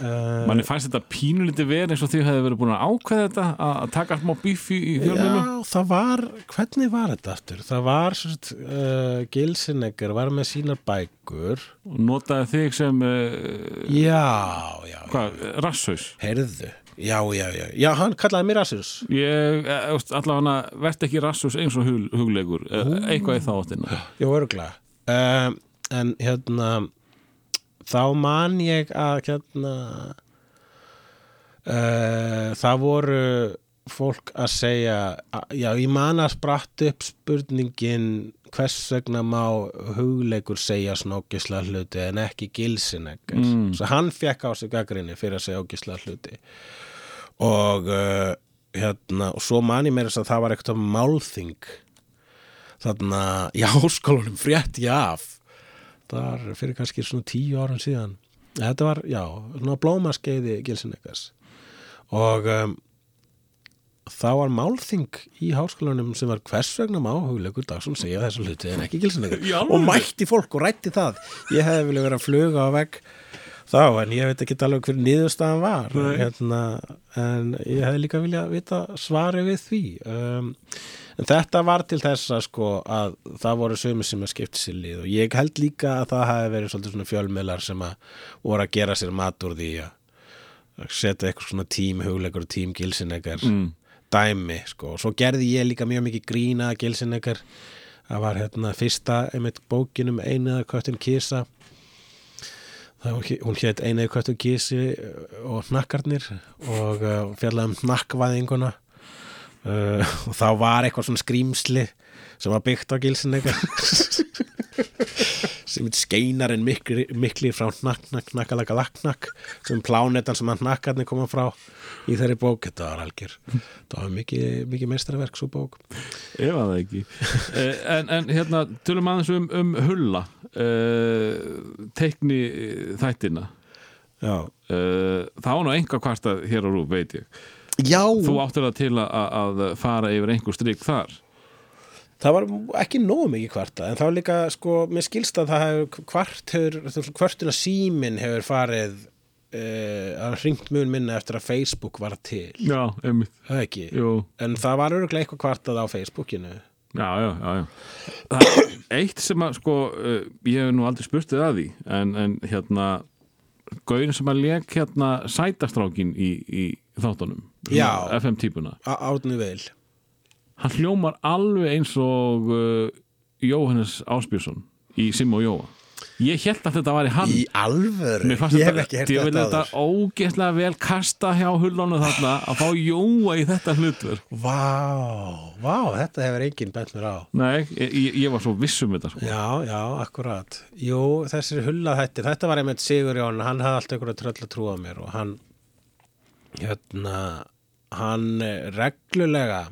uh, Manni fannst þetta pínulítið verið eins og því hefði verið búin að ákveða þetta að taka smá bífi í fjölmjölu Já, það var, hvernig var þetta aftur? Það var svona, uh, Gilsinegger var með sínar bækur. Notaði þig sem uh, Já, já, hvað, rasshaus heyrðu Já, já, já, já, hann kallaði mér Asus Ég, eh, allavega verð ekki rasshaus eins og hug, hugleikur uh, eitthvað í þá áttina. Já, örgulega um, En hérna þá man ég að hérna uh, það voru fólk að segja að- já, ég man að spratt upp spurningin hvers vegna má hugleikur segja svona ógisla hluti en ekki gilsineggar mm. svo hann fekk á sig gaggrinni fyrir að segja ógisla hluti og uh, hérna og svo man ég meira þess að það var eitthvað málþing. Þarna í háskólanum frétt ég af. Þar fyrir kannski svona tíu árum síðan. Þetta var, já, svona blómaskeiði Gilsinnegas og um, þá var málþing í háskólanum sem var hvers vegna má hugleikur Dagsson segja þessu hluti en ekki Gilsinnegas Í alvöru? og mætti fólk og rætti það. Ég hefði vilja vera að fluga á vegg þá en ég veit ekki alveg hver niðurstaðan var hérna, en ég hefði líka vilja vita svari við því. Um, en þetta var til þess að sko að það voru sömu sem að skipta sér lið og ég held líka að það hafi verið svolítið svona fjölmiðlar sem að voru að gera sér mat úr því að setja eitthvað svona tím hugleikur og tím gilsinnegar Mm. dæmi sko. Og svo gerði ég líka mjög mikið grína gilsinnegar það var hérna fyrsta einmitt bókin um einu eða köttin kisa Það, hún hét- hún hétt Einið köttu kísi og hnakkarnir og uh, fjallaði um hnakkvæðinguna uh, og þá var eitthvað svona skrýmsli sem var byggt á gilsin sem heit skeinarinn mikli, mikli frá laknakk sem plánetan sem að hnakkarnir koma frá í þeirri bók, þetta var algjör þetta var mikið, mikið meistaraverk svo bók. Ef að það ekki. Eh, en, en hérna, tölum aðeins um, um hulla uh, teikni eh, þættina. Já, uh, þá nú enga kvarta hér á rúf, veit ég. Já. Þú áttir það til að, að fara yfir einhver strik þar Það var ekki nógu mikið kvarta en var líka, sko, mér skilst að það hefur kvart hefur, kvartuna símin hefur farið uh, að hringt mun minna eftir að Facebook var til. Já, einmitt. Það ekki, Jú, en það var örgulega eitthvað kvartað á Facebookinu. Já, já, já, já. Það er eitt sem að sko, uh, ég hef nú aldrei spurtið að því en, en hérna gaurin sem að leik hérna sætastrákin í, í þáttunum Já. FM típuna. Átni vil hann hljómar alveg eins og uh, Jóhannes Áspjörsson í Sim og Jóa. Ég held að þetta var í hann. Í alvöru, ég hef þetta, ekki hert ég vil þetta þetta áður. ógeðslega vel kasta hjá hullónu þarna að fá Jóa í þetta hlutverk. Vá, vá, þetta hefur enginn bent mér á. Nei, ég, ég- var svo viss um þetta sko. Já, já, akkurat. Jú, þessir hullað hætti, þetta var einmitt Sigurjón, hann hafði alltaf einhverja tröll að trúa mér og hann hérna hann eh, reglulega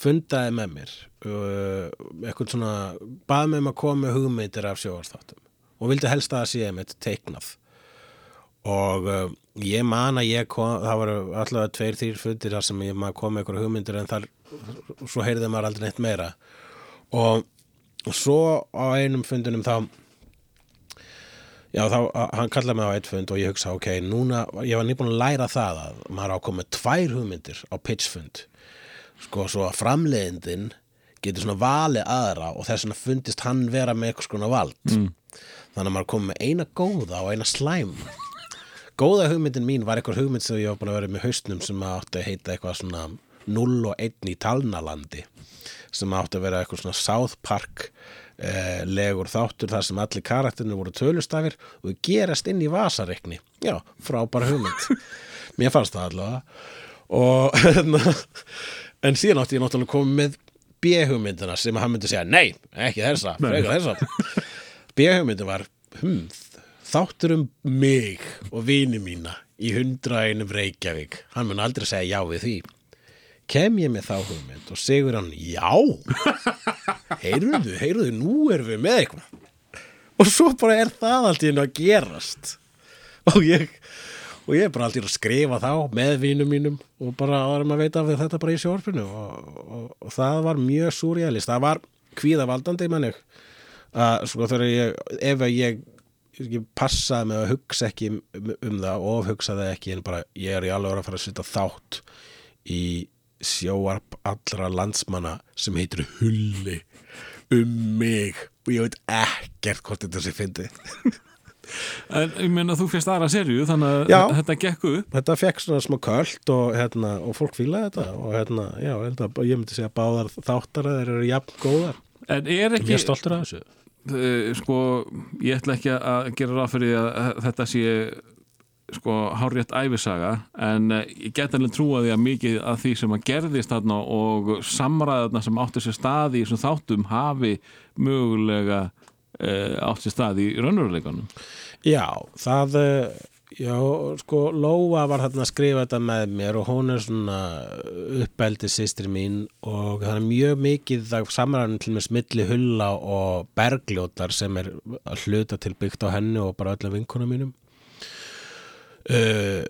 fundaði með mér uh, eitthvað svona bað með um að koma með hugmyndir af sjóarstáttum og vildi helst að það sé einmitt teiknað. Og uh, ég man að ég kom, það voru allavega tveir, þýr fundir þar sem ég maður kom með einhverja hugmyndir en þar svo heyrði maður aldrei neitt meira. Og, og svo á einum fundinum þá já þá, hann kallaði mig á eitt fund og ég hugsa ok, núna, ég var nýbúin að læra það að maður á að koma með tvær hugmyndir á pitchfund sko svo að framleiðindin getur svona valið aðra og þess vegna fundist hann vera með eitthvað skona vald. Mm. þannig að maður kom með eina góða og eina slæm góða hugmyndin mín var eitthvað hugmynd sem ég var búin að vera með haustnum sem átti að heita eitthvað svona 0 og 1 í talnalandi sem átti að vera eitthvað svona South Park eh, legur þáttur þar sem allir karakterinu voru tölustafir og gerast inn í vasareikni. Já, frábæra hugmynd. Mér fannst það allavega. Og hérna, en síðan átti ég náttúrulega komið með B-hugmyndina sem hann myndi segja nei, ekki þessa, frekar þessa. B-hugmyndin var hm, þáttur um mig og vini mína í hundra einum Reykjavík. Hann mun aldrei segja já við því. Kem ég með þá hugmynd? Og segur hann já. Heyrðu, heyrðu, nú erum við með eitthvað. Og svo bara er það allt í hennu að gerast. Og ég og ég er bara alltaf að skrifa þá með vinum mínum og bara árum að veita af þetta bara í sjórfinu og, og, og það var mjög súrjalist, það var kvíðavaldandi manni að sko þegar ég, ef ég ég passaði með að hugsa ekki um, um það og hugsaði ekki en bara ég er í alveg að fara að setja þátt í sjóarp allra landsmanna sem heitir Hulli um mig. Og ég veit ekkert hvort þetta sé fyndið En ég meina þú fyrst aðra serju þannig að Já. þetta gekk upp. Þetta fekk svona smá köld og, hérna, og fólk fílaði þetta og hérna, já, ég held að- ég myndi segja að báðar þáttar þeir eru jafn góðar. En er ekki Mjög stoltur af þessu. Uh, sko, ég ætla ekki að gera ráð fyrir því að þetta sé sko hárrétt æfisaga en uh, ég get alveg trúa því að mikið af því sem að gerðist þarna og samræðarna sem áttu sér stað í þessum þáttum hafi mögulega uh, átt sér stað í raunveruleikanum? Já, það eh, já, sko, Lóa var þarna að skrifa þetta með mér og hún er svona uppeldi sýstri mín og það er mjög mikið það samræðan til með smilli hulla og bergljótar sem er að hluta til byggt á henni og bara öllum vinkunum mínum. Uh,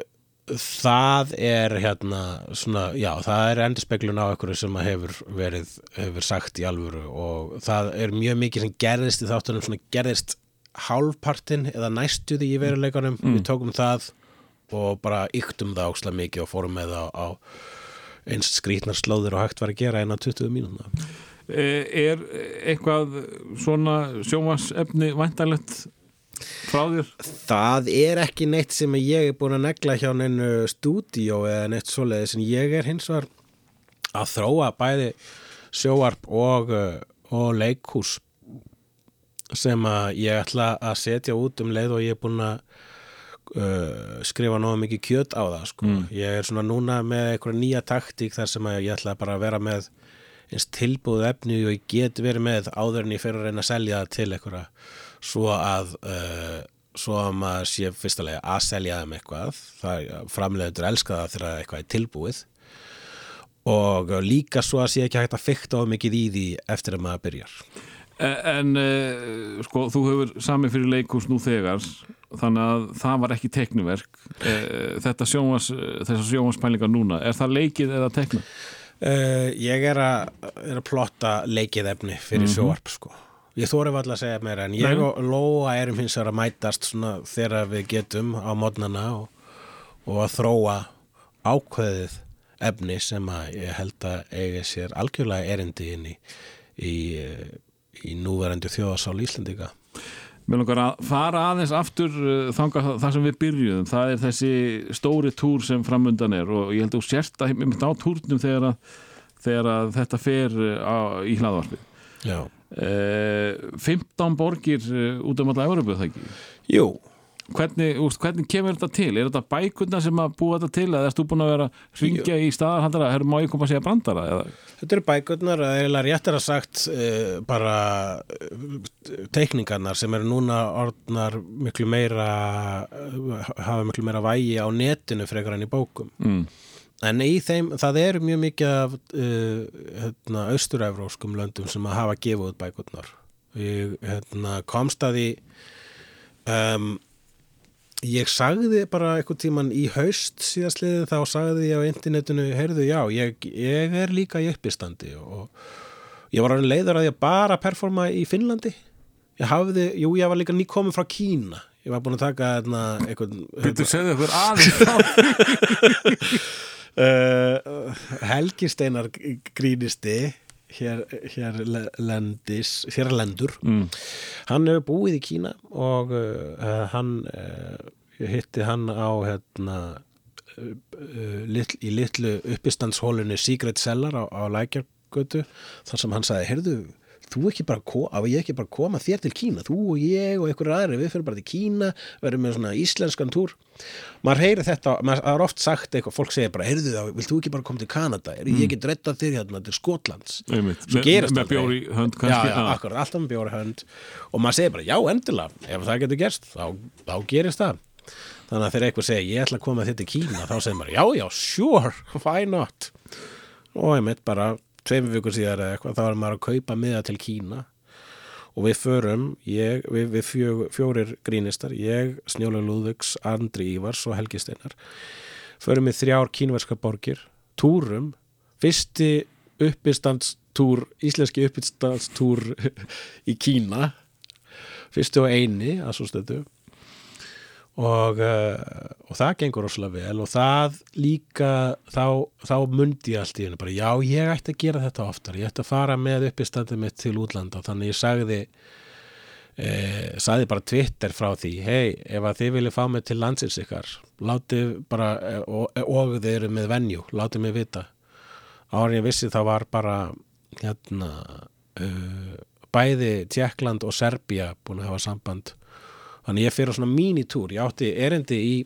það er hérna svona, já, það er endurspeglun á einhverju sem hefur verið hefur sagt í alvöru og það er mjög mikið sem gerðist í þáttunum svona gerðist hálfpartin eða næstuði í veruleikanum. Við tókum það og bara yktum það ókslega mikið og fórum með það á eins skrýtnar slóður og hægt var að gera innan 20 mínúna uh, Er eitthvað svona sjómasefni væntanlegt frá þér? Það er ekki neitt sem ég er búin að negla hjá neinu stúdíó eða neitt svoleiðis en ég er hins vegar að þróa bæði sjóarp og, uh, og leikhús sem að ég ætla að setja út um leið og ég er búin að uh, skrifa nógu mikið kjöt á það sko. ég er svona núna með einhverja nýja taktík þar sem ég ætla bara að vera með eins tilbúð efni og ég get verið með áður en ég fyrir að reyna að selja það til einhverja svo að uh, svo að maður sé fyrstulega að selja þeim eitthvað það framleiður elska það þegar eitthvað er tilbúið og líka svo að sé ekki hægt að fykta of mikið í því eftir að maður byrjar E- En uh, sko, þú hefur sami fyrir leikús nú þegar þannig að það var ekki tekniverk uh, þetta sjónvars þessar sjónvarspælingar núna, er það leikið eða tekna? Uh, ég er að, er að plotta leikið efni fyrir sjóarp sko. Ég þóri alltaf að segja meira en ég Nei. og Lóa erum hins vegar að mætast þegar við getum á mótnana og, og að þróa ákveðið efni sem að ég held að eiga sér algjörlega erindi inn í, í, eh, í núverandi þjóðasál Íslendinga. Mér langar að fara aðeins aftur uh, þanga það sem við byrjuðum það er þessi stóri túr sem framundan er og ég held að sérst að einmitt á túrnum þegar að, þegar að þetta fer uh, á, í hlaðvarpið Já. Uh, 15 borgir uh, út um alla Európu það ekki Jú, hvernig, úst, hvernig kemur þetta til? Er þetta bækurna sem að búa þetta til eða erst þú búin að vera að ringja í staðarhandara herru má ég koma að segja brandara eða? Þetta eru bækurnar, það er eiginlega réttir að sagt uh, bara teikningarnar sem eru núna orðnar miklu meira hafa miklu meira vægi á netinu frekar enn í bókum. Mm. En í þeim, það eru mjög mikið af uh, hérna, austur-evróskum löndum sem að hafa gefið út bækurnar. Ég hérna, komst að því um, ég sagði bara eitthvað tíman í haust síðastliðið þá sagði ég á internetinu heyrðu já, ég, ég er líka í uppistandi og ég var orðin leiður að ég bara performa í Finnlandi. Ég hafði, jú ég var líka nýkominn frá Kína. Ég var búin að taka eitthvað Þú segðu okkur aðeins uh, Helgi Steinar grínisti hér, hér lendis hér lendur mm. hann hefur búið í Kína og uh, hann uh, hitti hann á hérna litl, í litlu uppistandshólunni Secret Cellar á, á Lækjargötu þar sem hann sagði, heyrðu þú ekki bara, á ég ekki bara koma þér til Kína? Þú og ég og einhverju aðri, við fyrir bara til Kína verðum með svona íslenskan túr. Maður heyri þetta, maður það er oft sagt eitthvað, fólk segir bara, heyrðu þá, vilt þú ekki bara koma til Kanada? Er ég ekki drettað þér hérna til Skotlands. Einmitt. Svo já, kannski? Já, akkurat, alltaf með bjóri hönd. Og maður segir bara, já, endilega ef það getur gerst, þá, þá gerist það. Þannig að þegar eitthvað segir, ég ætla að koma þetta til Kína, þá segir maður, já, já, sure why not? Og ég mitt bara, tveimur vikur síðar eða eitthvað, þá er maður að kaupa miða til Kína. Og við förum ég, við, við fjó, fjórir grínistar ég, Snjóla Lúðvíks, Andri Ívars og Helgi Steinar. Förum við þrjár kínverska borgir túrum, fyrsti uppistandstúr íslenski uppistandstúr í Kína fyrsti og eini að svo stöðu og, uh, og það gengur rosalega vel og það líka þá, þá mundi ég allt í henni bara já ég ætti að gera þetta oftar. Ég ætti að fara með uppistandið mitt til útlanda. Þannig ég sagði eh, sagði bara Twitter frá því hei, ef að þið viljið fá mig til landsins ykkar látið bara eh, og, og þið eru með venju, látið mig vita. En ég vissi þá var bara hérna uh, bæði Tjekkland og Serbía búin að hafa samband þannig ég fyrir á svona mínitúr. Ég átti erindi í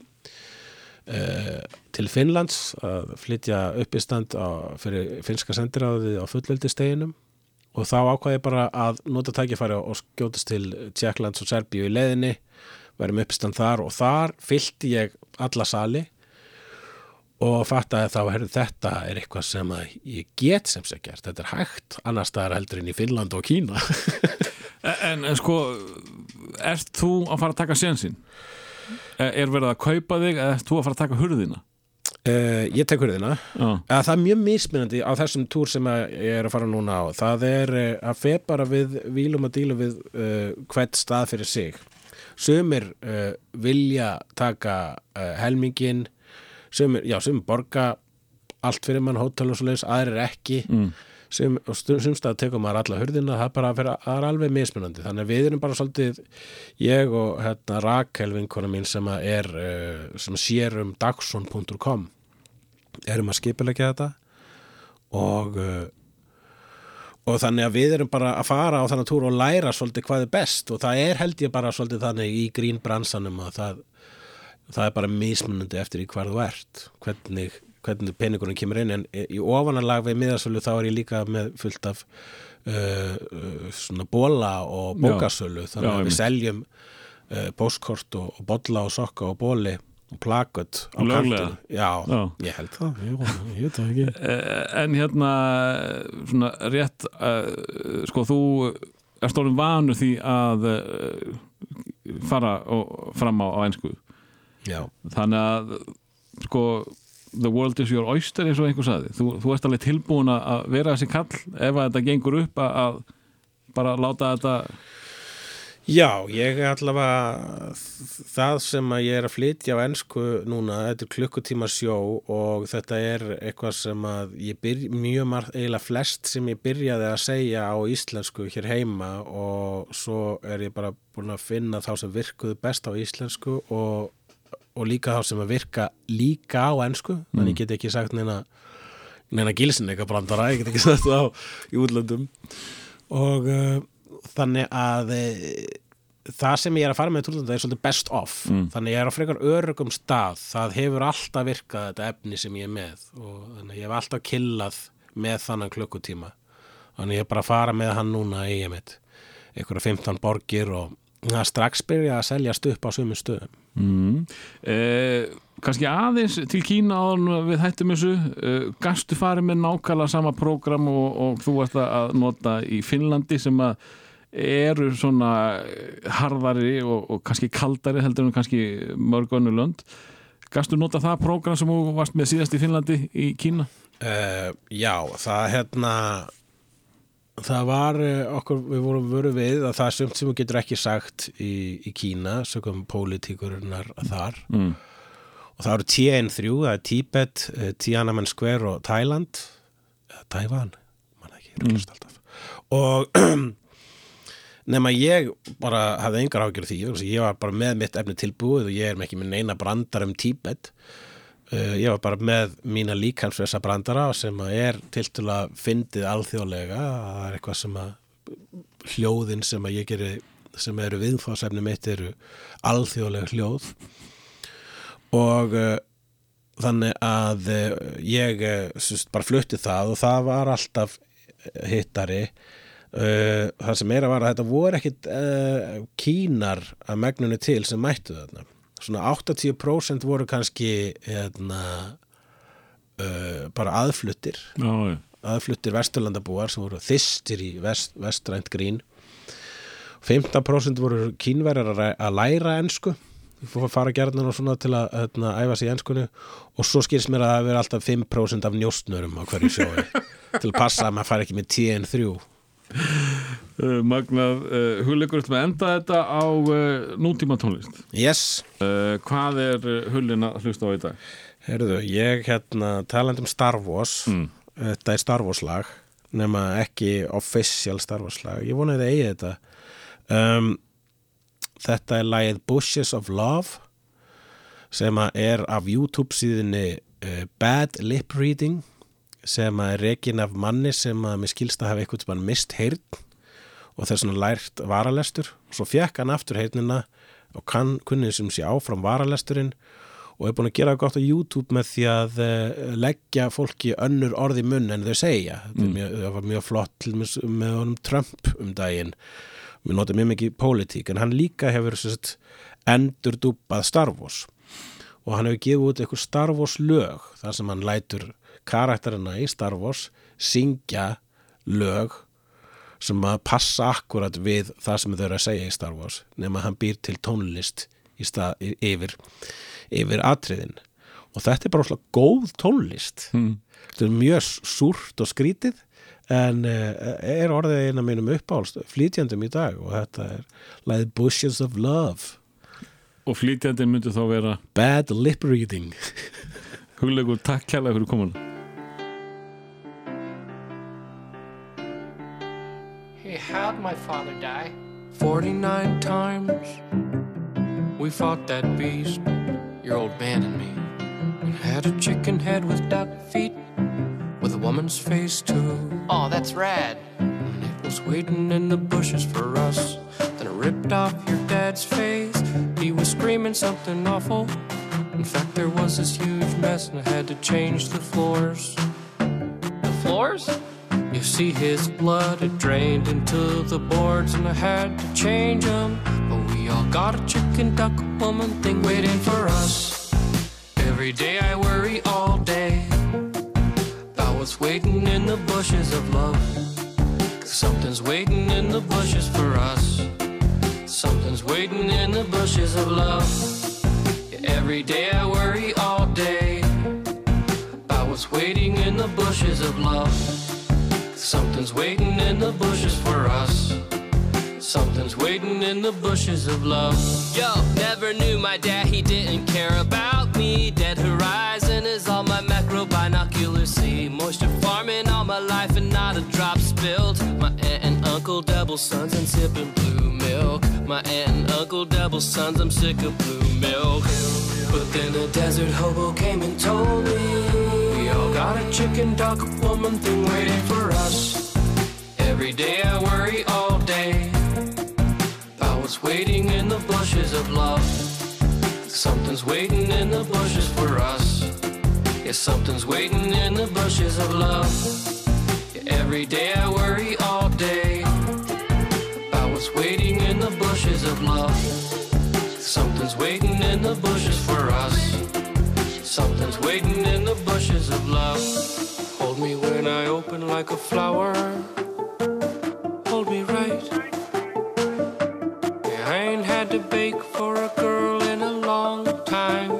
uh, til Finnlands að flytja uppistand á, fyrir finska sendiráðið á fullveldisteginum og þá ákvaði ég bara að nota tækifæri og skjótast til Tjekklands og Serbíu í leiðinni verðum uppistand þar og þar fyllti ég alla sali. Og fattaði þá, herru, þetta er eitthvað sem að ég get sem sé gert, þetta er hægt annars staðar heldur en í Finnland og Kína en, en sko ert þú að fara að taka sénsinn? Er verið að kaupa þig eða ert þú að fara að taka hurðina? uh, Ég tek hurðina Já, að það er mjög mismunandi á þessum túr sem ég er að fara núna á það er uh, að fer bara við vílum að díla við uh, hvert stað fyrir sig sumir uh, vilja taka uh, helmingin sumir, já, sumir borga allt fyrir mann hótel og svo leis, aðrir ekki mm. Stu- sumstað tekur maður alla hurðina, það er bara fyrir, það er alveg mismunandi, þannig að við erum bara svolítið ég og hérna Rakel vinkona mín sem að er uh, sem sér um dagson.com erum að skipilegja þetta. Og uh, og þannig að við erum bara að fara á þannig túr og læra svolítið hvað er best. Og það er held ég bara svolítið þannig í grín bransanum að það, það er bara mismunandi eftir í hvar þú ert. Hvernig, hvernig peningunum kemur inn en í ofanalag við miðasölu þá er ég líka með fullt af uh, uh, svona bóla og bókasölu. Þannig Já, að við seljum uh, póskort og, og bolla og sokka og bóli og plakut á kantinu já, Já. ég held það ég, ég ekki. Eh, En hérna svona rétt uh, sko þú er stórum vanur því að uh, fara og, fram á, á einsku já, þannig að sko the world is your oyster eins og einhver saði þú, þú ert alveg tilbúin að- vera þessi kall ef þetta gengur upp að, að bara láta þetta Já, ég er allavega það sem að ég er að flytja á ensku núna, þetta er klukkutíma sjó og þetta er eitthvað sem að ég byrj, mjög margt, eiginlega flest sem ég byrjaði að segja á íslensku hér heima og svo er ég bara búin að finna þá sem virkuðu best á íslensku og, og líka þá sem að virka líka á ensku, þannig ég get ekki sagt neina, neina gilsin eitthvað brandara, ég get ekki sagt það á í útlöndum. Og uh, þannig að uh, það sem ég er að fara með túlunda er svolítið best of. Þannig ég er á frekar örugum stað. Það hefur alltaf virkað þetta efni sem ég er með. Og þannig ég hef alltaf killað með þannig klukkutíma. Þannig ég er bara að fara með hann núna í ég mitt einhverja 15 borgir og það er strax byrja að seljast upp á sömu stöðum. Mm. eh, kannski aðeins til Kína áður við hættum þessu. Eh, gastu farið með nákvæmlega sama prógram og, og þú ert að nota í Finnlandi sem að eru svona harðari og, og kannski kaldari heldur en kannski mörg önnur lönd. Gastu nota það prógram sem þú varst með síðast í Finnlandi í Kína? Uh, já, það hérna það var uh, okkur, við vorum vöru við að það er sumt sem við getur ekki sagt í, í Kína, sögum pólitíkurinnar þar. Mm. og það eru TN3, það er Tíbet uh, Tiananmen Square og Thailand. Eða Taiwan, mann ekki ruglast alltaf. Og nema ég bara hafði engar ágjör því, ég var bara með mitt efni tilbúið og ég er með ekki með neina brandar um Tíbet Uh, ég var bara með mína líkansvesa brandara sem að er tiltulega fyndið alþjóðlega. Það er eitthvað sem að hljóðin sem að ég geri sem eru viðfásefni mitt eru alþjóðlega hljóð. Og uh, þannig að uh, ég sérst, bara flutti það og það var alltaf hittari. Það sem er að vara þetta voru ekkit kínar að megnunni til sem mættu þarna svona 80% voru kannski hérna, uh, bara aðfluttir. Já, aðfluttir vesturlandabúar sem voru þystir í vest, vestrænt grín. 15% voru kínverjar að læra að fara gerðan og svona til að hérna, æfa sig í enskunni. Og svo skýrst mér að það veri alltaf 5% af njóstnörum á hverju sjói til að passa að maður fari ekki með TN3 Uh, magnað. Uh, hugleikur ætlum að enda þetta á uh, nútíma tónlist? Yes, uh, hvað er hullin að hlusta á í dag? heyrðu, ég hérna talandi um Star Wars Mm. þetta er Star Wars lag nema ekki official Star Wars lag. Ég vona að þið eigi þetta. Um, þetta er lagið Bushes of Love sem er af YouTube síðinni Bad Lip Reading sem er rekin af manni sem að mér skilst að hafa eitthvað sem hann mist heyrn og þess vegna lært varalestur. Og svo fekk hann aftur heyrnina og kann kunnið sem sé áfram varalesturinn og er búin að gera gott á YouTube með því að uh, leggja fólki önnur orði munn en þau segja. Mm. mjög, það var mjög flott dæmis með honum Trump um daginn. Við notum mjög mikið pólitík en hann líka hefur sérst, endur dúpað Star Wars. Og hann hefur gefið út eitthvað Star Wars lög þar sem hann lætur karakterina í Star Wars syngja lög sem að passa akkurat við það sem þau eru að segja í Star Wars nema hann býr til tónlist stað, yfir, yfir atriðin. Og þetta er bara svona góð tónlist. Mm. þetta er mjög súrt og skrítið en uh, er orðið eina mínum uppáhalst flytjandum í dag og þetta er lagið Bushes of Love. Og flytjandi myndi þá vera Bad Lip Reading. Hugleikur takk kærlega fyrir komuna Hey, how'd my father die? 49 times. We fought that beast, your old man and me. We had a chicken head with duck feet, with a woman's face too. Oh, that's rad. And It was waiting in the bushes for us. Then it ripped off your dad's face. He was screaming something awful. In fact, there was this huge mess, and I had to change the floors. The floors? You see, his blood had drained into the boards, and I had to change them. But we all got a chicken duck woman thing waiting for us. Every day I worry all day about what's waiting in the bushes of love. something's waiting in the bushes for us. Something's waiting in the bushes of love. Every day I worry all day about what's waiting in the bushes of love. Something's waiting in the bushes for us. Something's waiting in the bushes of love. Yo, never knew my dad, he didn't care about me. Dead horizon is all my macro binoculars see. Moisture farming all my life and not a drop spilled. My aunt and uncle double sons and sipping blue milk. My aunt and uncle double sons, I'm sick of blue milk. But then a desert hobo came and told me got a chicken duck woman thing waiting for us. Every day I worry all day about what's waiting in the bushes of love. Something's waiting in the bushes for us. Yeah, something's waiting in the bushes of love. Yeah, every day I worry all day about what's waiting in the bushes of love. Something's waiting in the bushes for us. Something's waiting in the bushes of love. Hold me when I open like a flower. Hold me right. Yeah, I ain't had to bake for a girl in a long time.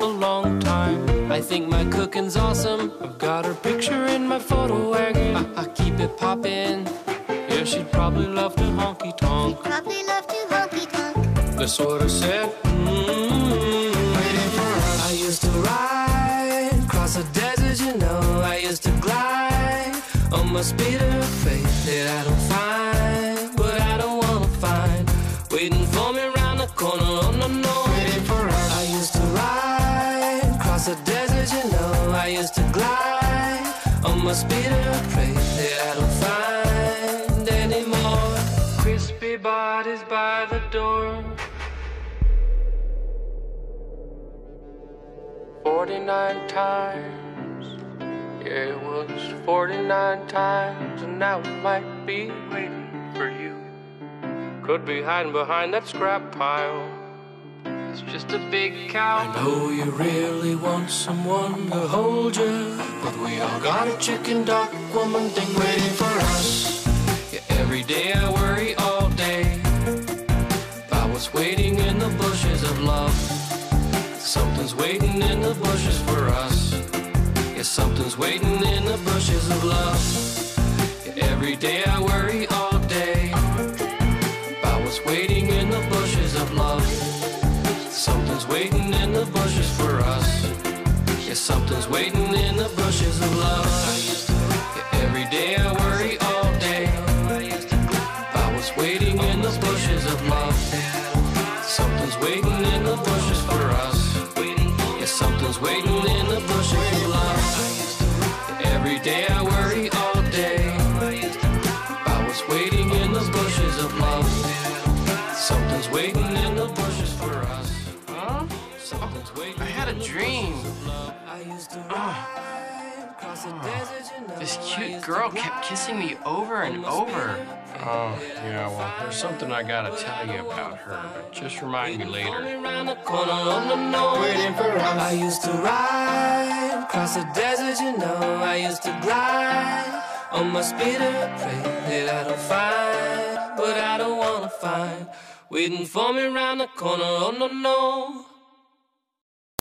A long time. I think my cooking's awesome. I've got her picture in my photo wagon. I, I keep it poppin'. Yeah, she'd probably love to honky tonk. Probably love to honky tonk. That's what I said. Mm-hmm. My speeder of faith that I don't find, but I don't wanna find. Waiting for me around the corner. Oh no no. Waiting for us. I used to ride across the desert, you know. I used to glide oh, on my speeder of faith that I don't find anymore. Crispy bodies by the door. 49 times. Yeah, it was 49 times, and now it might be waiting for you. Could be hiding behind that scrap pile. It's just a big cow. I know you really want someone to hold you, but we all got a chicken duck woman thing waiting for us. Yeah, every day I worry all day about what's waiting in the bushes of love. Something's waiting in the bushes for us. Yeah, something's waiting in the bushes of love. Every day I worry all day about what's waiting in the bushes of love. Something's waiting in the bushes for us. Yeah, something's waiting in the bushes of love. Every day I worry all day about what's waiting in the bushes of love. Something's waiting in the bushes for us. Yeah, something's waiting This cute girl kept kissing me over and over. Oh, yeah, well, there's something I gotta tell you about her, but just remind me later. around the corner, no, no. Waiting for us. I used to ride across the desert, you know. I used to glide on my speeder, pray that I don't find, but I don't wanna find. Waiting for me around the corner, oh no, no.